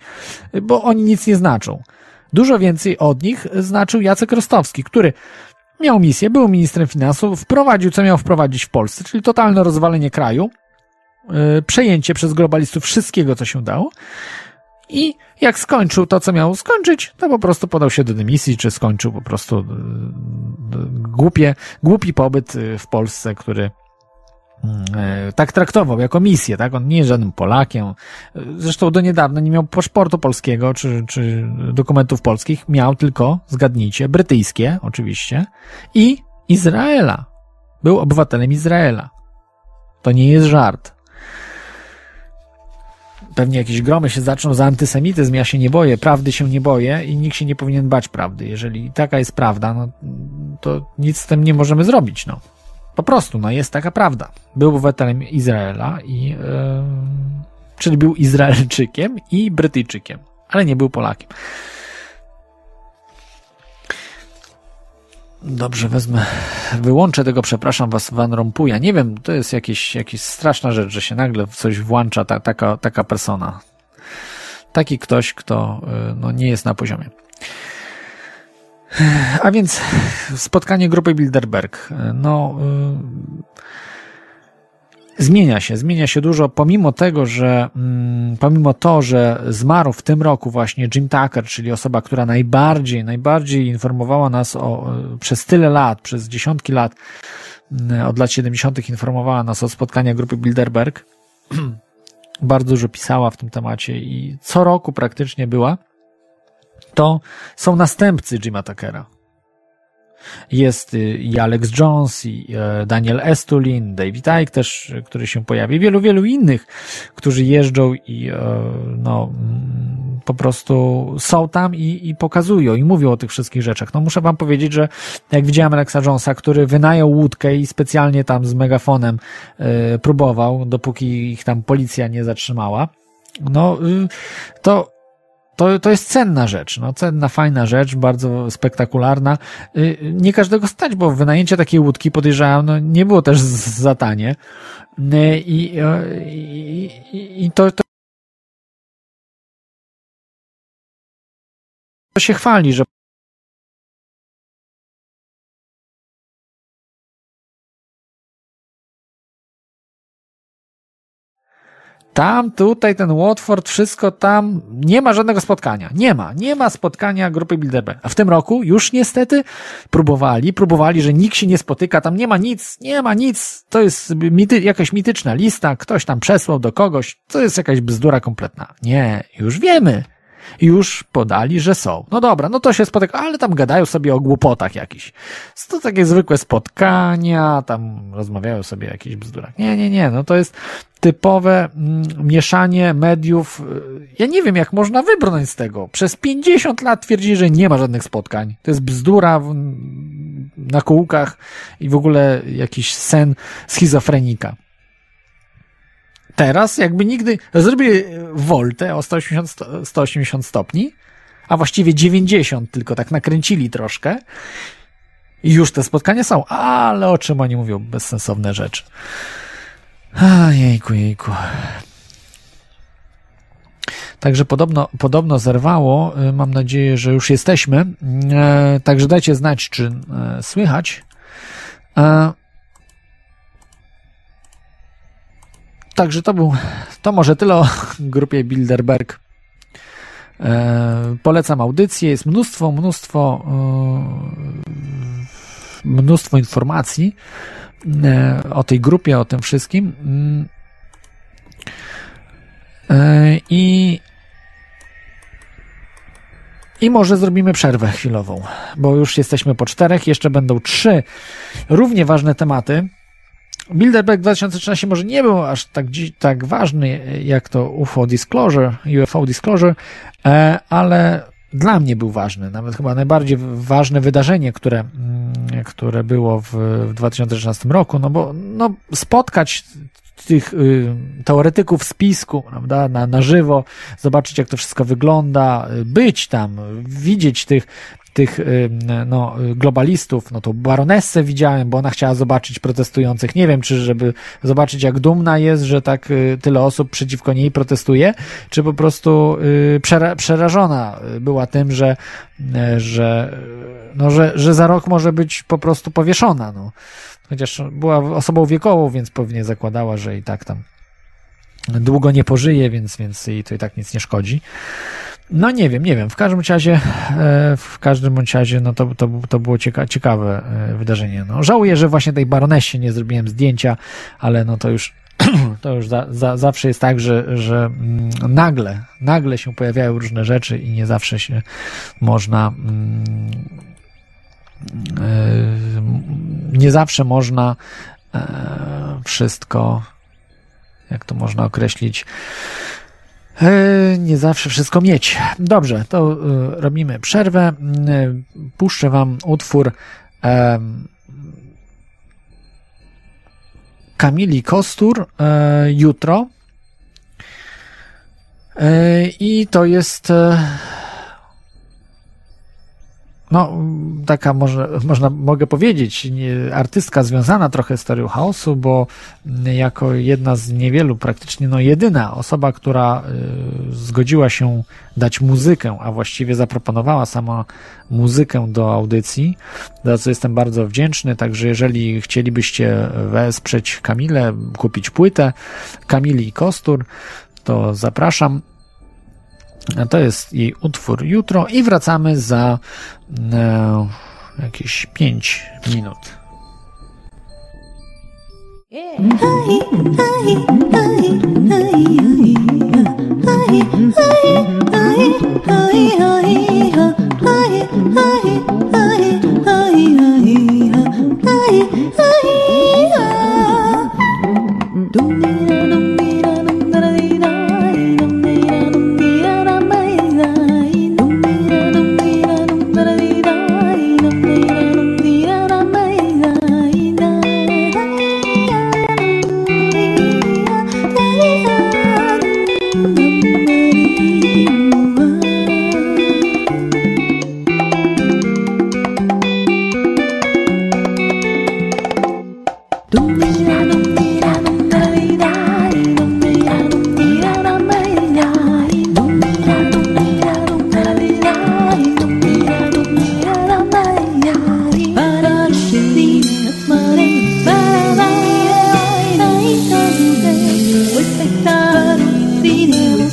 bo oni nic nie znaczą. Dużo więcej od nich znaczył Jacek Rostowski, który miał misję, był ministrem finansów, wprowadził, co miał wprowadzić w Polsce, czyli totalne rozwalenie kraju, yy, przejęcie przez globalistów wszystkiego, co się dało. I jak skończył to, co miał skończyć, to po prostu podał się do dymisji, czy skończył po prostu yy, głupie, głupi pobyt yy, w Polsce, który yy, tak traktował jako misję, tak? On nie jest żadnym Polakiem. Zresztą do niedawna nie miał paszportu polskiego, czy, czy dokumentów polskich. Miał tylko, zgadnijcie, brytyjskie, oczywiście, i Izraela. Był obywatelem Izraela. To nie jest żart pewnie jakieś gromy się zaczną za antysemityzm, ja się nie boję, prawdy się nie boję i nikt się nie powinien bać prawdy. Jeżeli taka jest prawda, no to nic z tym nie możemy zrobić, no. Po prostu, no jest taka prawda. Był obywatelem Izraela i yy, czyli był Izraelczykiem i Brytyjczykiem, ale nie był Polakiem. Dobrze, wezmę, wyłączę tego, przepraszam was, Van Rompuya. Nie wiem, to jest jakieś, jakieś straszna rzecz, że się nagle w coś włącza ta, taka, taka persona. Taki ktoś, kto no, nie jest na poziomie. A więc spotkanie grupy Bilderberg. No, Zmienia się, zmienia się dużo, pomimo tego, że mm, pomimo to, że zmarł w tym roku właśnie Jim Tucker, czyli osoba, która najbardziej, najbardziej informowała nas o, przez tyle lat, przez dziesiątki lat, mm, od lat 70. informowała nas o spotkaniach grupy Bilderberg. Bardzo dużo pisała w tym temacie i co roku praktycznie była. To są następcy Jima Tuckera. Jest y, i Alex Jones, i e, Daniel Estulin, David Icke też, który się pojawi, wielu, wielu innych, którzy jeżdżą i e, no, mm, po prostu są tam i, i pokazują i mówią o tych wszystkich rzeczach. No muszę wam powiedzieć, że jak widziałem Alexa Jonesa, który wynajął łódkę i specjalnie tam z megafonem e, próbował, dopóki ich tam policja nie zatrzymała, no y, to to, to jest cenna rzecz, no, cenna, fajna rzecz, bardzo spektakularna. Y, nie każdego stać, bo wynajęcie takiej łódki, podejrzewam, no, nie było też za tanie. Y, I, i, i, i to, to to się chwali, że Tam, tutaj, ten Watford, wszystko tam, nie ma żadnego spotkania. Nie ma, nie ma spotkania grupy Bilderberg. A w tym roku już niestety próbowali, próbowali, że nikt się nie spotyka, tam nie ma nic, nie ma nic. To jest mity, jakaś mityczna lista, ktoś tam przesłał do kogoś, to jest jakaś bzdura kompletna. Nie, już wiemy już podali, że są. No dobra, no to się spotyka, ale tam gadają sobie o głupotach jakichś. To takie zwykłe spotkania, tam rozmawiają sobie o jakichś bzdurach. Nie, nie, nie, no to jest typowe mm, mieszanie mediów. Ja nie wiem, jak można wybrnąć z tego. Przez 50 lat twierdzi, że nie ma żadnych spotkań. To jest bzdura w, na kółkach i w ogóle jakiś sen schizofrenika teraz jakby nigdy zrobili woltę o 180, 180 stopni, a właściwie 90 tylko tak nakręcili troszkę i już te spotkania są, ale o czym oni mówią bezsensowne rzeczy. A, jejku, jejku. Także podobno, podobno zerwało. Mam nadzieję, że już jesteśmy. E, także dajcie znać, czy e, słychać. E, Także to był, to może tyle o grupie Bilderberg. E, polecam audycję, jest mnóstwo, mnóstwo, e, mnóstwo informacji e, o tej grupie, o tym wszystkim. E, I i może zrobimy przerwę chwilową, bo już jesteśmy po czterech, jeszcze będą trzy równie ważne tematy. Bilderberg 2013 może nie był aż tak, tak ważny jak to UFO Disclosure, UFO Disclosure, e, ale dla mnie był ważny, nawet chyba najbardziej ważne wydarzenie, które, mm, które było w, w 2013 roku, no bo no, spotkać tych y, teoretyków spisku, prawda, na, na żywo, zobaczyć jak to wszystko wygląda, y, być tam, widzieć tych, tych y, no, globalistów, no to baronessę widziałem, bo ona chciała zobaczyć protestujących. Nie wiem, czy żeby zobaczyć, jak dumna jest, że tak y, tyle osób przeciwko niej protestuje, czy po prostu y, przera przerażona była tym, że, że, no, że, że za rok może być po prostu powieszona. No. Chociaż była osobą wiekową, więc pewnie zakładała, że i tak tam długo nie pożyje, więc, więc jej to i tak nic nie szkodzi. No nie wiem, nie wiem. W każdym razie, e, w każdym razie, no to, to, to było cieka ciekawe e, wydarzenie. No, żałuję, że właśnie tej baronesie nie zrobiłem zdjęcia, ale no to już to już za, za, zawsze jest tak, że, że mm, nagle, nagle się pojawiają różne rzeczy i nie zawsze się można mm, e, nie zawsze można wszystko jak to można określić nie zawsze wszystko mieć. Dobrze, to e, robimy przerwę. E, puszczę Wam utwór Kamili Kostur jutro. I to jest no, taka może, można, mogę powiedzieć, nie, artystka związana trochę z teorią chaosu, bo jako jedna z niewielu, praktycznie no jedyna osoba, która y, zgodziła się dać muzykę, a właściwie zaproponowała sama muzykę do audycji, za co jestem bardzo wdzięczny, także jeżeli chcielibyście wesprzeć Kamilę, kupić płytę Kamili i Kostur, to zapraszam. A to jest jej utwór jutro i wracamy za e, jakieś 5 minut. Yeah.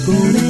por.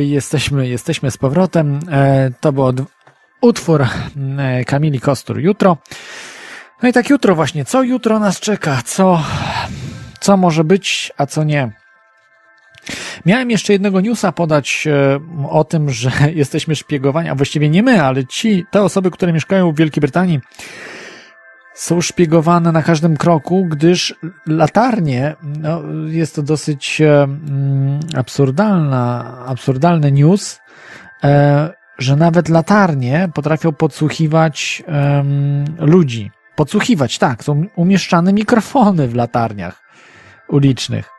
Jesteśmy, jesteśmy z powrotem. E, To był utwór e, Kamili Kostur jutro. No i tak jutro właśnie, co jutro nas czeka? Co, co może być, a co nie? Miałem jeszcze jednego newsa podać e, o tym, że jesteśmy szpiegowani, a właściwie nie my, ale ci, te osoby, które mieszkają w Wielkiej Brytanii, są szpiegowane na każdym kroku, gdyż latarnie, no, jest to dosyć e, mm, absurdalna, absurdalny news, e, że nawet latarnie potrafią podsłuchiwać ludzi. Podsłuchiwać, tak, są umieszczane mikrofony w latarniach ulicznych.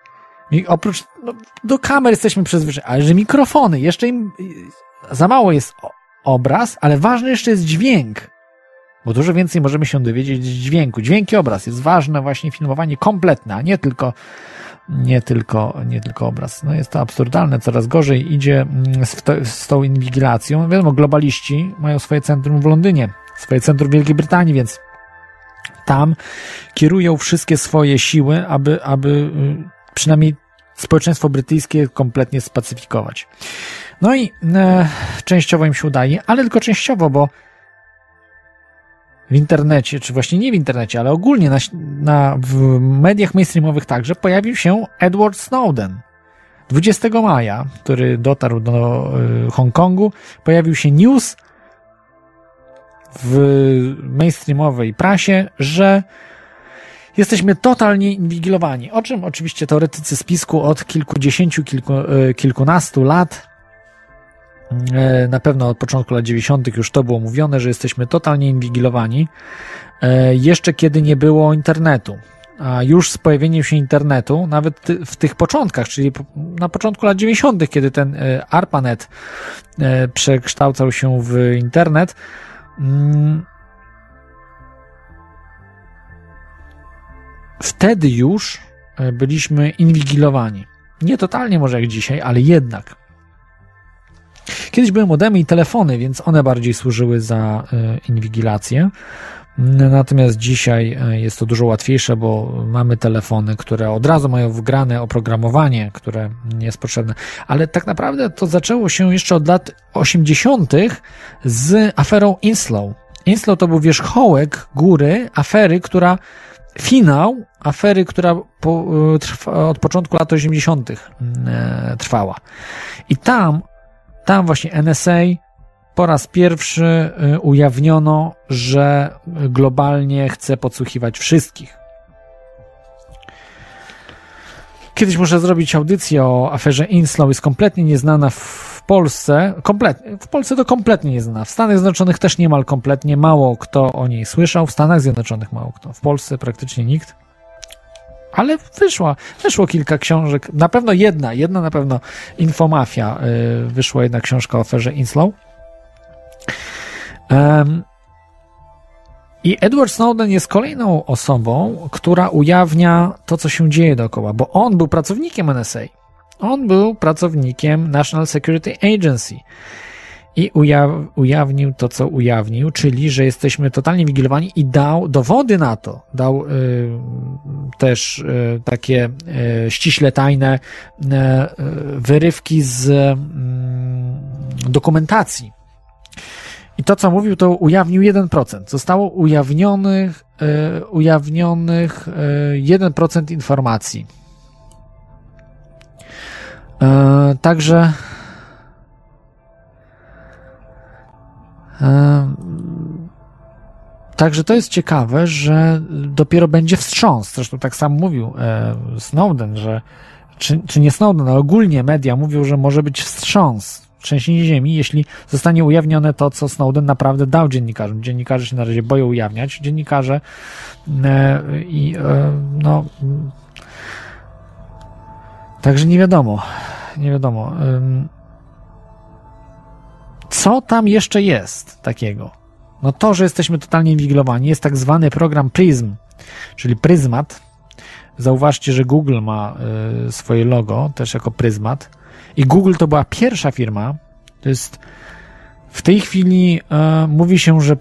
Oprócz, no, do kamer jesteśmy przyzwyczajeni, ale że mikrofony, jeszcze im za mało jest obraz, ale ważny jeszcze jest dźwięk. Bo dużo więcej możemy się dowiedzieć z dźwięku. Dźwięk i obraz jest ważne, właśnie filmowanie kompletne, a nie tylko, nie tylko, nie tylko obraz. No jest to absurdalne, coraz gorzej idzie mm, z, to, z tą inwigilacją. Wiadomo, globaliści mają swoje centrum w Londynie, swoje centrum w Wielkiej Brytanii, więc tam kierują wszystkie swoje siły, aby, aby y, przynajmniej społeczeństwo brytyjskie kompletnie spacyfikować. No i e, częściowo im się udaje, ale tylko częściowo, bo w internecie, czy właśnie nie w internecie, ale ogólnie na, na, w mediach mainstreamowych także pojawił się Edward Snowden. 20 maja, który dotarł do y, Hongkongu, pojawił się news w mainstreamowej prasie, że jesteśmy totalnie inwigilowani. O czym oczywiście teoretycy spisku od kilkudziesięciu, kilku, y, kilkunastu lat na pewno od początku lat 90. już to było mówione, że jesteśmy totalnie inwigilowani, e, jeszcze kiedy nie było internetu. A już z pojawieniem się internetu, nawet w tych początkach, czyli na początku lat 90., kiedy ten e, ARPANET e, przekształcał się w internet, mm, wtedy już e, byliśmy inwigilowani. Nie totalnie może jak dzisiaj, ale jednak. Kiedyś były modemy i telefony, więc one bardziej służyły za e, inwigilację. Natomiast dzisiaj e, jest to dużo łatwiejsze, bo mamy telefony, które od razu mają wgrane oprogramowanie, które nie jest potrzebne. Ale tak naprawdę to zaczęło się jeszcze od lat 80. z aferą Inslow. Inslow to był wierzchołek góry afery, która finał afery, która po, e, trwa, od początku lat 80. e, trwała. I tam tam właśnie NSA po raz pierwszy y, ujawniono, że globalnie chce podsłuchiwać wszystkich. Kiedyś muszę zrobić audycję o aferze Inslow, jest kompletnie nieznana w Polsce. W Polsce to kompletnie nieznana. W Stanach Zjednoczonych też niemal kompletnie mało kto o niej słyszał. W Stanach Zjednoczonych mało kto. W Polsce praktycznie nikt. Ale wyszła, wyszło kilka książek, na pewno jedna, jedna na pewno Infomafia, y, wyszła jedna książka o aferze Inslow. Em, I Edward Snowden jest kolejną osobą, która ujawnia to, co się dzieje dookoła, bo on był pracownikiem NSA. On był pracownikiem National Security Agency i ujaw, ujawnił to, co ujawnił, czyli, że jesteśmy totalnie wigilowani i dał dowody na to. Dał y, też y, takie y, ściśle tajne y, y, wyrywki z mm, dokumentacji. I to, co mówił, to ujawnił 1%. Zostało ujawnionych, y, ujawnionych y, 1% informacji. Także Także to jest ciekawe, że dopiero będzie wstrząs. Zresztą tak sam mówił e, Snowden, że czy, czy nie Snowden, ale ogólnie media mówią, że może być wstrząs, trzęsienie ziemi, jeśli zostanie ujawnione to, co Snowden naprawdę dał dziennikarzom. Dziennikarze się na razie boją ujawniać. Dziennikarze e, i e, no Także nie wiadomo, nie wiadomo. Co tam jeszcze jest takiego? No to, że jesteśmy totalnie inwigilowani, jest tak zwany program PRISM, czyli Pryzmat. Zauważcie, że Google ma y, swoje logo też jako Pryzmat. I Google to była pierwsza firma, to jest w tej chwili e, mówi się, że,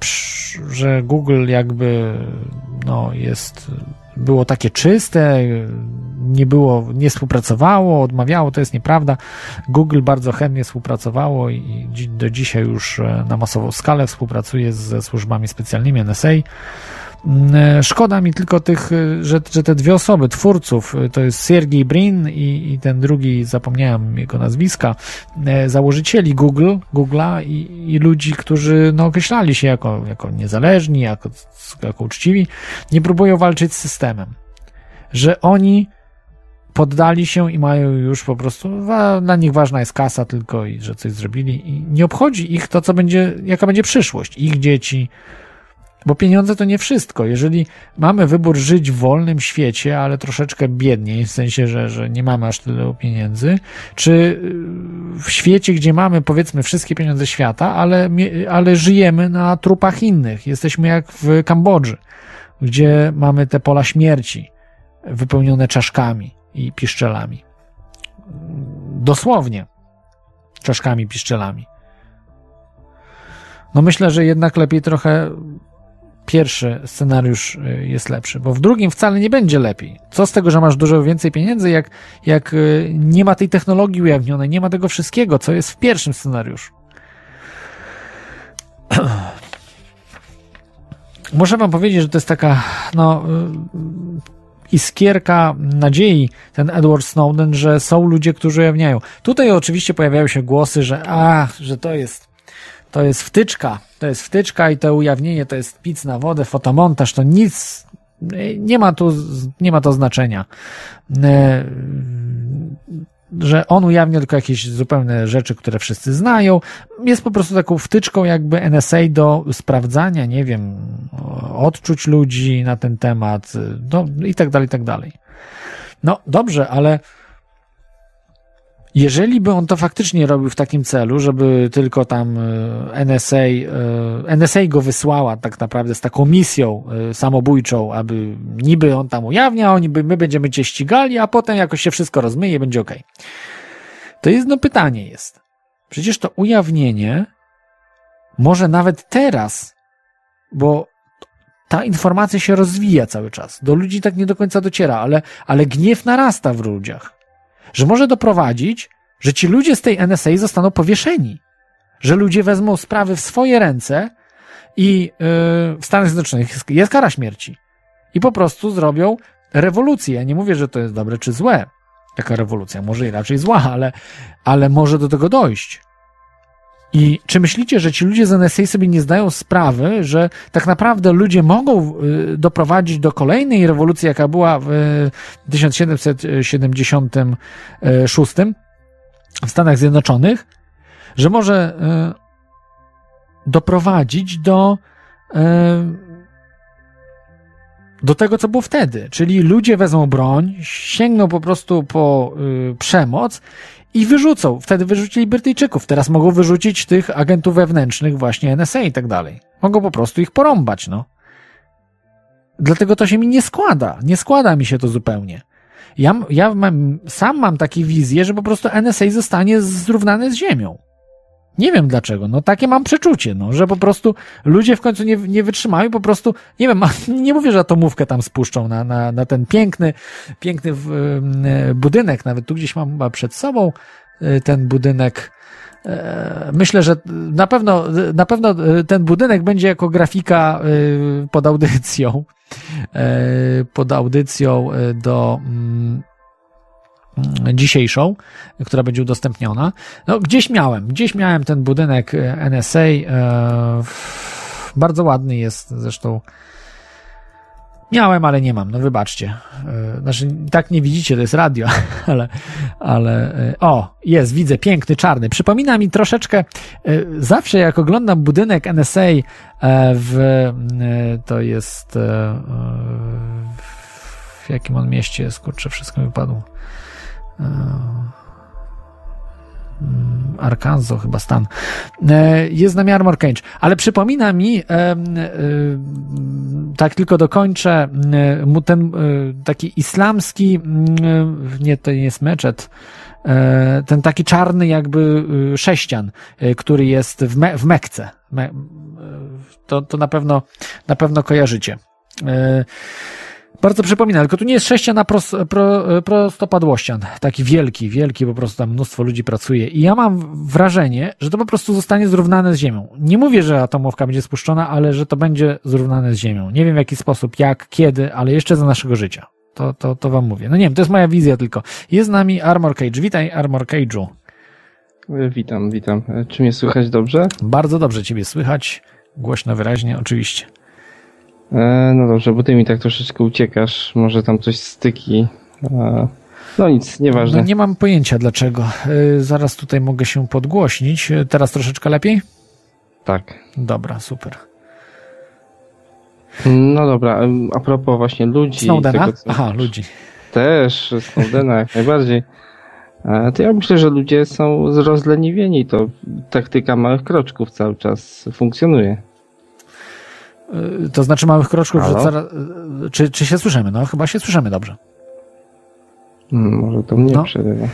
że Google jakby no, jest, było takie czyste, nie było, nie współpracowało, odmawiało, to jest nieprawda. Google bardzo chętnie współpracowało i do dzisiaj już e, na masową skalę współpracuje ze służbami specjalnymi NSA. Mm, e, Szkoda mi tylko tych, e, że, że te dwie osoby, twórców, to jest Sergey Brin i, i ten drugi, zapomniałem jego nazwiska, założycieli Google, Google'a i, i ludzi, którzy no, określali się jako, jako niezależni, jako, jako uczciwi, nie próbują walczyć z systemem. Że oni poddali się i mają już po prostu, dla nich ważna jest kasa tylko i że coś zrobili i nie obchodzi ich to, co będzie, jaka będzie przyszłość ich dzieci, bo pieniądze to nie wszystko. Jeżeli mamy wybór żyć w wolnym świecie, ale troszeczkę biedniej, w sensie, że, że nie mamy aż tyle pieniędzy, czy y, w świecie, gdzie mamy powiedzmy wszystkie pieniądze świata, ale, ale żyjemy na trupach innych. Jesteśmy jak w Kambodży, gdzie mamy te pola śmierci wypełnione czaszkami i piszczelami. Dosłownie czaszkami, piszczelami. No myślę, że jednak lepiej trochę pierwszy scenariusz y, jest lepszy, bo w drugim wcale nie będzie lepiej. Co z tego, że masz dużo więcej pieniędzy, jak, jak y, nie ma tej technologii ujawnionej, nie ma tego wszystkiego, co jest w pierwszym scenariuszu. Muszę wam powiedzieć, że to jest taka, no, y, iskierka nadziei, ten Edward Snowden, że są ludzie, którzy ujawniają. Tutaj oczywiście pojawiają się głosy, że a, że to jest to jest wtyczka, to jest wtyczka i to ujawnienie to jest pic na wodę, fotomontaż, to nic, nie ma tu, nie ma to znaczenia. Że on ujawnia tylko jakieś zupełne rzeczy, które wszyscy znają. Jest po prostu taką wtyczką jakby NSA do sprawdzania, nie wiem, odczuć ludzi na ten temat, no i tak dalej, i tak dalej. No dobrze, ale jeżeli by on to faktycznie robił w takim celu, żeby tylko tam e, NSA, e, NSA go wysłała tak naprawdę z taką misją e, samobójczą, aby niby on tam ujawnia, oni by, my będziemy cię ścigali, a potem jakoś się wszystko rozmyje będzie ok. To jedno pytanie jest. Przecież to ujawnienie może nawet teraz, bo ta informacja się rozwija cały czas. Do ludzi tak nie do końca dociera, ale, ale gniew narasta w ludziach że może doprowadzić, że ci ludzie z tej NSA zostaną powieszeni. Że ludzie wezmą sprawy w swoje ręce i yy, w Stanach Zjednoczonych jest, kara śmierci. I po prostu zrobią rewolucję. Ja nie mówię, że to jest dobre czy złe. Taka rewolucja, może i raczej zła, ale, ale może do tego dojść. I czy myślicie, że ci ludzie z NSA sobie nie zdają sprawy, że tak naprawdę ludzie mogą y, doprowadzić do kolejnej rewolucji, jaka była w y, 1776 w Stanach Zjednoczonych, że może y, doprowadzić do y, do tego, co było wtedy. Czyli ludzie wezmą broń, sięgną po prostu po y, przemoc i wyrzucą. Wtedy wyrzucili Brytyjczyków. Teraz mogą wyrzucić tych agentów wewnętrznych, właśnie NSA i tak dalej. Mogą po prostu ich porąbać, no. Dlatego to się mi nie składa. Nie składa mi się to zupełnie. Ja, ja mam, sam mam takie wizje, że po prostu NSA zostanie zrównane z ziemią. Nie wiem dlaczego, no takie mam przeczucie, no, że po prostu ludzie w końcu nie, nie wytrzymają, po prostu, nie wiem, nie mówię, że atomówkę tam spuszczą na, na, na ten piękny, piękny y, budynek, nawet tu gdzieś mam chyba przed sobą y, ten budynek. E, Myślę, że na pewno, na pewno ten budynek będzie jako grafika pod audycją, e, pod audycją do mm, dzisiejszą, która będzie udostępniona. No, gdzieś miałem, gdzieś miałem ten budynek NSA. E, bardzo ładny jest zresztą. Miałem, ale nie mam, no wybaczcie. E, znaczy, tak nie widzicie, to jest radio, ale, ale e, o, jest, widzę, piękny, czarny. Przypomina mi troszeczkę, e, zawsze jak oglądam budynek NSA e, w, e, to jest e, w jakim on mieście jest, kurczę, wszystko mi wypadło. Arkansas chyba stan. Jest na Armor Cage, ale przypomina mi, tak tylko dokończę, ten taki islamski, nie, to nie jest meczet, e, ten taki czarny jakby sześcian, który jest w, Me w Mekce. Me to, to na pewno, na pewno kojarzycie. Bardzo przypomina, tylko tu nie jest sześcian, pros, pro, prostopadłościan. Taki wielki, wielki, po prostu tam mnóstwo ludzi pracuje. I ja mam wrażenie, że to po prostu zostanie zrównane z Ziemią. Nie mówię, że atomówka będzie spuszczona, ale że to będzie zrównane z Ziemią. Nie wiem w jaki sposób, jak, kiedy, ale jeszcze za naszego życia. To, to, to wam mówię. No nie wiem, to jest moja wizja tylko. Jest z nami Armor Cage. Witaj, Armor Cage'u. Witam, witam. Czy mnie słychać dobrze? Bardzo dobrze ciebie słychać. Głośno, wyraźnie, oczywiście. E, no dobrze, bo ty mi tak troszeczkę uciekasz. Może tam coś styki. E, no nic, nieważne. No nie mam pojęcia dlaczego. Y, Zaraz tutaj mogę się podgłośnić. Y, Teraz troszeczkę lepiej? Tak. Dobra, super. No dobra, a propos właśnie ludzi. Snowdena? tego, co- Aha, ludzi. Też, Snowdena jak najbardziej. E, To ja myślę, że ludzie są rozleniwieni. To taktyka małych kroczków cały czas funkcjonuje. Y, To znaczy małych kroczków, że zaraz, y, czy, czy się słyszymy? No chyba się słyszymy dobrze. Hmm, Może to mnie No. przerywa.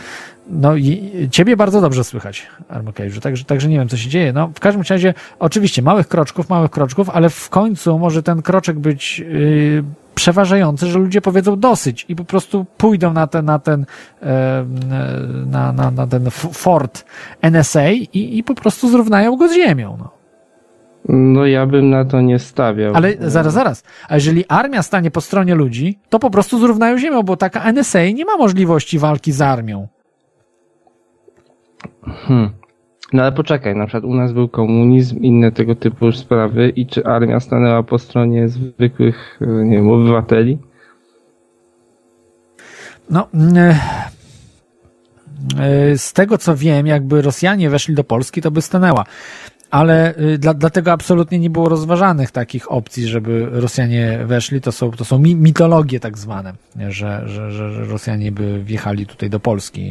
No i ciebie bardzo dobrze słychać, Armocage'u, także, także nie wiem, co się dzieje. No, w każdym razie, oczywiście, małych kroczków, małych kroczków, ale w końcu może ten kroczek być yy, przeważający, że ludzie powiedzą dosyć i po prostu pójdą na ten, na ten, em, na, na, na ten fort NSA i, i po prostu zrównają go z ziemią. No. No ja bym na to nie stawiał. Ale zaraz, zaraz. A jeżeli armia stanie po stronie ludzi, to po prostu zrównają ziemią, bo taka NSA nie ma możliwości walki z armią. Hmm. No ale poczekaj, na przykład u nas był komunizm, inne tego typu sprawy i czy armia stanęła po stronie zwykłych, e, nie wiem, obywateli? No, mm, e, z tego co wiem, jakby Rosjanie weszli do Polski, to by stanęła. Ale y, dla, dlatego absolutnie nie było rozważanych takich opcji, żeby Rosjanie weszli. To są, to są mi, mitologie tak zwane, że, że, że, Rosjanie by wjechali tutaj do Polski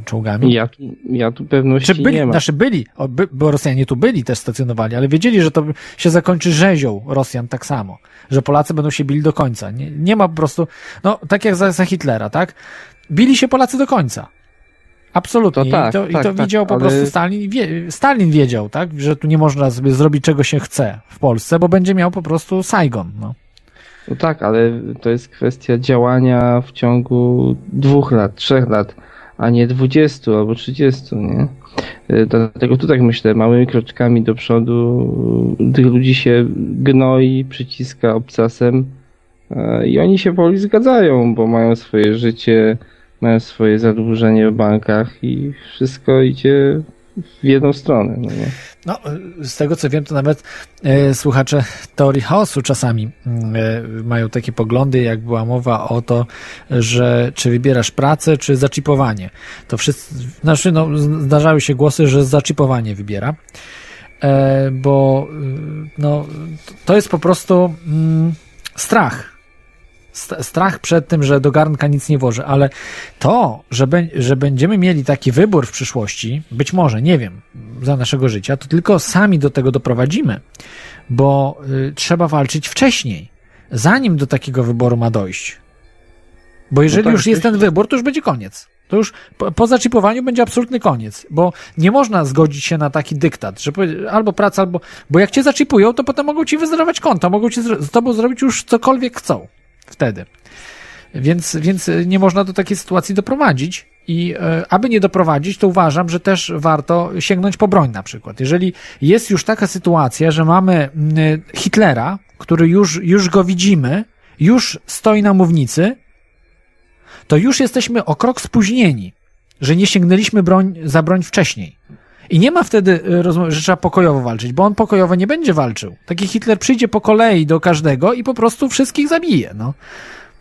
y, czołgami. Ja ja tu pewności Czy byli, nie mam. znaczy byli, bo Rosjanie tu byli, też stacjonowali, ale wiedzieli, że to się zakończy rzezią Rosjan tak samo, że Polacy będą się bili do końca. Nie, nie ma po prostu, no tak jak za, za Hitlera, tak? Bili się Polacy do końca. Absolutnie. To tak, I to, i tak, to tak, wiedział po ale- prostu Stalin. Wie, Stalin wiedział, tak? Że tu nie można sobie zrobić czego się chce w Polsce, bo będzie miał po prostu Saigon. No. No tak, ale to jest kwestia działania w ciągu dwóch lat, trzech lat, a nie dwudziestu albo trzydziestu, nie? Y, Dlatego tu tak myślę, małymi kroczkami do przodu y, tych ludzi się gnoi, przyciska obcasem y, i oni się powoli zgadzają, bo mają swoje życie, mają swoje zadłużenie w bankach i wszystko idzie w jedną stronę. No nie? No, z tego co wiem, to nawet e, słuchacze teorii chaosu czasami mm, e, mają takie poglądy, jak była mowa o to, że czy wybierasz pracę, czy zaczipowanie. To wszyscy, znaczy, no, zdarzały się głosy, że zaczipowanie wybiera, e, bo y, no, to jest po prostu mm, strach. St- Strach przed tym, że do garnka nic nie włoży, ale to, że, be, że będziemy mieli taki wybór w przyszłości, być może, nie wiem, za naszego życia, to tylko sami do tego doprowadzimy, bo y, trzeba walczyć wcześniej, zanim do takiego wyboru ma dojść. Bo jeżeli tak, już jest ten wybór, to już będzie koniec. To już po, po zaczipowaniu będzie absolutny koniec, bo nie można zgodzić się na taki dyktat, że albo praca, albo. Bo jak cię zaczipują, to potem mogą ci wyzerować konto, mogą ci z, z tobą zrobić już cokolwiek chcą wtedy. Więc, więc nie można do takiej sytuacji doprowadzić. I e, aby nie doprowadzić, to uważam, że też warto sięgnąć po broń na przykład. Jeżeli jest już taka sytuacja, że mamy mm, Hitlera, który już, już go widzimy, już stoi na mównicy, to już jesteśmy o krok spóźnieni, że nie sięgnęliśmy broń, za broń wcześniej. I nie ma wtedy y, rozmowy, że trzeba pokojowo walczyć, bo on pokojowo nie będzie walczył. Taki Hitler przyjdzie po kolei do każdego i po prostu wszystkich zabije, no.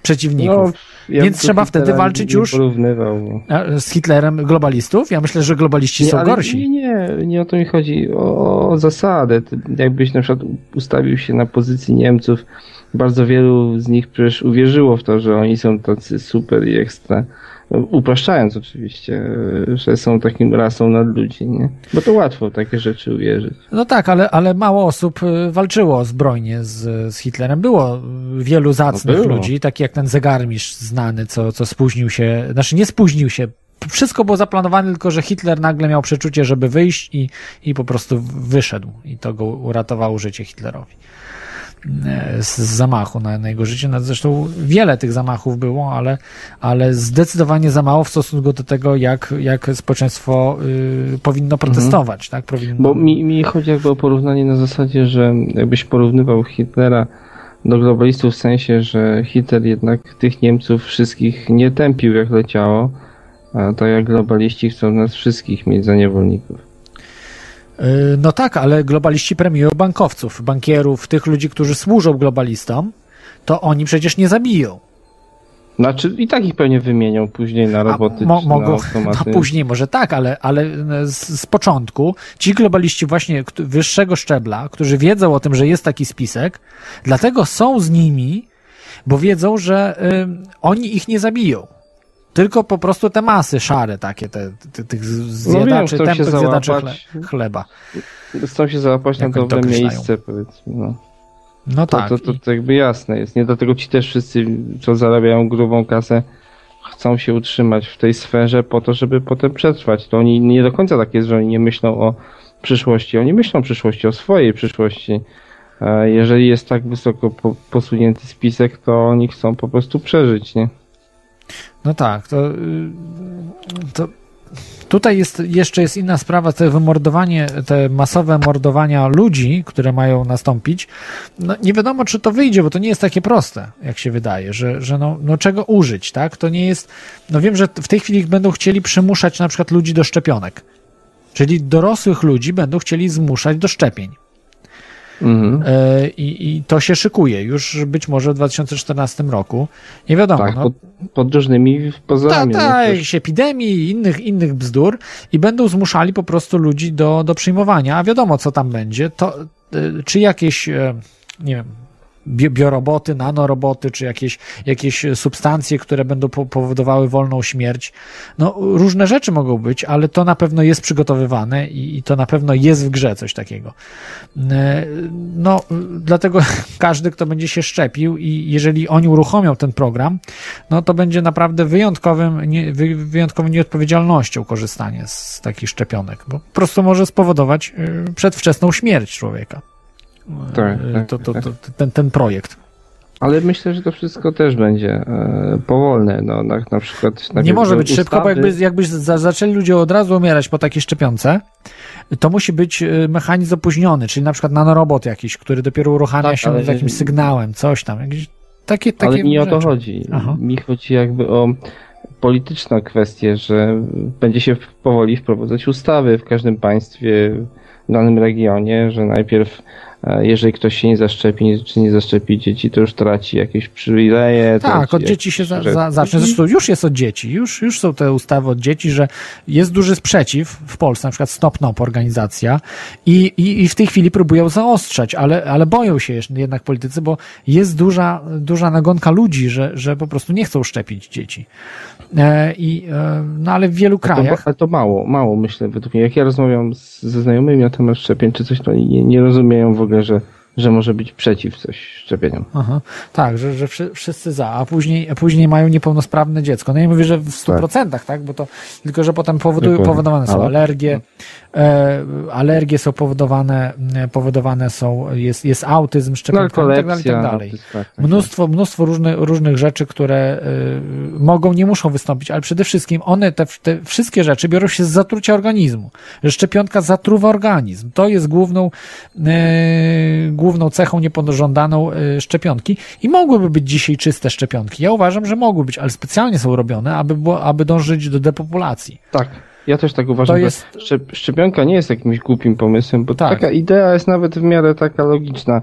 Przeciwników. No, ja Więc trzeba Hitlera wtedy walczyć nie już porównywał. a, z Hitlerem globalistów. Ja myślę, że globaliści są ale gorsi. Nie, nie, nie o to mi chodzi. O, o zasadę. Jakbyś na przykład ustawił się na pozycji Niemców, bardzo wielu z nich przecież uwierzyło w to, że oni są tacy super i ekstra. Upraszczając oczywiście, że są takim rasą nad ludzi, nie? Bo to łatwo takie rzeczy uwierzyć. No tak, ale, ale mało osób y, walczyło zbrojnie z, z Hitlerem. Było wielu zacnych No było. ludzi, taki jak ten zegarmistrz znany, co, co spóźnił się, znaczy nie spóźnił się, wszystko było zaplanowane, tylko że Hitler nagle miał przeczucie, żeby wyjść i, i po prostu wyszedł. I to go uratowało życie Hitlerowi z zamachu na, na jego życie. No, zresztą wiele tych zamachów było, ale, ale zdecydowanie za mało w stosunku do tego, jak, jak społeczeństwo y, powinno protestować. Tak? Powinno... Bo mi, mi chodzi jakby o porównanie na zasadzie, że jakbyś porównywał Hitlera do globalistów w sensie, że Hitler jednak tych Niemców wszystkich nie tępił jak leciało, a to jak globaliści chcą nas wszystkich mieć za niewolników. Y, No tak, ale globaliści premiują bankowców, bankierów, tych ludzi, którzy służą globalistom, to oni przecież nie zabiją. Znaczy i tak ich pewnie wymienią później na roboty Mo, mogą, na no później może tak, ale, ale z, z początku ci globaliści właśnie wyższego szczebla, którzy wiedzą o tym, że jest taki spisek, dlatego są z nimi, bo wiedzą, że y, oni ich nie zabiją. Tylko po prostu te masy szare takie, te, te, tych zjadaczy, No wiem, zjadaczy chle, załapać. chleba. Chcą się załapać na Jak dobre miejsce, powiedzmy. No. No To, tak. to, to, to jakby jasne jest. Nie dlatego ci też wszyscy, co zarabiają grubą kasę, chcą się utrzymać w tej sferze po to, żeby potem przetrwać. To oni nie do końca tak jest, że oni nie myślą o przyszłości. Oni myślą o przyszłości, o swojej przyszłości. E, Jeżeli jest tak wysoko po, posunięty spisek, to oni chcą po prostu przeżyć, nie? No tak, to, y, to tutaj jest jeszcze jest inna sprawa, te wymordowanie, te masowe mordowania ludzi, które mają nastąpić. No, nie wiadomo, czy to wyjdzie, bo to nie jest takie proste, jak się wydaje, że, że no, no czego użyć, tak? To nie jest. No wiem, że w tej chwili będą chcieli przymuszać na przykład ludzi do szczepionek. Czyli dorosłych ludzi będą chcieli zmuszać do szczepień. Mhm. E, I, I to się szykuje już być może w 2014 roku. Nie wiadomo. Tak, no, pod, pod różnymi pozorami. tak, jakichś epidemii i innych, innych bzdur i będą zmuszali po prostu ludzi do, do przyjmowania, a wiadomo co tam będzie, to y, czy jakieś, e, nie wiem, bioroboty, nanoroboty, czy jakieś, jakieś substancje, które będą po- powodowały wolną śmierć. No, różne rzeczy mogą być, ale to na pewno jest przygotowywane i, i to na pewno jest w grze coś takiego. E, No, dlatego każdy, kto będzie się szczepił i jeżeli oni uruchomią ten program, no to będzie naprawdę wyjątkowym, nie, wy, wyjątkową nieodpowiedzialnością korzystanie z takich szczepionek, bo po prostu może spowodować y, przedwczesną śmierć człowieka. Tak, tak, to, to, to, ten, ten projekt. Ale myślę, że to wszystko też będzie e, powolne. No, na, na przykład. Nie najpierw może być ustawy- szybko, bo jakby, jakby za, zaczęli ludzie od razu umierać po takiej szczepionce, to musi być y, mechanizm opóźniony, czyli na przykład nanorobot jakiś, który dopiero uruchamia Tak, się ale- z jakimś sygnałem, coś tam. Jakieś, takie, takie Ale mi nie o to rzeczy. chodzi. Aha. Mi chodzi jakby o polityczną kwestię, że będzie się powoli wprowadzać ustawy w każdym państwie, w danym regionie, że najpierw e, jeżeli ktoś się nie zaszczepi, czy nie zaszczepi dzieci, to już traci jakieś przywileje. Tak, od dzieci się za, zacznie. Zresztą już jest od dzieci, już, już są te ustawy od dzieci, że jest duży sprzeciw w Polsce, na przykład Stop Nop organizacja i, i, i w tej chwili próbują zaostrzać, ale, ale boją się jeszcze jednak politycy, bo jest duża, duża nagonka ludzi, że, że po prostu nie chcą szczepić dzieci. E, i, e, no ale w wielu to, krajach ale to mało, mało myślę, według mnie. Jak ja rozmawiam z, ze znajomymi na temat szczepień czy coś, to nie, nie rozumieją w ogóle, że, że może być przeciw coś szczepieniom. Aha, tak, że, że wszy- wszyscy za, a później, a później mają niepełnosprawne dziecko. No nie mówię, że w 100%, tak, tak bo to tylko, że potem powodują, Dokładnie. powodowane są Ale- alergie, e, alergie są powodowane, e, powodowane są, jest, jest autyzm, szczepionka tak tak dalej. autyzm, tak, tak, Mnóstwo, mnóstwo różnych, różnych rzeczy, które y, mogą, nie muszą wystąpić, ale przede wszystkim one, te, te wszystkie rzeczy biorą się z zatrucia organizmu. Że szczepionka zatruwa organizm. To jest główną, y, główną cechą niepożądaną y, szczepionki i mogłyby być dzisiaj czyste szczepionki. Ja uważam, że mogły być, ale specjalnie są robione, aby, było, aby dążyć do depopulacji. Tak. Ja też tak uważam. To że jest- szczep- szczepionka nie jest jakimś głupim pomysłem, bo Tak. taka idea jest nawet w miarę taka logiczna.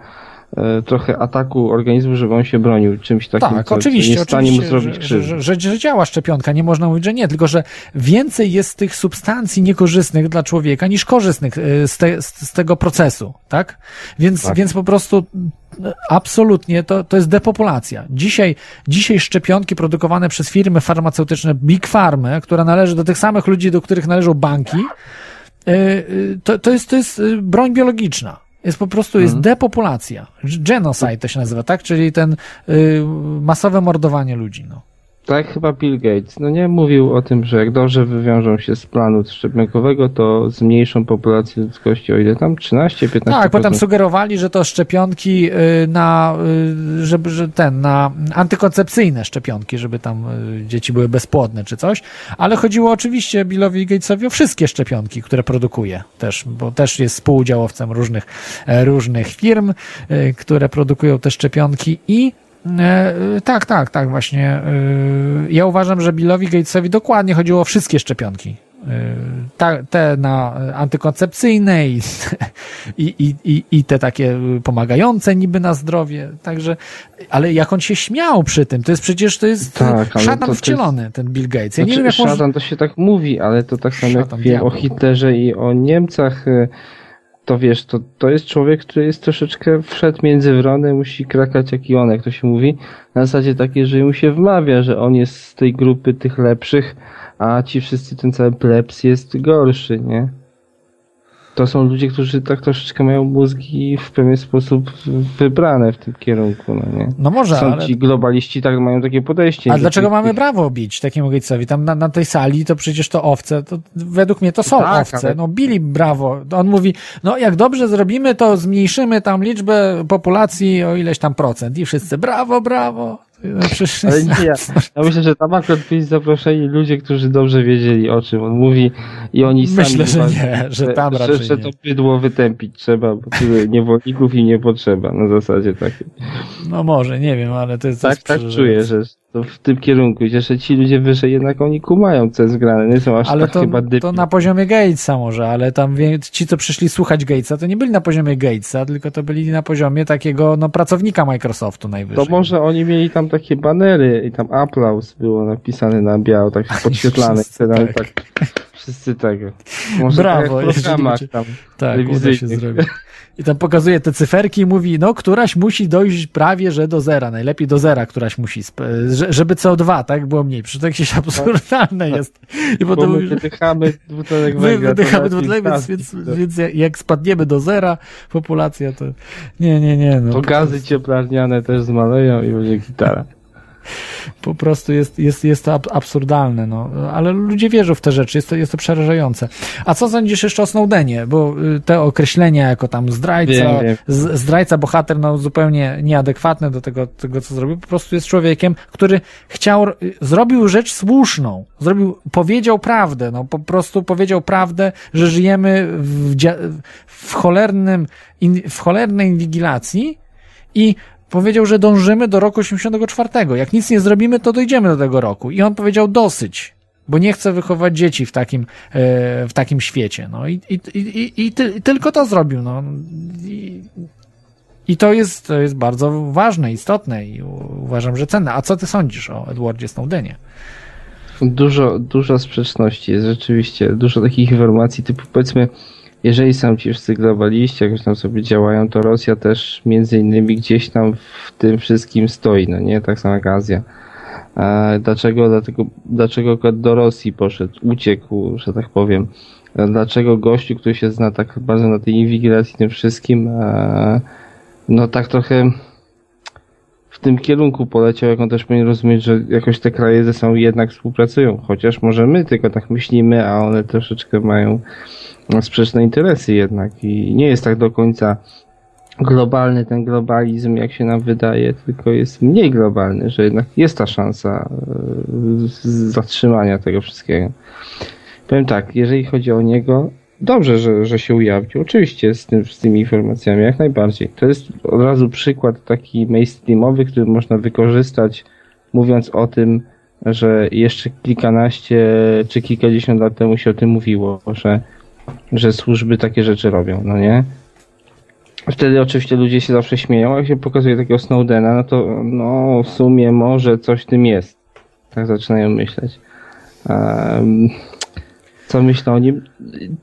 E, trochę ataku organizmu, żeby on się bronił czymś takim, Tak, co, oczywiście, nie jest w stanie mu zrobić krzywdy. że, że, że działa szczepionka, nie można mówić, że nie, tylko że więcej jest tych substancji niekorzystnych dla człowieka niż korzystnych y, z, te, z, tego procesu, tak? Więc, Tak. więc po prostu y, absolutnie to, to jest depopulacja. Dzisiaj, dzisiaj szczepionki produkowane przez firmy farmaceutyczne Big Pharma, która należy do tych samych ludzi, do których należą banki, to, to, jest, to jest broń biologiczna. Jest po prostu, jest depopulacja. Genocide to się nazywa, tak? Czyli ten y, masowe mordowanie ludzi, no. Tak chyba Bill Gates, no nie, mówił o tym, że jak dobrze wywiążą się z planu szczepionkowego, to zmniejszą populację ludzkości o ile tam 13-15%. Tak, potem sugerowali, że to szczepionki y, na, y, żeby, że ten, na antykoncepcyjne szczepionki, żeby tam y, dzieci były bezpłodne czy coś, ale chodziło oczywiście Billowi Gatesowi o wszystkie szczepionki, które produkuje też, bo też jest współudziałowcem różnych, e, różnych firm, które produkują te szczepionki i tak, tak, tak, właśnie. E, ja uważam, że Billowi Gatesowi dokładnie chodziło o wszystkie szczepionki. E, te na antykoncepcyjne i, i, i, i te takie pomagające niby na zdrowie. Także, ale jak on się śmiał przy tym, to jest przecież to jest Tak, szatan to- wcielony, jest- ten Bill Gates. Ja Znaczy, nie wiem, jak szatan można... to się tak mówi, ale to tak samo jak wiem o. Hitlerze i o Niemcach, to wiesz, to, to jest człowiek, który jest troszeczkę wszedł między wrony, musi krakać jak i on, jak to się mówi. Na zasadzie takiej, że mu się wmawia, że on jest z tej grupy tych lepszych, a ci wszyscy, ten cały plebs jest gorszy, nie? To są ludzie, którzy tak troszeczkę mają mózgi w pewien sposób wybrane w tym kierunku, no nie? No może, Są ale... ci globaliści, tak mają takie podejście. A dlaczego tych- mamy brawo bić takiemu Gatesowi? Tam na, na tej sali to przecież to owce, to według mnie to są Tak, owce. ale- No bili brawo. On mówi, no jak dobrze zrobimy, to zmniejszymy tam liczbę populacji o ileś tam procent. I wszyscy brawo, brawo. No przecież- Ale nie, ja, ja myślę, że tam akurat byli zaproszeni ludzie, którzy dobrze wiedzieli o czym on mówi i oni sami Myślę, że nie, że tam że, raczej że nie. to bydło wytępić trzeba, bo tyle niewolników im nie potrzeba, na zasadzie takiej. No może, nie wiem, ale to jest... Tak, tak czuję, że to w tym kierunku idzie, że ci ludzie wyżej jednak oni kumają, co jest grane, nie są aż Ale tak to, chyba to dypni. na poziomie Gatesa może, ale tam ci, co przyszli słuchać Gatesa, to nie byli na poziomie Gatesa, tylko to byli na poziomie takiego no, pracownika Microsoftu najwyżej. To może oni mieli tam takie banery i tam aplauz było napisane na biało, tak podświetlane. Wszyscy tak. tak. Wszyscy tego. Może Brawo, tak jak w programach tam Tak, uda się zrobić. I tam pokazuje te cyferki i mówi, no któraś musi dojść prawie, że do zera, najlepiej do zera któraś musi, żeby CO2, tak, było mniej. Przecież to jakieś absurdalne jest. I Bo potem my wydychamy dwutlenek węgla. wydychamy dwutlenek, więc, więc, więc jak- jak spadniemy do zera, populacja to... Nie, nie, nie. No, To gazy cieplarniane też zmaleją i będzie gitara. Po prostu jest, jest, jest to ab- absurdalne, no. Ale ludzie wierzą w te rzeczy, jest to, jest to przerażające. A co sądzisz jeszcze o Snowdenie? Bo y, te określenia jako tam zdrajca, Wiem, wiem. zdrajca, bohater, no zupełnie nieadekwatne do tego, tego, co zrobił. Po prostu jest człowiekiem, który chciał, y, zrobił rzecz słuszną. Zrobił, powiedział prawdę, no po prostu powiedział prawdę, że żyjemy w, w cholernym, in, w cholernej inwigilacji i powiedział, że dążymy do roku 84. Jak nic nie zrobimy, to dojdziemy do tego roku. I on powiedział dosyć, bo nie chce wychować dzieci w takim, e, w takim świecie. No i, i, i, i, i, ty, i tylko to zrobił. No. I, I to jest, to jest bardzo ważne, istotne i uważam, że cenne. A co ty sądzisz o Edwardzie Snowdenie? Dużo, dużo sprzeczności jest rzeczywiście, dużo takich informacji typu powiedzmy, jeżeli są ci wszyscy globaliści, jakoś tam sobie działają, to Rosja też między innymi gdzieś tam w tym wszystkim stoi, no nie? Tak samo jak Azja. Dlaczego, dlatego, dlaczego do Rosji poszedł, uciekł, że tak powiem. Dlaczego gościu, który się zna tak bardzo na tej inwigilacji tym wszystkim, no tak trochę w tym kierunku poleciał, jak on też powinien rozumieć, że jakoś te kraje ze sobą jednak współpracują. Chociaż może my tylko tak myślimy, a one troszeczkę mają sprzeczne interesy jednak i nie jest tak do końca globalny ten globalizm, jak się nam wydaje, tylko jest mniej globalny, że jednak jest ta szansa e, zatrzymania tego wszystkiego. Powiem tak, jeżeli chodzi o niego, dobrze, że, że się ujawnił. Oczywiście z, tym, z tymi informacjami, jak najbardziej. To jest od razu przykład taki mainstreamowy, który można wykorzystać, mówiąc o tym, że jeszcze kilkanaście czy kilkadziesiąt lat temu się o tym mówiło, że, że służby takie rzeczy robią, no nie? Wtedy oczywiście ludzie się zawsze śmieją, jak się pokazuje takiego Snowdena, no to no w sumie może coś w tym jest. Tak zaczynają myśleć. Em, co myślę o nim?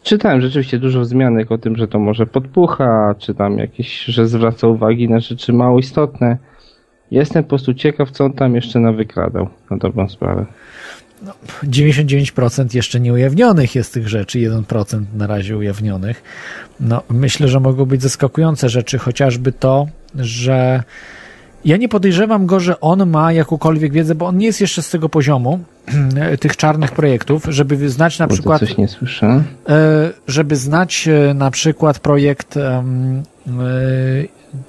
Czytałem rzeczywiście dużo wzmianek o tym, że to może podpucha, czy tam jakieś, że zwraca uwagi na rzeczy mało istotne. Jestem po prostu ciekaw, co on tam jeszcze nawykradał, na dobrą sprawę. 99% jeszcze nieujawnionych jest tych rzeczy, 1% na razie ujawnionych. No, myślę, że mogą być zaskakujące rzeczy, chociażby to, że Ja nie podejrzewam go, że on ma jakąkolwiek wiedzę, bo on nie jest jeszcze z tego poziomu tych czarnych projektów, żeby znać na przykład, coś nie słyszę. e, żeby znać e, na przykład projekt e,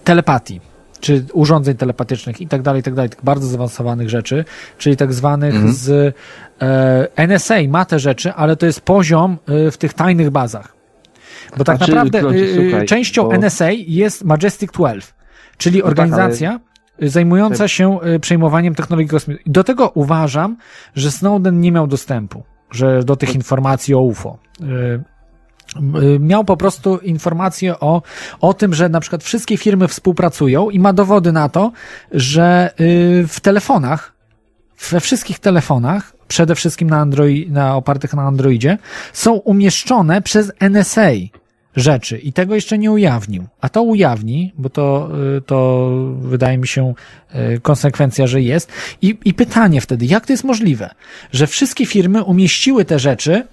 telepatii, czy urządzeń telepatycznych i tak dalej, i tak dalej, tych bardzo zaawansowanych rzeczy, czyli tak zwanych Mhm. z NSA ma te rzeczy, ale to jest poziom w tych tajnych bazach. Bo tak Znaczy, naprawdę Klodzie, słuchaj, częścią bo- No tak, NSA jest Majestic 12, czyli ale- organizacja y, zajmująca się y, przejmowaniem technologii kosmicznej. Do tego uważam, że Snowden nie miał dostępu, że do tych informacji o UFO. Y, y, Miał po prostu informacje o, o tym, że na przykład wszystkie firmy współpracują i ma dowody na to, że y, w telefonach, we wszystkich telefonach, przede wszystkim na, Androi, na opartych na Androidzie, są umieszczone przez NSA rzeczy i tego jeszcze nie ujawnił. A to ujawni, bo to, y, to wydaje mi się y, konsekwencja, że jest. I, I pytanie wtedy, jak to jest możliwe, że wszystkie firmy umieściły te rzeczy,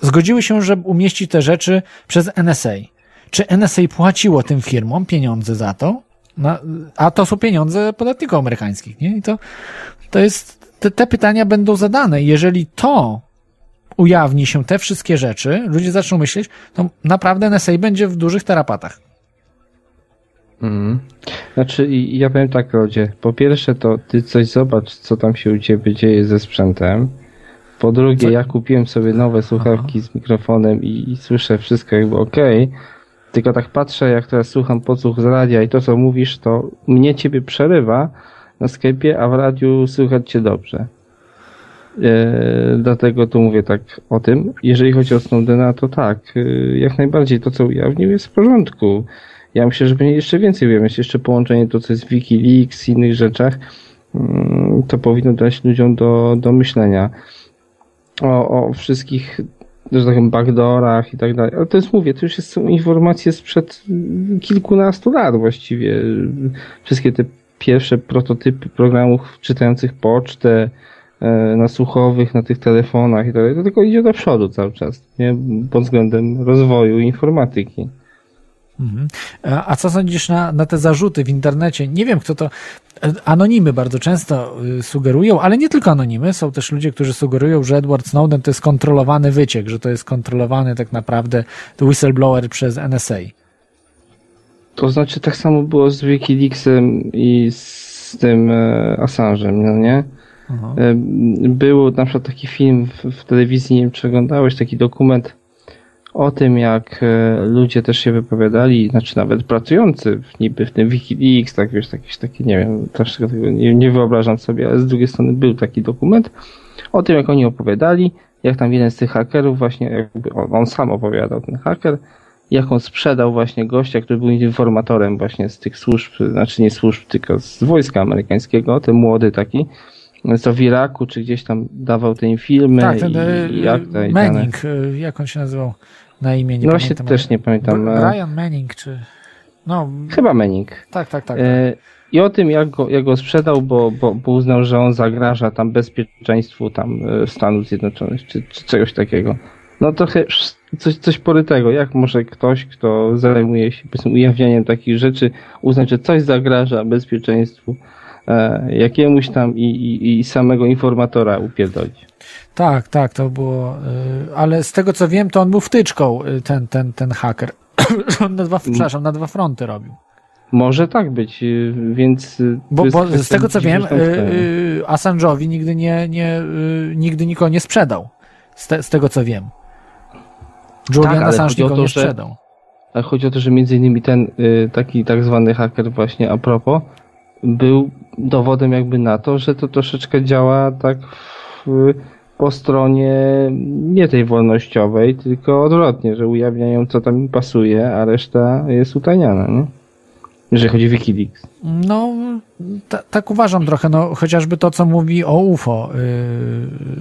zgodziły się, żeby umieścić te rzeczy przez NSA. Czy NSA płaciło tym firmom pieniądze za to? No, a to są pieniądze podatników amerykańskich, nie? I to, to jest, te, te pytania będą zadane. Jeżeli to ujawni się te wszystkie rzeczy, ludzie zaczną myśleć, to naprawdę NSA będzie w dużych tarapatach. Mhm. Znaczy, ja powiem tak, Rodzie. Po pierwsze, to ty coś zobacz, co tam się u ciebie dzieje ze sprzętem. Po drugie, ja kupiłem sobie nowe słuchawki z mikrofonem i, i słyszę wszystko jakby okej. Tylko tak patrzę, jak teraz słucham podsłuch z radia i to, co mówisz, to mnie ciebie przerywa na Skype'ie, a w radiu słychać cię dobrze. E, dlatego tu mówię tak o tym. Jeżeli chodzi o Snowdena, to tak, e, jak najbardziej to, co ujawnił, jest w porządku. Ja myślę, że będzie jeszcze więcej ujawniać, jeszcze połączenie to, co jest w Wikileaks i innych rzeczach, mm, to powinno dać ludziom do, do myślenia o, o wszystkich, że tak powiem, backdoorach i tak dalej. Ale to jest, mówię, to już są informacje sprzed kilkunastu lat właściwie. Wszystkie te pierwsze prototypy programów czytających pocztę, na słuchowych, na tych telefonach i tak dalej, to tylko idzie do przodu cały czas, nie? Pod względem rozwoju informatyki. Mhm. A a co sądzisz na, na te zarzuty w internecie? Nie wiem, kto to. e, Anonimy bardzo często y, sugerują, ale nie tylko anonimy. Są też ludzie, którzy sugerują, że Edward Snowden to jest kontrolowany wyciek, że to jest kontrolowany tak naprawdę whistleblower przez NSA. To znaczy tak samo było z Wikileaksem i z tym e, Assange'em, no nie? E, Był na przykład taki film w, w telewizji, nie wiem czy oglądałeś, taki dokument o tym, jak e, ludzie też się wypowiadali, znaczy nawet pracujący niby w tym Wikileaks, tak wiesz, jakieś takie, nie wiem, też tego nie, nie wyobrażam sobie, ale z drugiej strony był taki dokument o tym, jak oni opowiadali, jak tam jeden z tych hakerów właśnie, jakby on, on sam opowiadał, ten haker, jak on sprzedał właśnie gościa, który był informatorem właśnie z tych służb, znaczy nie służb, tylko z wojska amerykańskiego, ten młody taki, co w Iraku, czy gdzieś tam dawał te filmy Tak, ten i, e, i akta i dane. Manning, e, jak on się nazywał na imię? Nie No właśnie też nie pamiętam. e, Brian Manning, czy. No, Chyba Manning. tak, tak, tak. E, I o tym, jak go, jak go sprzedał, bo, bo, bo uznał, że on zagraża tam bezpieczeństwu tam Stanów Zjednoczonych, czy, czy czegoś takiego. No trochę coś, coś porytego. Jak może ktoś, kto zajmuje się ujawnianiem takich rzeczy, uznać, że coś zagraża bezpieczeństwu jakiemuś tam i, i, i samego informatora upierdolić? Tak, tak, to było. y, Ale z tego co wiem, to on był wtyczką, y, ten, ten, ten haker. on na dwa, przepraszam, na dwa fronty robił. Może tak być, y, więc... Bo, bo z tego co wiem, Assange'owi nigdy nie, nie, nigdy nikogo nie sprzedał. Z, te, z tego co wiem. Julian Tak, Assange nikogo to, nie że- sprzedał. Ale chodzi o to, że między innymi ten taki tak zwany haker właśnie a propos był dowodem jakby na to, że to troszeczkę działa tak w, po stronie nie tej wolnościowej, tylko odwrotnie, że ujawniają co tam im pasuje, a reszta jest utajniana, nie? Jeżeli chodzi o Wikileaks. No, ta, tak uważam trochę, no chociażby to, co mówi o UFO,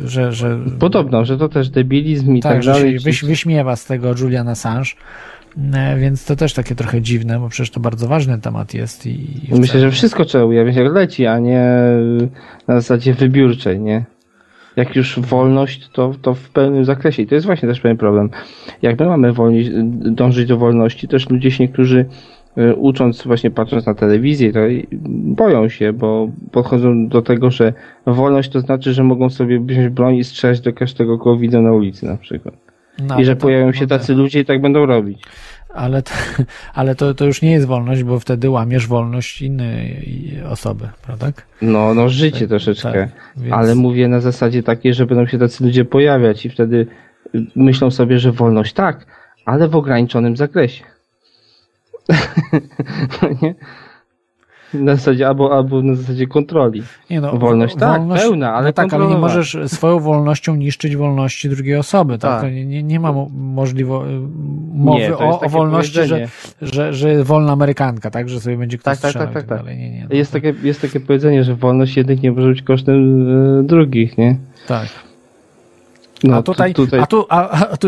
y, że, że Podobno, że to też debilizm i tak, tak, że dalej. się wyś, wyśmiewa z tego Julian Assange, więc to też takie trochę dziwne, bo przecież to bardzo ważny temat jest i, i Myślę, że wszystko trzeba ujawniać jak leci, a nie na zasadzie wybiórczej, nie? Jak już wolność, to, to w pełnym zakresie. I to jest właśnie też pewien problem. Jak my mamy dążyć do wolności, też ludzie się niektórzy y, ucząc, właśnie patrząc na telewizję, to boją się, bo podchodzą do tego, że wolność to znaczy, że mogą sobie wziąć broń i strzelać do każdego, kogo widzą na ulicy na przykład. No, I że to- pojawią się no tacy ludzie i tak będą robić. Ale, to, ale to, to już nie jest wolność, bo wtedy łamiesz wolność innej osoby, prawda? No, no życie Tak, troszeczkę. tak, więc- Ale mówię na zasadzie takiej, że będą się tacy ludzie pojawiać i wtedy y, myślą sobie, że wolność tak, ale w ograniczonym zakresie. nie? Na zasadzie, albo, albo na zasadzie kontroli. Nie no, wolność tak, pełna, ale no tak, ale nie możesz swoją wolnością niszczyć wolności drugiej osoby, tak? Tak. Nie, nie, nie ma mo- możliwo, mowy Nie, o, o wolności, że, że, że wolna Amerykanka, tak? Że sobie będzie ktoś Tak, tak, tak, tak, tak. dalej. Nie, nie, no, Jest takie, jest takie powiedzenie, że wolność jednych nie może być kosztem e, drugich, nie? tak. No, a tutaj, tu, tutaj A, tu, a, a, tu,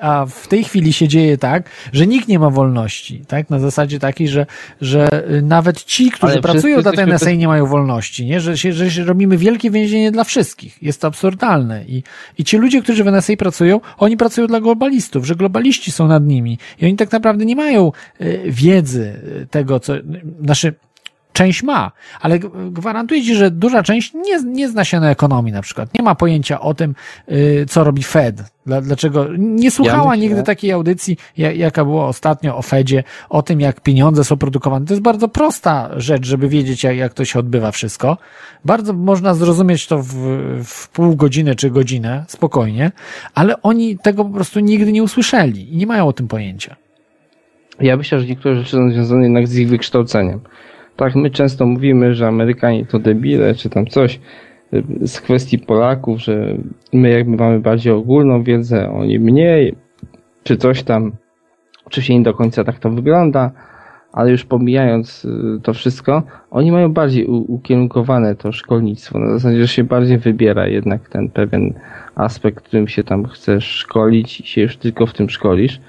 a w tej chwili się dzieje tak, że nikt nie ma wolności, tak? Na zasadzie takiej, że, że nawet ci, którzy Ale pracują dla tej NSA nie mają wolności, nie? Że, się, że się robimy wielkie więzienie dla wszystkich. Jest to absurdalne. I, I ci ludzie, którzy w NSA pracują, oni pracują dla globalistów, że globaliści są nad nimi. I oni tak naprawdę nie mają e, wiedzy tego, co, znaczy, część ma, ale gwarantuję ci, że duża część nie, nie zna się na ekonomii na przykład. Nie ma pojęcia o tym, y, co robi Fed. Dla, dlaczego nie słuchała myślę- nigdy takiej audycji, ja- jaka była ostatnio o Fedzie, o tym, jak pieniądze są produkowane. To jest bardzo prosta rzecz, żeby wiedzieć, jak, jak to się odbywa wszystko. Bardzo można zrozumieć to w, w pół godziny czy godzinę, spokojnie, ale oni tego po prostu nigdy nie usłyszeli i nie mają o tym pojęcia. Ja myślę, że niektóre rzeczy są związane jednak z ich wykształceniem. Tak, my często mówimy, że Amerykanie to debile, czy tam coś y, z kwestii Polaków, że my jakby mamy bardziej ogólną wiedzę, oni mniej, czy coś tam. Oczywiście nie do końca tak to wygląda, ale już pomijając y, to wszystko, oni mają bardziej ukierunkowane to szkolnictwo. Na zasadzie, że się bardziej wybiera jednak ten pewien aspekt, którym się tam chcesz szkolić i się już tylko w tym szkolisz.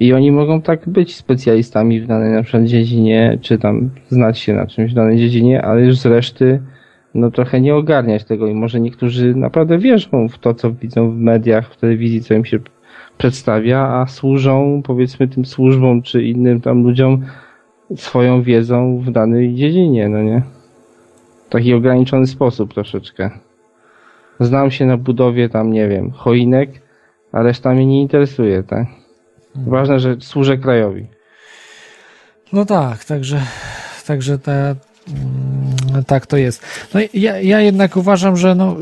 I oni mogą tak być specjalistami w danej na przykład dziedzinie, czy tam znać się na czymś w danej dziedzinie, ale już z reszty no trochę nie ogarniać tego i może niektórzy naprawdę wierzą w to, co widzą w mediach, w telewizji, co im się przedstawia, a służą powiedzmy tym służbom czy innym tam ludziom swoją wiedzą w danej dziedzinie, no nie? W taki ograniczony sposób troszeczkę. Znam się na budowie tam, nie wiem, choinek, a reszta mnie nie interesuje, tak? Ważne, że służę krajowi. No tak, także, także ta, mm, tak to jest. No ja, ja jednak uważam, że no,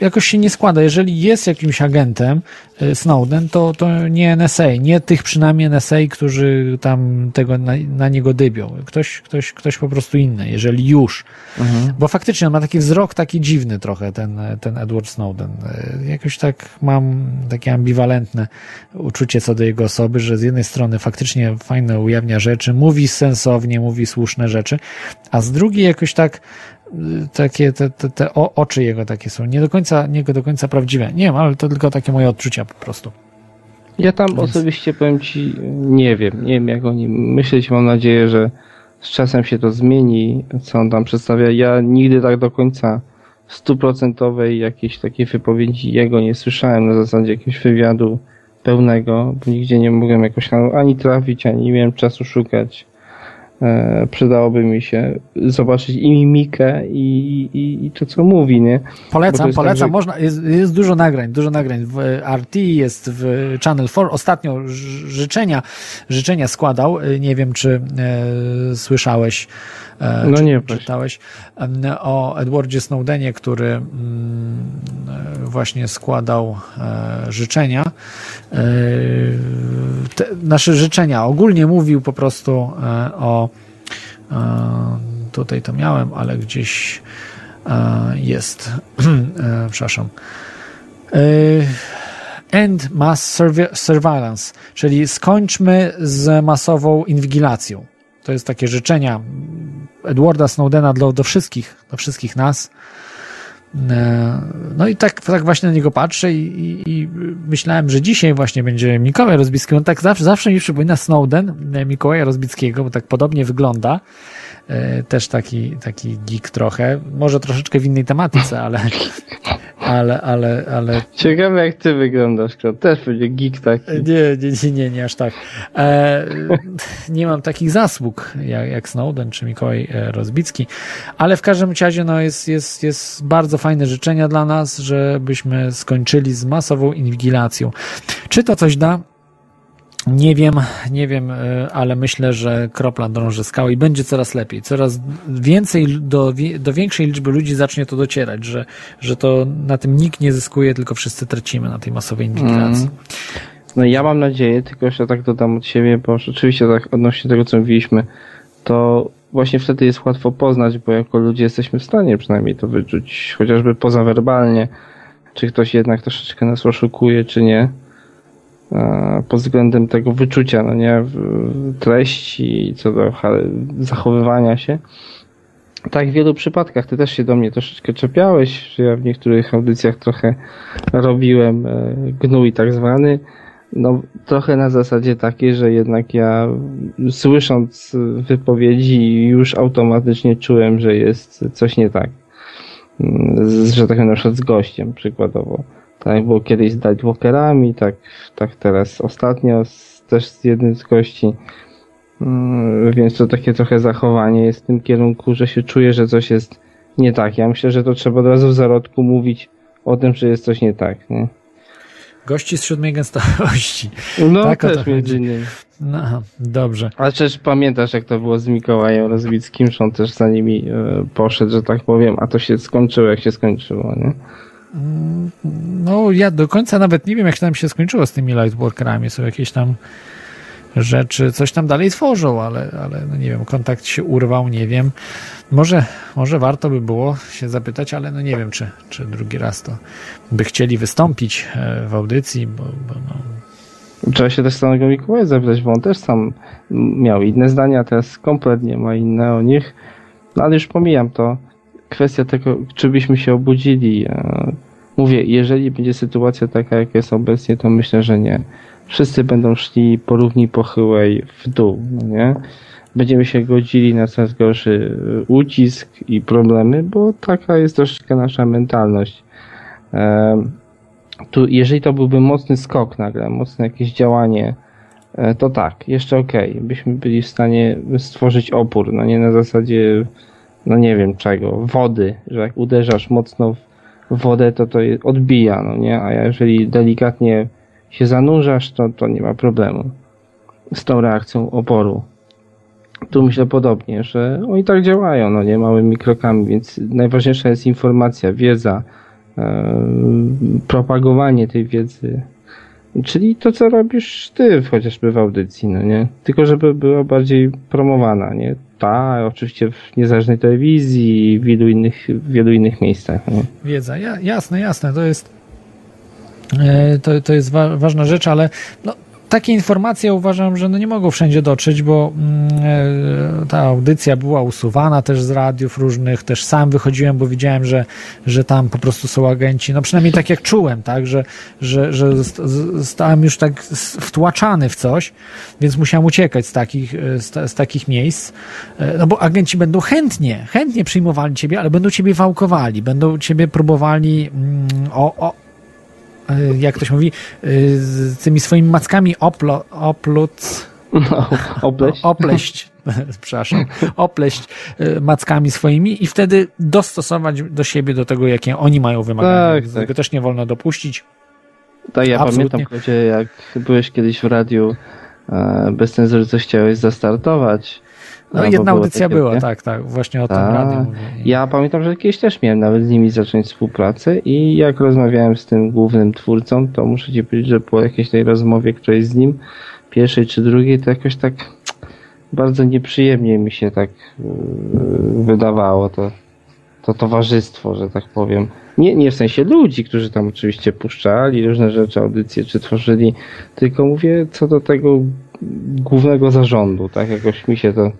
jakoś się nie składa. Jeżeli jest jakimś agentem y, Snowden, to, to nie NSA, nie tych przynajmniej NSA, którzy tam tego na, na niego dybią. Ktoś, ktoś, ktoś po prostu inny, jeżeli już. Bo faktycznie on ma taki wzrok taki dziwny trochę, ten, ten Edward Snowden. Y, Jakoś tak mam takie ambiwalentne uczucie co do jego osoby, że z jednej strony faktycznie fajne ujawnia rzeczy, mówi sensownie, mówi słuszne rzeczy, a z drugiej jakoś tak takie te, te, te oczy jego takie są nie do końca, nie do końca prawdziwe. Nie wiem, ale to tylko takie moje odczucia po prostu. Ja tam Więc- osobiście powiem ci, nie wiem, nie wiem jak o nim myśleć, mam nadzieję, że z czasem się to zmieni, co on tam przedstawia. Ja nigdy tak do końca stuprocentowej jakiejś takiej wypowiedzi jego nie słyszałem na zasadzie jakiegoś wywiadu pełnego, bo nigdzie nie mogłem jakoś ani trafić, ani nie miałem czasu szukać. E, przydałoby mi się zobaczyć i mimikę i, i, i to co mówi, nie? Polecam, jest tak, polecam. że- Można, jest, jest dużo nagrań, dużo nagrań w RT, jest w Channel 4. Ostatnio życzenia, życzenia składał. Y, Nie wiem, czy e, słyszałeś, e, No czy nie, czytałeś o Edwardzie Snowdenie, który mm, e, właśnie składał e, życzenia. E, te, nasze życzenia. Ogólnie mówił po prostu e, o e, tutaj to miałem, ale gdzieś e, jest. e, przepraszam. E, End Mass Surveillance, czyli skończmy z masową inwigilacją. To jest takie życzenia Edwarda Snowdena do, do wszystkich, do wszystkich nas. E, No i tak, tak właśnie na niego patrzę i, i, i myślałem, że dzisiaj właśnie będzie Mikołaj Rozbicki. On tak zawsze, zawsze mi przypomina Snowden, e, Mikołaja Rozbickiego, bo tak podobnie wygląda. E, Też taki, taki geek trochę. Może troszeczkę w innej tematyce, ale, ale, ale, ale... Ciekawe jak ty wyglądasz, Kro. Też będzie geek taki. Nie, nie, nie, nie, nie aż tak. E, nie mam takich zasług jak, jak Snowden czy Mikołaj e, Rozbicki, ale w każdym razie no, jest, jest, jest bardzo fajne życzenia dla nas, żebyśmy skończyli z masową inwigilacją. Czy to coś da? Nie wiem, nie wiem, e, ale myślę, że kropla drąży skałę i będzie coraz lepiej. Coraz więcej, do, do większej liczby ludzi zacznie to docierać, że, że to na tym nikt nie zyskuje, tylko wszyscy tracimy na tej masowej inwigilacji. Mm. No ja mam nadzieję, tylko jeszcze tak dodam od siebie, bo rzeczywiście tak odnośnie tego, co mówiliśmy, to właśnie wtedy jest łatwo poznać, bo jako ludzie jesteśmy w stanie przynajmniej to wyczuć, chociażby pozawerbalnie, czy ktoś jednak troszeczkę nas oszukuje, czy nie pod względem tego wyczucia, no nie, treści, co do zachowywania się. Tak w wielu przypadkach, ty też się do mnie troszeczkę czepiałeś, że ja w niektórych audycjach trochę robiłem e, gnój tak zwany, no trochę na zasadzie takiej, że jednak ja słysząc wypowiedzi już automatycznie czułem, że jest coś nie tak. Że tak na przykład z gościem przykładowo. Tak było kiedyś z Nightwalkerami, tak, tak teraz ostatnio z, też z jednym z gości. Mm, więc to takie trochę zachowanie jest w tym kierunku, że się czuje, że coś jest nie tak. Ja myślę, że to trzeba od razu w zarodku mówić o tym, że jest coś nie tak. Nie? Gości z siódmej gęstości. No tak też między innymi. No, dobrze. Ale przecież pamiętasz, jak to było z Mikołajem Rozwickim, że on też za nimi e, poszedł, że tak powiem, a to się skończyło, jak się skończyło, nie? No, ja do końca nawet nie wiem, jak tam się skończyło z tymi lightworkerami. Są jakieś tam rzeczy, coś tam dalej tworzą, ale, ale no nie wiem, kontakt się urwał, nie wiem. Może, może warto by było się zapytać, ale no nie wiem, czy, czy drugi raz to by chcieli wystąpić e, w audycji, bo, bo no. Trzeba się też samego Mikołaja zapytać, bo on też sam miał inne zdania, teraz kompletnie ma inne o nich. No ale już pomijam to kwestia tego, czy byśmy się obudzili. E, mówię, jeżeli będzie sytuacja taka, jak jest obecnie, to myślę, że nie. Wszyscy będą szli po równi pochyłej w dół, no nie? Będziemy się godzili na coraz gorszy e, ucisk i problemy, bo taka jest troszeczkę nasza mentalność. E, tu, jeżeli to byłby mocny skok nagle, mocne jakieś działanie, to tak, jeszcze okej, okay. byśmy byli w stanie stworzyć opór, no nie na zasadzie no nie wiem czego, wody, że jak uderzasz mocno w wodę, to to odbija, no nie? A jeżeli delikatnie się zanurzasz, to, to nie ma problemu z tą reakcją oporu. Tu myślę podobnie, że oni tak działają, no nie, małymi krokami, więc najważniejsza jest informacja, wiedza, e, propagowanie tej wiedzy, czyli to, co robisz ty chociażby w audycji, no nie? Tylko żeby była bardziej promowana, nie? Ta, oczywiście w niezależnej telewizji i w wielu innych, wielu innych miejscach. Nie? Wiedza, ja, jasne, jasne, to jest e, to, to jest wa ważna rzecz, ale no, takie informacje uważam, że no nie mogą wszędzie dotrzeć, bo mm, e, ta audycja była usuwana też z radiów różnych, też sam wychodziłem, bo widziałem, że, że tam po prostu są agenci, no przynajmniej tak jak czułem, tak, że, że, że zostałem już tak wtłaczany w coś, więc musiałem uciekać z takich, e, z, z takich miejsc, e, no bo agenci będą chętnie, chętnie przyjmowali ciebie, ale będą ciebie wałkowali, będą ciebie próbowali mm, o, o jak ktoś mówi, e, z tymi swoimi mackami oplo, opluc, no, opleść. opleść, przepraszam, opleść e, mackami swoimi i wtedy dostosować do siebie, do tego, jakie oni mają wymagania. Tak, tak. Tego też nie wolno dopuścić. Tak, ja Absolutnie. pamiętam, jak byłeś kiedyś w radiu, bez cenzury coś chciałeś zastartować, no, jedna audycja była, tak, tak, właśnie o tym tak. radiu mówię. Ja pamiętam, że kiedyś też miałem nawet z nimi zacząć współpracę i jak rozmawiałem z tym głównym twórcą, to muszę ci powiedzieć, że po jakiejś tej rozmowie, której z nim, pierwszej czy drugiej, to jakoś tak bardzo nieprzyjemnie mi się tak yy, wydawało to, to towarzystwo, że tak powiem. Nie, nie w sensie ludzi, którzy tam oczywiście puszczali różne rzeczy, audycje czy tworzyli, tylko mówię co do tego głównego zarządu, tak jakoś mi się to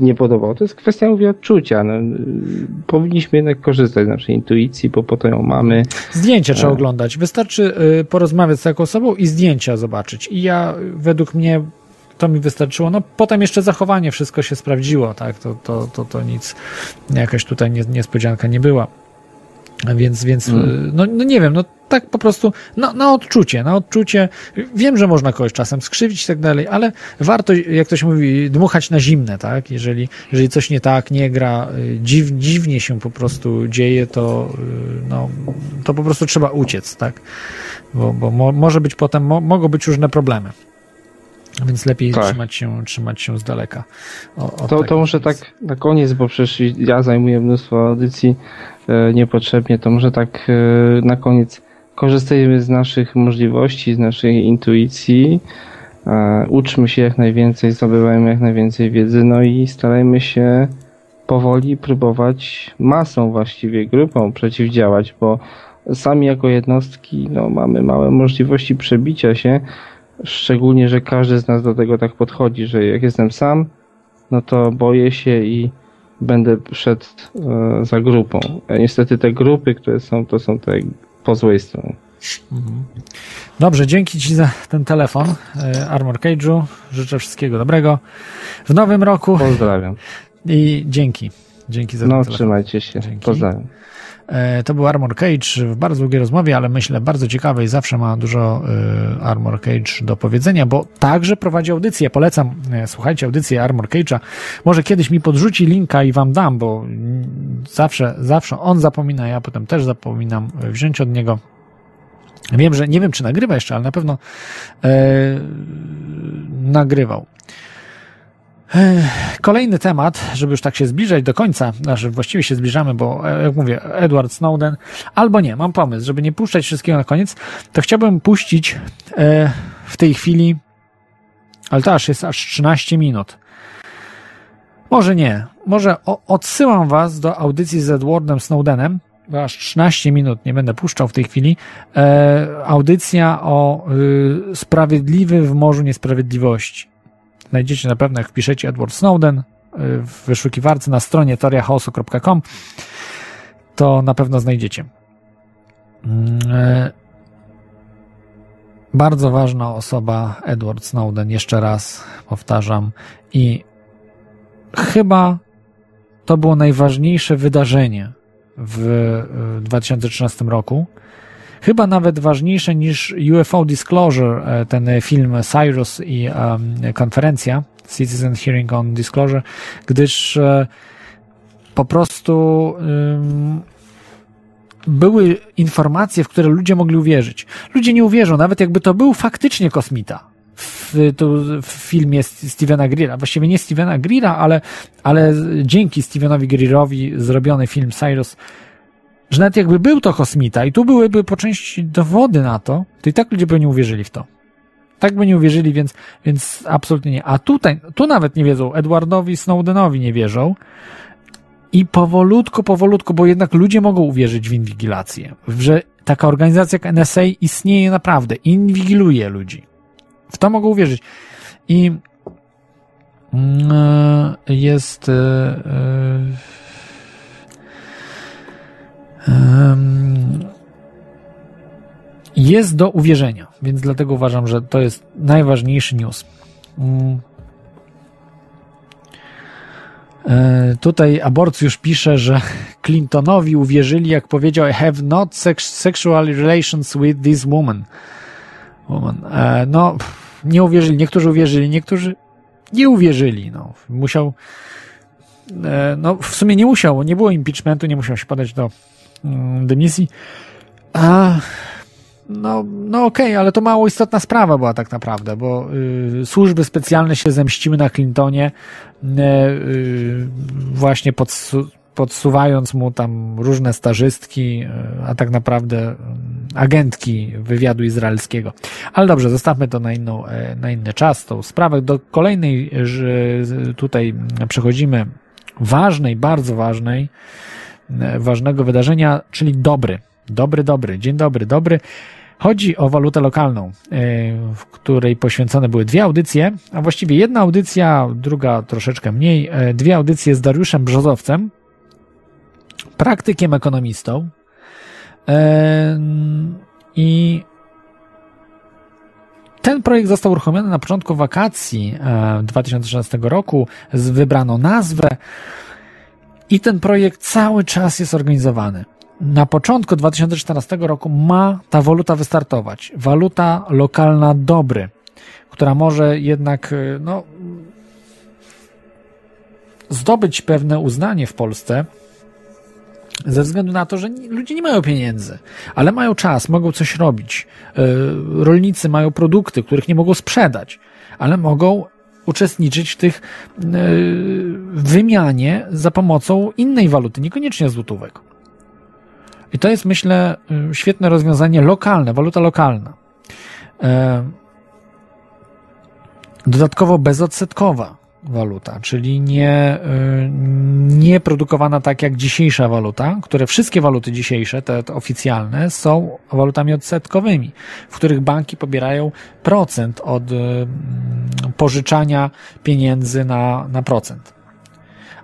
nie podobało. To jest kwestia, mówię, odczucia. No, powinniśmy jednak korzystać z naszej intuicji, bo po to ją mamy. Zdjęcia trzeba e. oglądać. Wystarczy y, porozmawiać z taką osobą i zdjęcia zobaczyć. I ja, według mnie, to mi wystarczyło. No potem jeszcze zachowanie, wszystko się sprawdziło, tak? To, to, to, to nic, jakaś tutaj niespodzianka nie była. Więc, więc Mm. no, no nie wiem, no tak po prostu na, na odczucie, na odczucie. Wiem, że można kogoś czasem skrzywić i tak dalej, ale warto, jak ktoś mówi, dmuchać na zimne, tak? Jeżeli, jeżeli coś nie tak, nie gra, y, dziw, dziwnie się po prostu dzieje, to, y, no, to po prostu trzeba uciec, tak? Bo, bo mo, może być potem, mo, mogą być różne problemy. Więc lepiej Tak. trzymać, się, trzymać się z daleka. O, To, to może tak na koniec, bo przecież ja zajmuję mnóstwo audycji e, niepotrzebnie, to może tak e, na koniec korzystajmy z naszych możliwości, z naszej intuicji, e, uczmy się jak najwięcej, zdobywajmy jak najwięcej wiedzy, no i starajmy się powoli próbować masą właściwie, grupą przeciwdziałać, bo sami jako jednostki no, mamy małe możliwości przebicia się, szczególnie, że każdy z nas do tego tak podchodzi, że jak jestem sam, no to boję się i będę szedł e, za grupą. A niestety te grupy, które są, to są te po złej stronie. Mhm. Dobrze, dzięki Ci za ten telefon, e, Armor Cage'u. Życzę wszystkiego dobrego w nowym roku Pozdrawiam. i dzięki. Dzięki za ten No, telefon. trzymajcie się. Dzięki. Pozdrawiam. E, To był Armor Cage w bardzo długiej rozmowie, ale myślę bardzo ciekawej. Zawsze ma dużo e, Armor Cage do powiedzenia, bo także prowadzi audycję. Polecam, e, słuchajcie, audycję Armor Cage'a. Może kiedyś mi podrzuci linka i wam dam, bo zawsze, zawsze on zapomina, ja potem też zapominam wziąć od niego. Wiem, że nie wiem, czy nagrywa jeszcze, ale na pewno e, nagrywał. Kolejny temat, żeby już tak się zbliżać do końca, znaczy właściwie się zbliżamy, bo e, jak mówię, Edward Snowden, albo nie, mam pomysł, żeby nie puszczać wszystkiego na koniec, to chciałbym puścić e, w tej chwili, ale to aż jest aż 13 minut. Może nie, może odsyłam was do audycji z Edwardem Snowdenem, aż 13 minut nie będę puszczał w tej chwili, e, audycja o y, sprawiedliwy w Morzu Niesprawiedliwości znajdziecie na pewno, jak wpiszecie Edward Snowden y, w wyszukiwarce na stronie teoriachaosu.com, to na pewno znajdziecie. Mm, e, Bardzo ważna osoba Edward Snowden, jeszcze raz powtarzam, i chyba to było najważniejsze wydarzenie w y, 2013 roku. Chyba nawet ważniejsze niż UFO Disclosure, e, ten film Cyrus i um, konferencja Citizen Hearing on Disclosure, gdyż e, po prostu ym, były informacje, w które ludzie mogli uwierzyć. Ludzie nie uwierzą, nawet jakby to był faktycznie kosmita. W, w filmie Stevena Greera, właściwie nie Stevena Greera, ale, ale dzięki Stevenowi Greerowi zrobiony film Cyrus że nawet jakby był to kosmita i tu byłyby po części dowody na to, to i tak ludzie by nie uwierzyli w to. Tak by nie uwierzyli, więc, więc absolutnie nie. A tutaj, tu nawet nie wiedzą, Edwardowi Snowdenowi nie wierzą i powolutku, powolutku, bo jednak ludzie mogą uwierzyć w inwigilację, że taka organizacja jak NSA istnieje naprawdę, inwigiluje ludzi. W to mogą uwierzyć. I mm, jest e, Em, jest do uwierzenia, więc dlatego uważam, że to jest najważniejszy news. Mm. E, Tutaj aborcjusz pisze, że Clintonowi uwierzyli, jak powiedział, I have not sex sexual relations with this woman. woman. E, No, nie uwierzyli. Niektórzy uwierzyli, niektórzy nie uwierzyli. No, musiał, e, no w sumie nie musiał, nie było impeachmentu, nie musiał się podać do dymisji. A, no, no okej, ale to mało istotna sprawa była tak naprawdę, bo y, służby specjalne się zemściły na Clintonie, y, y, właśnie podsu podsuwając mu tam różne stażystki, y, a tak naprawdę y, agentki wywiadu izraelskiego. Ale dobrze, zostawmy to na, inną, e, na inny czas, tą sprawę. Do kolejnej że tutaj przechodzimy ważnej, bardzo ważnej, ważnego wydarzenia, czyli dobry. Dobry, dobry. Dzień dobry, dobry. Chodzi o walutę lokalną, e, w której poświęcone były dwie audycje, a właściwie jedna audycja, druga troszeczkę mniej. e, Dwie audycje z Dariuszem Brzozowcem, praktykiem ekonomistą. E, I ten projekt został uruchomiony na początku wakacji e, 2016 roku. Z- Wybrano nazwę i ten projekt cały czas jest organizowany. na początku 2014 roku ma ta waluta wystartować. Waluta lokalna dobry, która może jednak y, no, zdobyć pewne uznanie w Polsce ze względu na to, że ludzie nie mają pieniędzy, ale mają czas, mogą coś robić. Y, rolnicy mają produkty, których nie mogą sprzedać, ale mogą uczestniczyć w tych y, wymianie za pomocą innej waluty, niekoniecznie złotówek. I to jest, myślę, y, świetne rozwiązanie lokalne, waluta lokalna. Dodatkowo bezodsetkowa waluta, czyli nie, y, nie produkowana tak jak dzisiejsza waluta, które wszystkie waluty dzisiejsze, te, te oficjalne, są walutami odsetkowymi, w których banki pobierają procent od y, pożyczania pieniędzy na, na procent.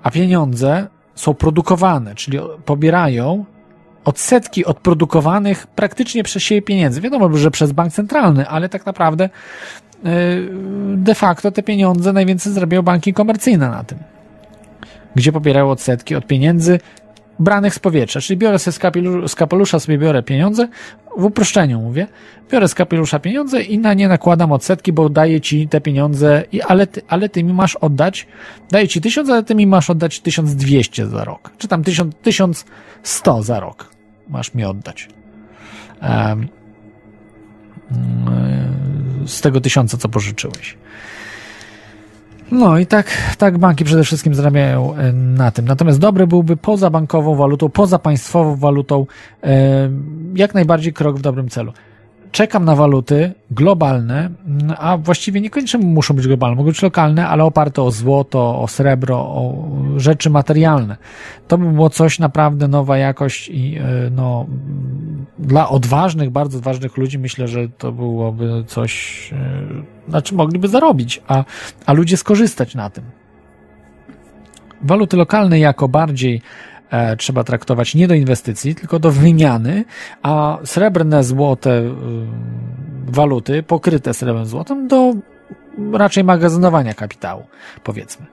A pieniądze są produkowane, czyli pobierają odsetki od produkowanych praktycznie przez siebie pieniędzy. Wiadomo, że przez bank centralny, ale tak naprawdę de facto te pieniądze najwięcej zarabiają banki komercyjne na tym. Gdzie pobierają odsetki od pieniędzy branych z powietrza. Czyli biorę sobie z, kapelusza, z kapelusza sobie biorę pieniądze, w uproszczeniu mówię, biorę z kapelusza pieniądze i na nie nakładam odsetki, bo daję ci te pieniądze, i, ale, ty, ale ty mi masz oddać, daję ci 1000, ale ty mi masz oddać 1200 za rok. Czy tam 1000, 1100 za rok masz mi oddać. Um, z tego tysiąca, co pożyczyłeś. No i tak, tak banki przede wszystkim zarabiają e, na tym. Natomiast dobre byłby poza bankową walutą, poza państwową walutą, e, jak najbardziej krok w dobrym celu czekam na waluty globalne, a właściwie niekoniecznie muszą być globalne, mogą być lokalne, ale oparte o złoto, o srebro, o rzeczy materialne. To by było coś naprawdę nowa jakość i e, no, dla odważnych, bardzo odważnych ludzi myślę, że to byłoby coś, e, na czym mogliby zarobić, a, a ludzie skorzystać na tym. Waluty lokalne jako bardziej trzeba traktować nie do inwestycji, tylko do wymiany, a srebrne, złote y, waluty pokryte srebrem, złotem do raczej magazynowania kapitału, powiedzmy.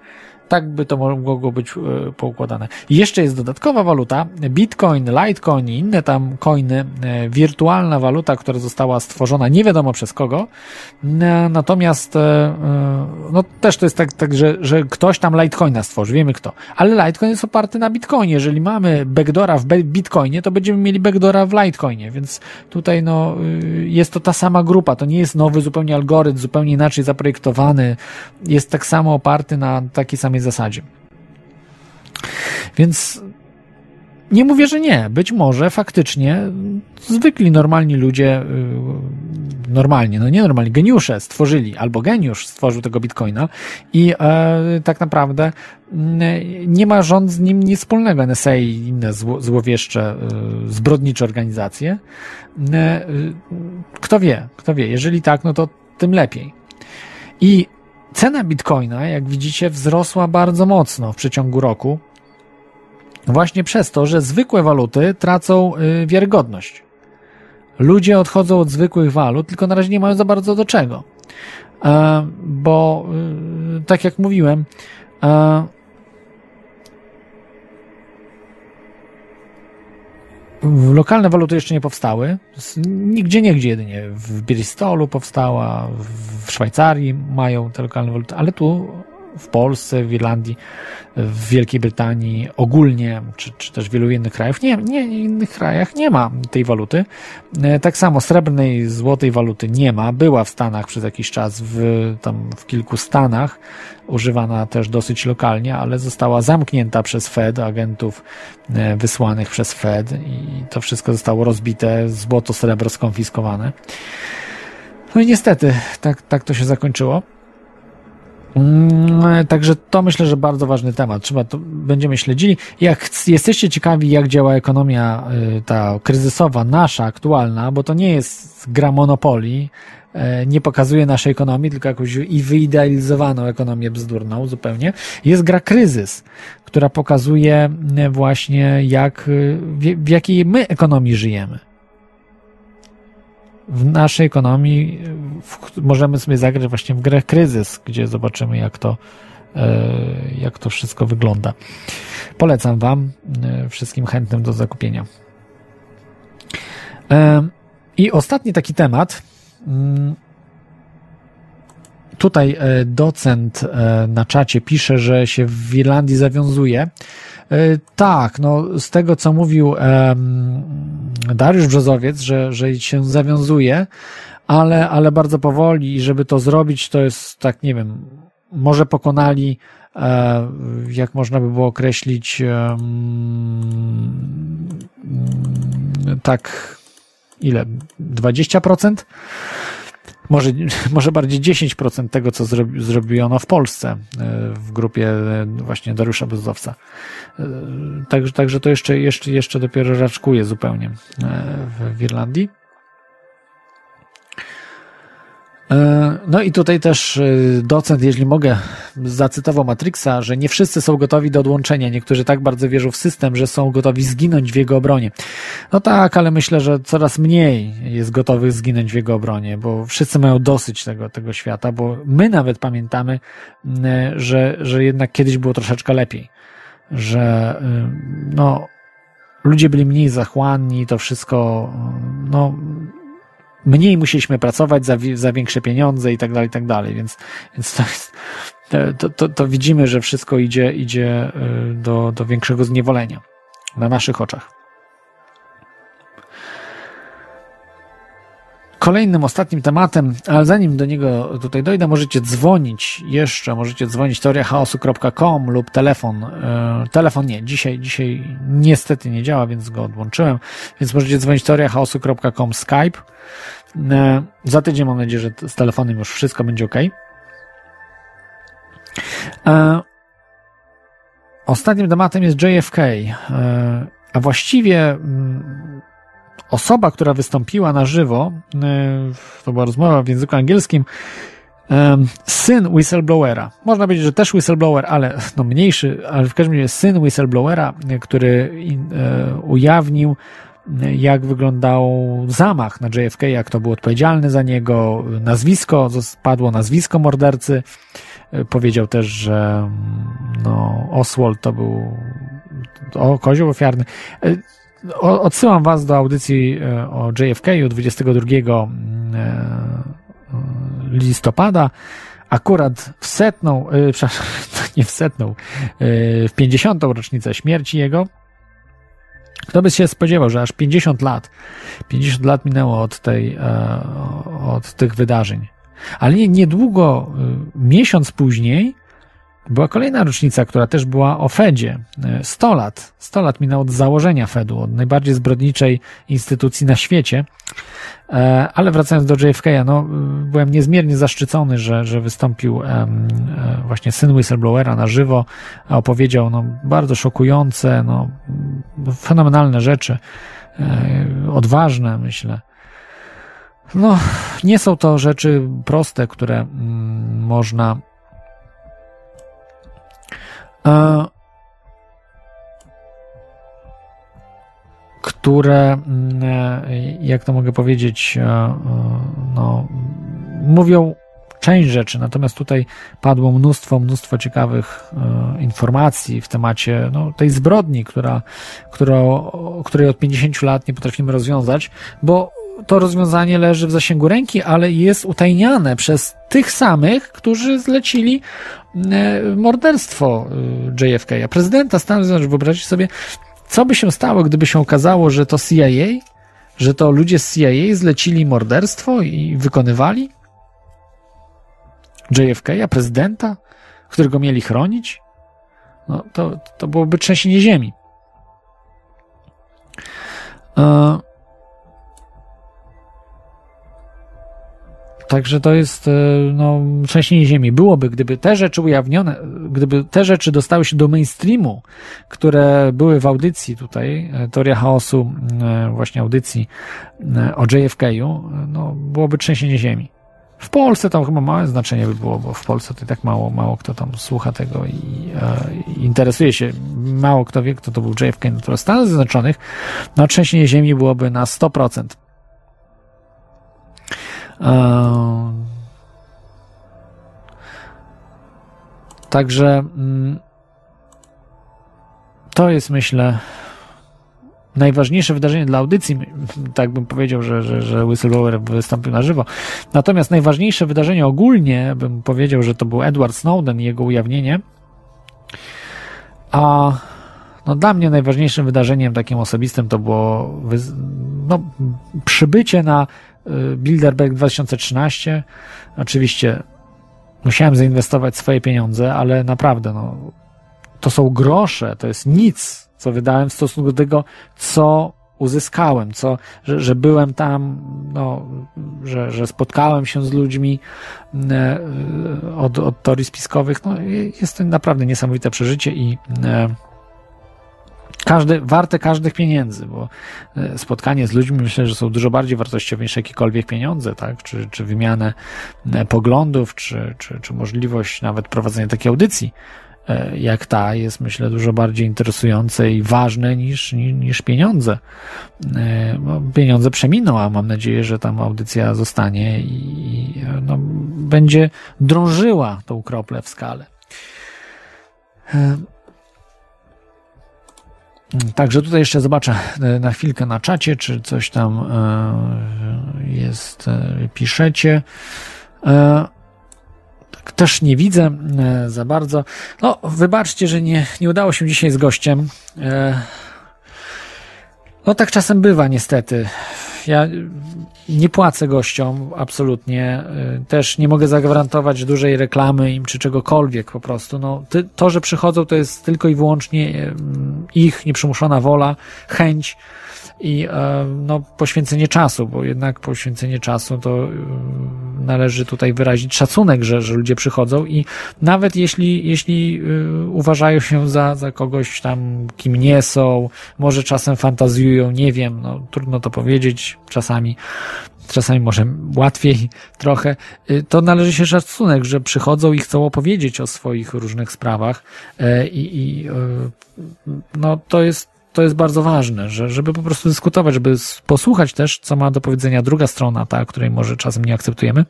Tak by to mogło być e, poukładane. Jeszcze jest dodatkowa waluta, Bitcoin, Litecoin i inne tam coiny, e, wirtualna waluta, która została stworzona nie wiadomo przez kogo. E, natomiast no też to jest tak, tak że, że ktoś tam Litecoina stworzy, wiemy kto. Ale Litecoin jest oparty na Bitcoinie. Jeżeli mamy backdora w Bitcoinie, to będziemy mieli backdora w Litecoinie, więc tutaj no jest to ta sama grupa, to nie jest nowy zupełnie algorytm, zupełnie inaczej zaprojektowany, jest tak samo oparty na takiej samej samej zasadzie. Więc nie mówię, że nie. Być może faktycznie zwykli, normalni ludzie, y, normalnie, no nie normalni, geniusze stworzyli, albo geniusz stworzył tego bitcoina i e, tak naprawdę nie ma rząd z nim nic wspólnego. NSA i inne zło, złowieszcze, y, zbrodnicze organizacje. Y, kto wie, kto wie. Jeżeli tak, no to tym lepiej. I Cena bitcoina, jak widzicie, wzrosła bardzo mocno w przeciągu roku, właśnie przez to, że zwykłe waluty tracą y, wiarygodność. Ludzie odchodzą od zwykłych walut, tylko na razie nie mają za bardzo do czego. E, bo, y, tak jak mówiłem, Lokalne waluty jeszcze nie powstały. Nigdzie, niegdzie jedynie. W Bristolu powstała, w Szwajcarii mają te lokalne waluty, ale tu w Polsce, w Irlandii, w Wielkiej Brytanii ogólnie, czy, czy też wielu innych krajach, nie, nie, innych krajach nie ma tej waluty. E, tak samo srebrnej, złotej waluty nie ma. Była w Stanach przez jakiś czas, w, tam w kilku stanach, używana też dosyć lokalnie, ale została zamknięta przez Fed, agentów e, wysłanych przez Fed i to wszystko zostało rozbite, złoto, srebro skonfiskowane. No i niestety, tak, tak to się zakończyło. Mm, także to myślę, że bardzo ważny temat. Trzeba to będziemy śledzili. Jak jesteście ciekawi, jak działa ekonomia y, ta kryzysowa, nasza, aktualna, bo to nie jest gra monopoli, y, nie pokazuje naszej ekonomii, tylko jakąś i wyidealizowaną ekonomię bzdurną zupełnie. Jest gra kryzys, która pokazuje y, właśnie jak, w jakiej my ekonomii żyjemy w naszej ekonomii w, możemy sobie zagrać właśnie w grę kryzys, gdzie zobaczymy, jak to, e, jak to wszystko wygląda. Polecam Wam, e, wszystkim chętnym do zakupienia. E, I ostatni taki temat. Mm, tutaj docent na czacie pisze, że się w Irlandii zawiązuje. E, tak, no z tego co mówił Dariusz Brzozowiec, że, że się zawiązuje, ale, ale bardzo powoli i żeby to zrobić, to jest tak, nie wiem, może pokonali, jak można by było określić, tak, ile? 20%? Może, może bardziej 10% tego, co zrobi, zrobiono w Polsce e, w grupie e, właśnie Dariusza Bezdowca. E, także, także to jeszcze, jeszcze, jeszcze dopiero raczkuje zupełnie w, w Irlandii. No i tutaj też docent, jeśli mogę, zacytował Matrixa, że nie wszyscy są gotowi do odłączenia. Niektórzy tak bardzo wierzą w system, że są gotowi zginąć w jego obronie. No tak, ale myślę, że coraz mniej jest gotowych zginąć w jego obronie, bo wszyscy mają dosyć tego, tego świata, bo my nawet pamiętamy, że, że jednak kiedyś było troszeczkę lepiej. Że no, ludzie byli mniej zachłanni, to wszystko, no, mniej musieliśmy pracować za, za większe pieniądze i tak dalej, i tak dalej, więc, więc to, jest, to, to, to widzimy, że wszystko idzie, idzie y, do, do większego zniewolenia na naszych oczach. Kolejnym, ostatnim tematem, ale zanim do niego tutaj dojdę, możecie dzwonić jeszcze, możecie dzwonić teoriachaosu.com lub telefon. E, telefon nie, dzisiaj, dzisiaj niestety nie działa, więc go odłączyłem, więc możecie dzwonić teoriachaosu.com Skype. E, za tydzień mam nadzieję, że z telefonem już wszystko będzie ok. E, ostatnim tematem jest JFK, a właściwie mm, osoba, która wystąpiła na żywo, e, to była rozmowa w języku angielskim, syn whistleblowera. Można powiedzieć, że też whistleblower, ale no mniejszy, ale w każdym razie syn whistleblowera, który e, ujawnił, jak wyglądał zamach na JFK, jak to był odpowiedzialny za niego, nazwisko, padło nazwisko mordercy. E, powiedział też, że no, Oswald to był o, kozioł ofiarny odsyłam Was do audycji e, o JFK 22 mm, e, listopada. Akurat w setną, e, przepraszam, nie w setną, w 50. rocznicę śmierci jego. Kto by się spodziewał, że aż 50 lat, 50 lat minęło od tej, od tych wydarzeń. Ale niedługo, miesiąc później, była kolejna rocznica, która też była o Fedzie. 100 lat. 100 lat minęło od założenia Fedu, od najbardziej zbrodniczej instytucji na świecie. E, ale wracając do JFK, no, byłem niezmiernie zaszczycony, że, że wystąpił e, właśnie syn whistleblowera na żywo, a opowiedział no, bardzo szokujące, no, fenomenalne rzeczy, e, odważne, myślę. No, nie są to rzeczy proste, które mm, można które, mm, e, jak to mogę powiedzieć, e, e, no, mówią część rzeczy, natomiast tutaj padło mnóstwo, mnóstwo ciekawych informacji w temacie no, tej zbrodni, która, która, której od 50 lat nie potrafimy rozwiązać, bo to rozwiązanie leży w zasięgu ręki, ale jest utajniane przez tych samych, którzy zlecili e, morderstwo e, JFK. A prezydenta Stanów Zjednoczonych, wyobraźcie sobie, co by się stało, gdyby się okazało, że to CIA, że to ludzie z CIA zlecili morderstwo i wykonywali JFK, a prezydenta, którego mieli chronić? No, to, to byłoby trzęsienie ziemi. Uh, Także to jest e, no, trzęsienie ziemi. Byłoby, gdyby te rzeczy ujawnione, gdyby te rzeczy dostały się do mainstreamu, które były w audycji tutaj, e, Teoria Chaosu, e, właśnie audycji o JFK-u, no, byłoby trzęsienie ziemi. W Polsce to chyba małe znaczenie by było, bo w Polsce to tak mało, mało kto tam słucha tego i, e, interesuje się. Mało kto wie, kto to był JFK. No to w Stanach Zjednoczonych no, trzęsienie ziemi byłoby na 100%. Także mm, to jest, myślę, najważniejsze wydarzenie dla audycji, tak bym powiedział, że, że, że whistleblower wystąpił na żywo. Natomiast najważniejsze wydarzenie ogólnie, bym powiedział, że to był Edward Snowden i jego ujawnienie. A no, dla mnie najważniejszym wydarzeniem takim osobistym to było no, przybycie na Bilderberg 2013. Oczywiście musiałem zainwestować swoje pieniądze, ale naprawdę, no, to są grosze, to jest nic, co wydałem w stosunku do tego, co uzyskałem, co, że, że byłem tam, no, że, że spotkałem się z ludźmi e, od, od teorii spiskowych. No, jest to naprawdę niesamowite przeżycie i każdy, warte każdych pieniędzy, bo e, spotkanie z ludźmi myślę, że są dużo bardziej wartościowe niż jakiekolwiek pieniądze, tak? Czy, czy wymianę e, poglądów, czy, czy, czy możliwość nawet prowadzenia takiej audycji e, jak ta jest, myślę, dużo bardziej interesujące i ważne niż, niż, niż pieniądze. Pieniądze przeminą, a mam nadzieję, że tam audycja zostanie i no, będzie drążyła tą kroplę w skale. Także tutaj jeszcze zobaczę e, na chwilkę na czacie, czy coś tam e, jest, e, piszecie. Tak też nie widzę za bardzo. No, wybaczcie, że nie, nie udało się dzisiaj z gościem. No tak czasem bywa niestety. Ja nie płacę gościom absolutnie. Y, też nie mogę zagwarantować dużej reklamy im czy czegokolwiek po prostu. No, to, że przychodzą, to jest tylko i wyłącznie y, ich nieprzymuszona wola, chęć i e, no, poświęcenie czasu, bo jednak poświęcenie czasu to y, należy tutaj wyrazić szacunek, że, że ludzie przychodzą i nawet jeśli, jeśli uważają się za, za kogoś tam, kim nie są, może czasem fantazjują, nie wiem, no, trudno to powiedzieć czasami, czasami może łatwiej trochę, to należy się szacunek, że przychodzą i chcą opowiedzieć o swoich różnych sprawach e, i, i e, no to jest to jest bardzo ważne, że, żeby po prostu dyskutować, żeby posłuchać też, co ma do powiedzenia druga strona, ta, której może czasem nie akceptujemy.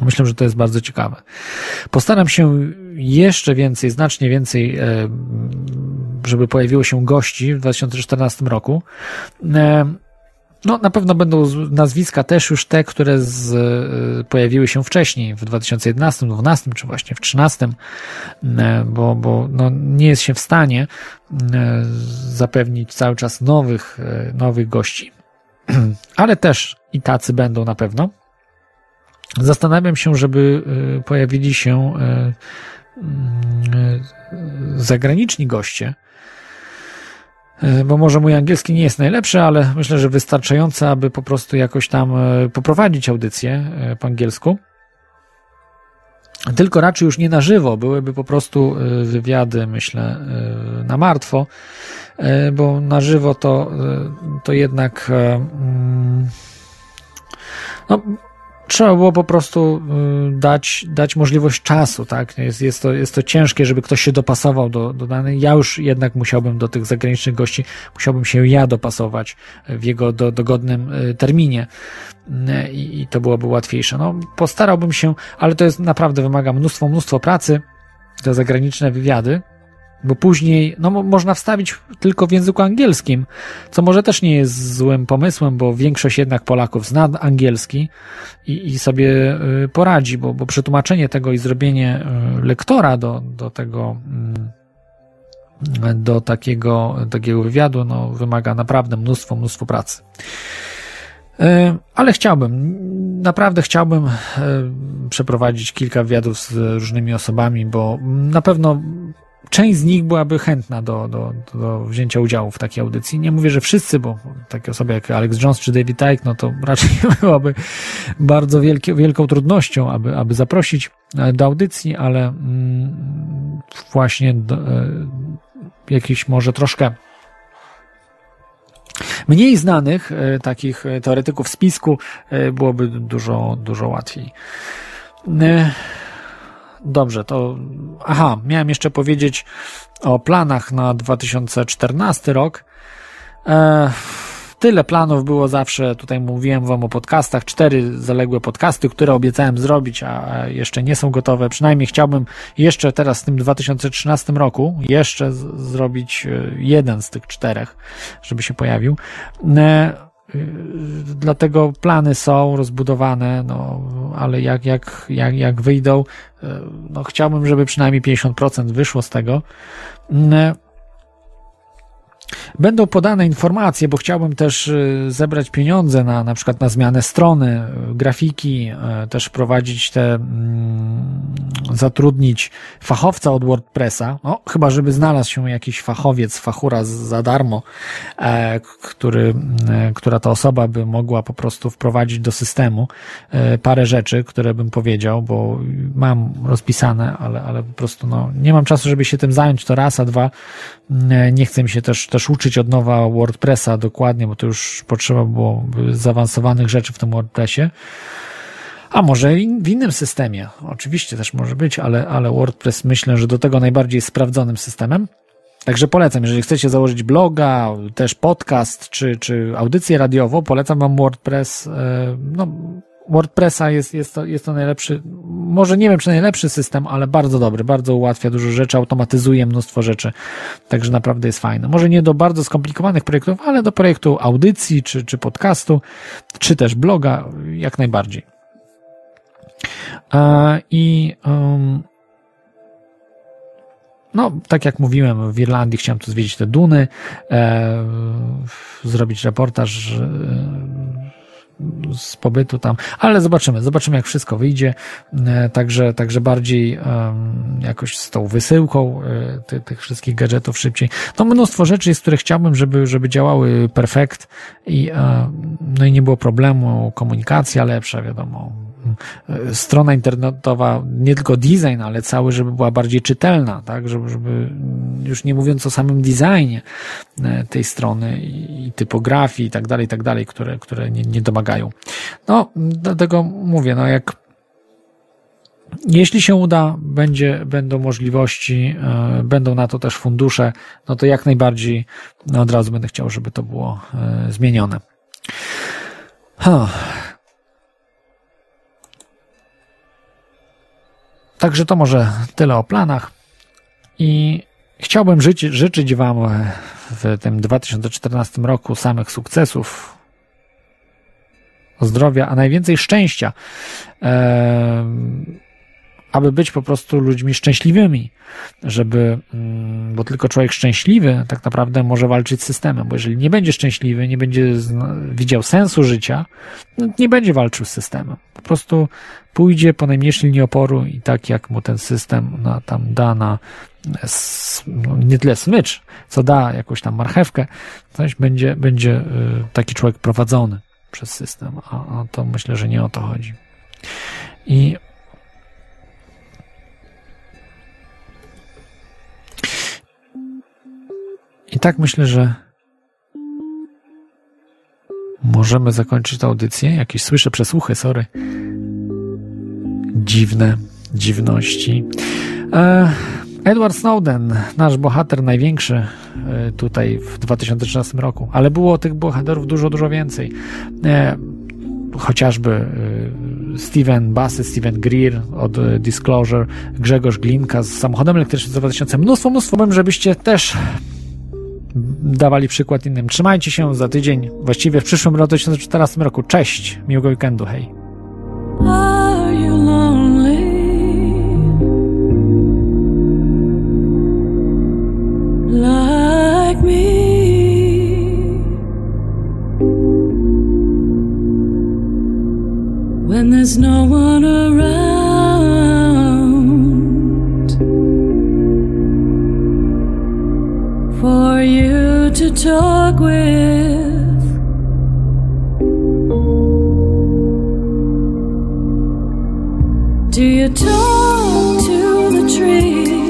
Myślę, że to jest bardzo ciekawe. Postaram się jeszcze więcej, znacznie więcej, e, żeby pojawiło się gości w 2014 roku. No, na pewno będą nazwiska też już te, które z, y, pojawiły się wcześniej, w 2011, 2012 czy właśnie w 2013, y, bo, bo no, nie jest się w stanie y, zapewnić cały czas nowych, nowych gości. Ale też i tacy będą na pewno. Zastanawiam się, żeby pojawili się zagraniczni goście, E, bo może mój angielski nie jest najlepszy, ale myślę, że wystarczający, aby po prostu jakoś tam e, poprowadzić audycję e, po angielsku. Tylko raczej już nie na żywo, byłyby po prostu wywiady, myślę, na martwo, bo na żywo to, to jednak mm, no, trzeba było po prostu y, dać, dać możliwość czasu, tak? Jest, jest, to, jest to ciężkie, żeby ktoś się dopasował do, do danej. Ja już jednak musiałbym do tych zagranicznych gości, musiałbym się ja dopasować w jego do, dogodnym y, terminie y, i, i to byłoby łatwiejsze. No, postarałbym się, ale to jest naprawdę wymaga mnóstwo, mnóstwo pracy, te zagraniczne wywiady, bo później no, można wstawić tylko w języku angielskim, co może też nie jest złym pomysłem, bo większość jednak Polaków zna angielski i, i sobie y, poradzi, bo, bo przetłumaczenie tego i zrobienie y, lektora do, do tego mm, do takiego, takiego wywiadu no, wymaga naprawdę mnóstwo, mnóstwo pracy. Y, ale chciałbym, naprawdę chciałbym przeprowadzić kilka wywiadów z różnymi osobami, bo na pewno część z nich byłaby chętna do, do, do wzięcia udziału w takiej audycji. Nie mówię, że wszyscy, bo takie osoby jak Alex Jones czy David Icke, no to raczej byłoby bardzo wielkie, wielką trudnością, aby, aby zaprosić e, do audycji, ale mm, właśnie do, e, jakiś może troszkę mniej znanych e, takich teoretyków spisku byłoby dużo, dużo łatwiej. Dobrze, to. Aha, miałem jeszcze powiedzieć o planach na 2014 rok. E, tyle planów było zawsze, tutaj mówiłem wam o podcastach, cztery zaległe podcasty, które obiecałem zrobić, a jeszcze nie są gotowe. Przynajmniej chciałbym jeszcze teraz w tym 2013 roku jeszcze z- zrobić e, jeden z tych czterech, żeby się pojawił. E, Dlatego plany są rozbudowane, no, ale jak, jak, jak, jak wyjdą, y, no, chciałbym, żeby przynajmniej 50% wyszło z tego. Będą podane informacje, bo chciałbym też y, zebrać pieniądze na na przykład na zmianę strony, y, grafiki, y, też prowadzić te, mm, zatrudnić fachowca od WordPressa, no, chyba żeby znalazł się jakiś fachowiec, fachura za darmo, e, który, e, która ta osoba by mogła po prostu wprowadzić do systemu e, parę rzeczy, które bym powiedział, bo mam rozpisane, ale, ale po prostu no, nie mam czasu, żeby się tym zająć, to raz, a dwa, mm, nie chcę mi się też, też uczyć od nowa WordPressa dokładnie, bo to już potrzeba było zaawansowanych rzeczy w tym WordPressie. A może in- w innym systemie. Oczywiście też może być, ale, ale WordPress myślę, że do tego najbardziej sprawdzonym systemem. Także polecam, jeżeli chcecie założyć bloga, też podcast, czy, czy audycję radiową, polecam wam WordPress. e, No, WordPressa jest, jest, to, jest to najlepszy, może nie wiem, czy najlepszy system, ale bardzo dobry, bardzo ułatwia dużo rzeczy, automatyzuje mnóstwo rzeczy. Także naprawdę jest fajne. Może nie do bardzo skomplikowanych projektów, ale do projektu audycji, czy, czy podcastu, czy też bloga, jak najbardziej. E, I um, no, tak jak mówiłem, w Irlandii chciałem tu zwiedzić te duny, e, zrobić reportaż z pobytu tam, ale zobaczymy, zobaczymy jak wszystko wyjdzie, e, także, także bardziej jakoś z tą wysyłką e, ty, tych wszystkich gadżetów szybciej. No mnóstwo rzeczy jest, które chciałbym, żeby, żeby działały perfekt i, e, no i nie było problemu, komunikacja lepsza, wiadomo, strona internetowa, nie tylko design, ale cały, żeby była bardziej czytelna, tak, żeby, żeby już nie mówiąc o samym designie e, tej strony i, typografii i tak dalej, i tak dalej, które, które nie, nie domagają. No, dlatego mówię, no jak jeśli się uda, będzie, będą możliwości, e, będą na to też fundusze, no to jak najbardziej no od razu będę chciał, żeby to było e, zmienione. Huh. Także to może tyle o planach. I chciałbym życzyć Wam w tym 2014 roku samych sukcesów, zdrowia, a najwięcej szczęścia, em, aby być po prostu ludźmi szczęśliwymi, żeby, mm, bo tylko człowiek szczęśliwy tak naprawdę może walczyć z systemem, bo jeżeli nie będzie szczęśliwy, nie będzie widział sensu życia, no, nie będzie walczył z systemem. Po prostu pójdzie po najmniejszej linii oporu i tak jak mu ten system na, tam da na no, nie tyle smycz, co da jakąś tam marchewkę, coś będzie, będzie y, taki człowiek prowadzony przez system, a, a to myślę, że nie o to chodzi. I I tak myślę, że możemy zakończyć tę audycję. Jakieś słyszę przesłuchy, sorry. Dziwne dziwności. E, Edward Snowden, nasz bohater największy e, tutaj w 2013 roku, ale było tych bohaterów dużo, dużo więcej. E, chociażby Steven Bassy, Steven Greer od Disclosure, Grzegorz Glinka z samochodem elektrycznym z 2000. Mnóstwo, mnóstwo, żebyście też dawali przykład innym. Trzymajcie się za tydzień, właściwie w przyszłym roku, 2014 roku. Cześć, miłego weekendu, hej. When there's no one around to talk with. Do you talk to the trees?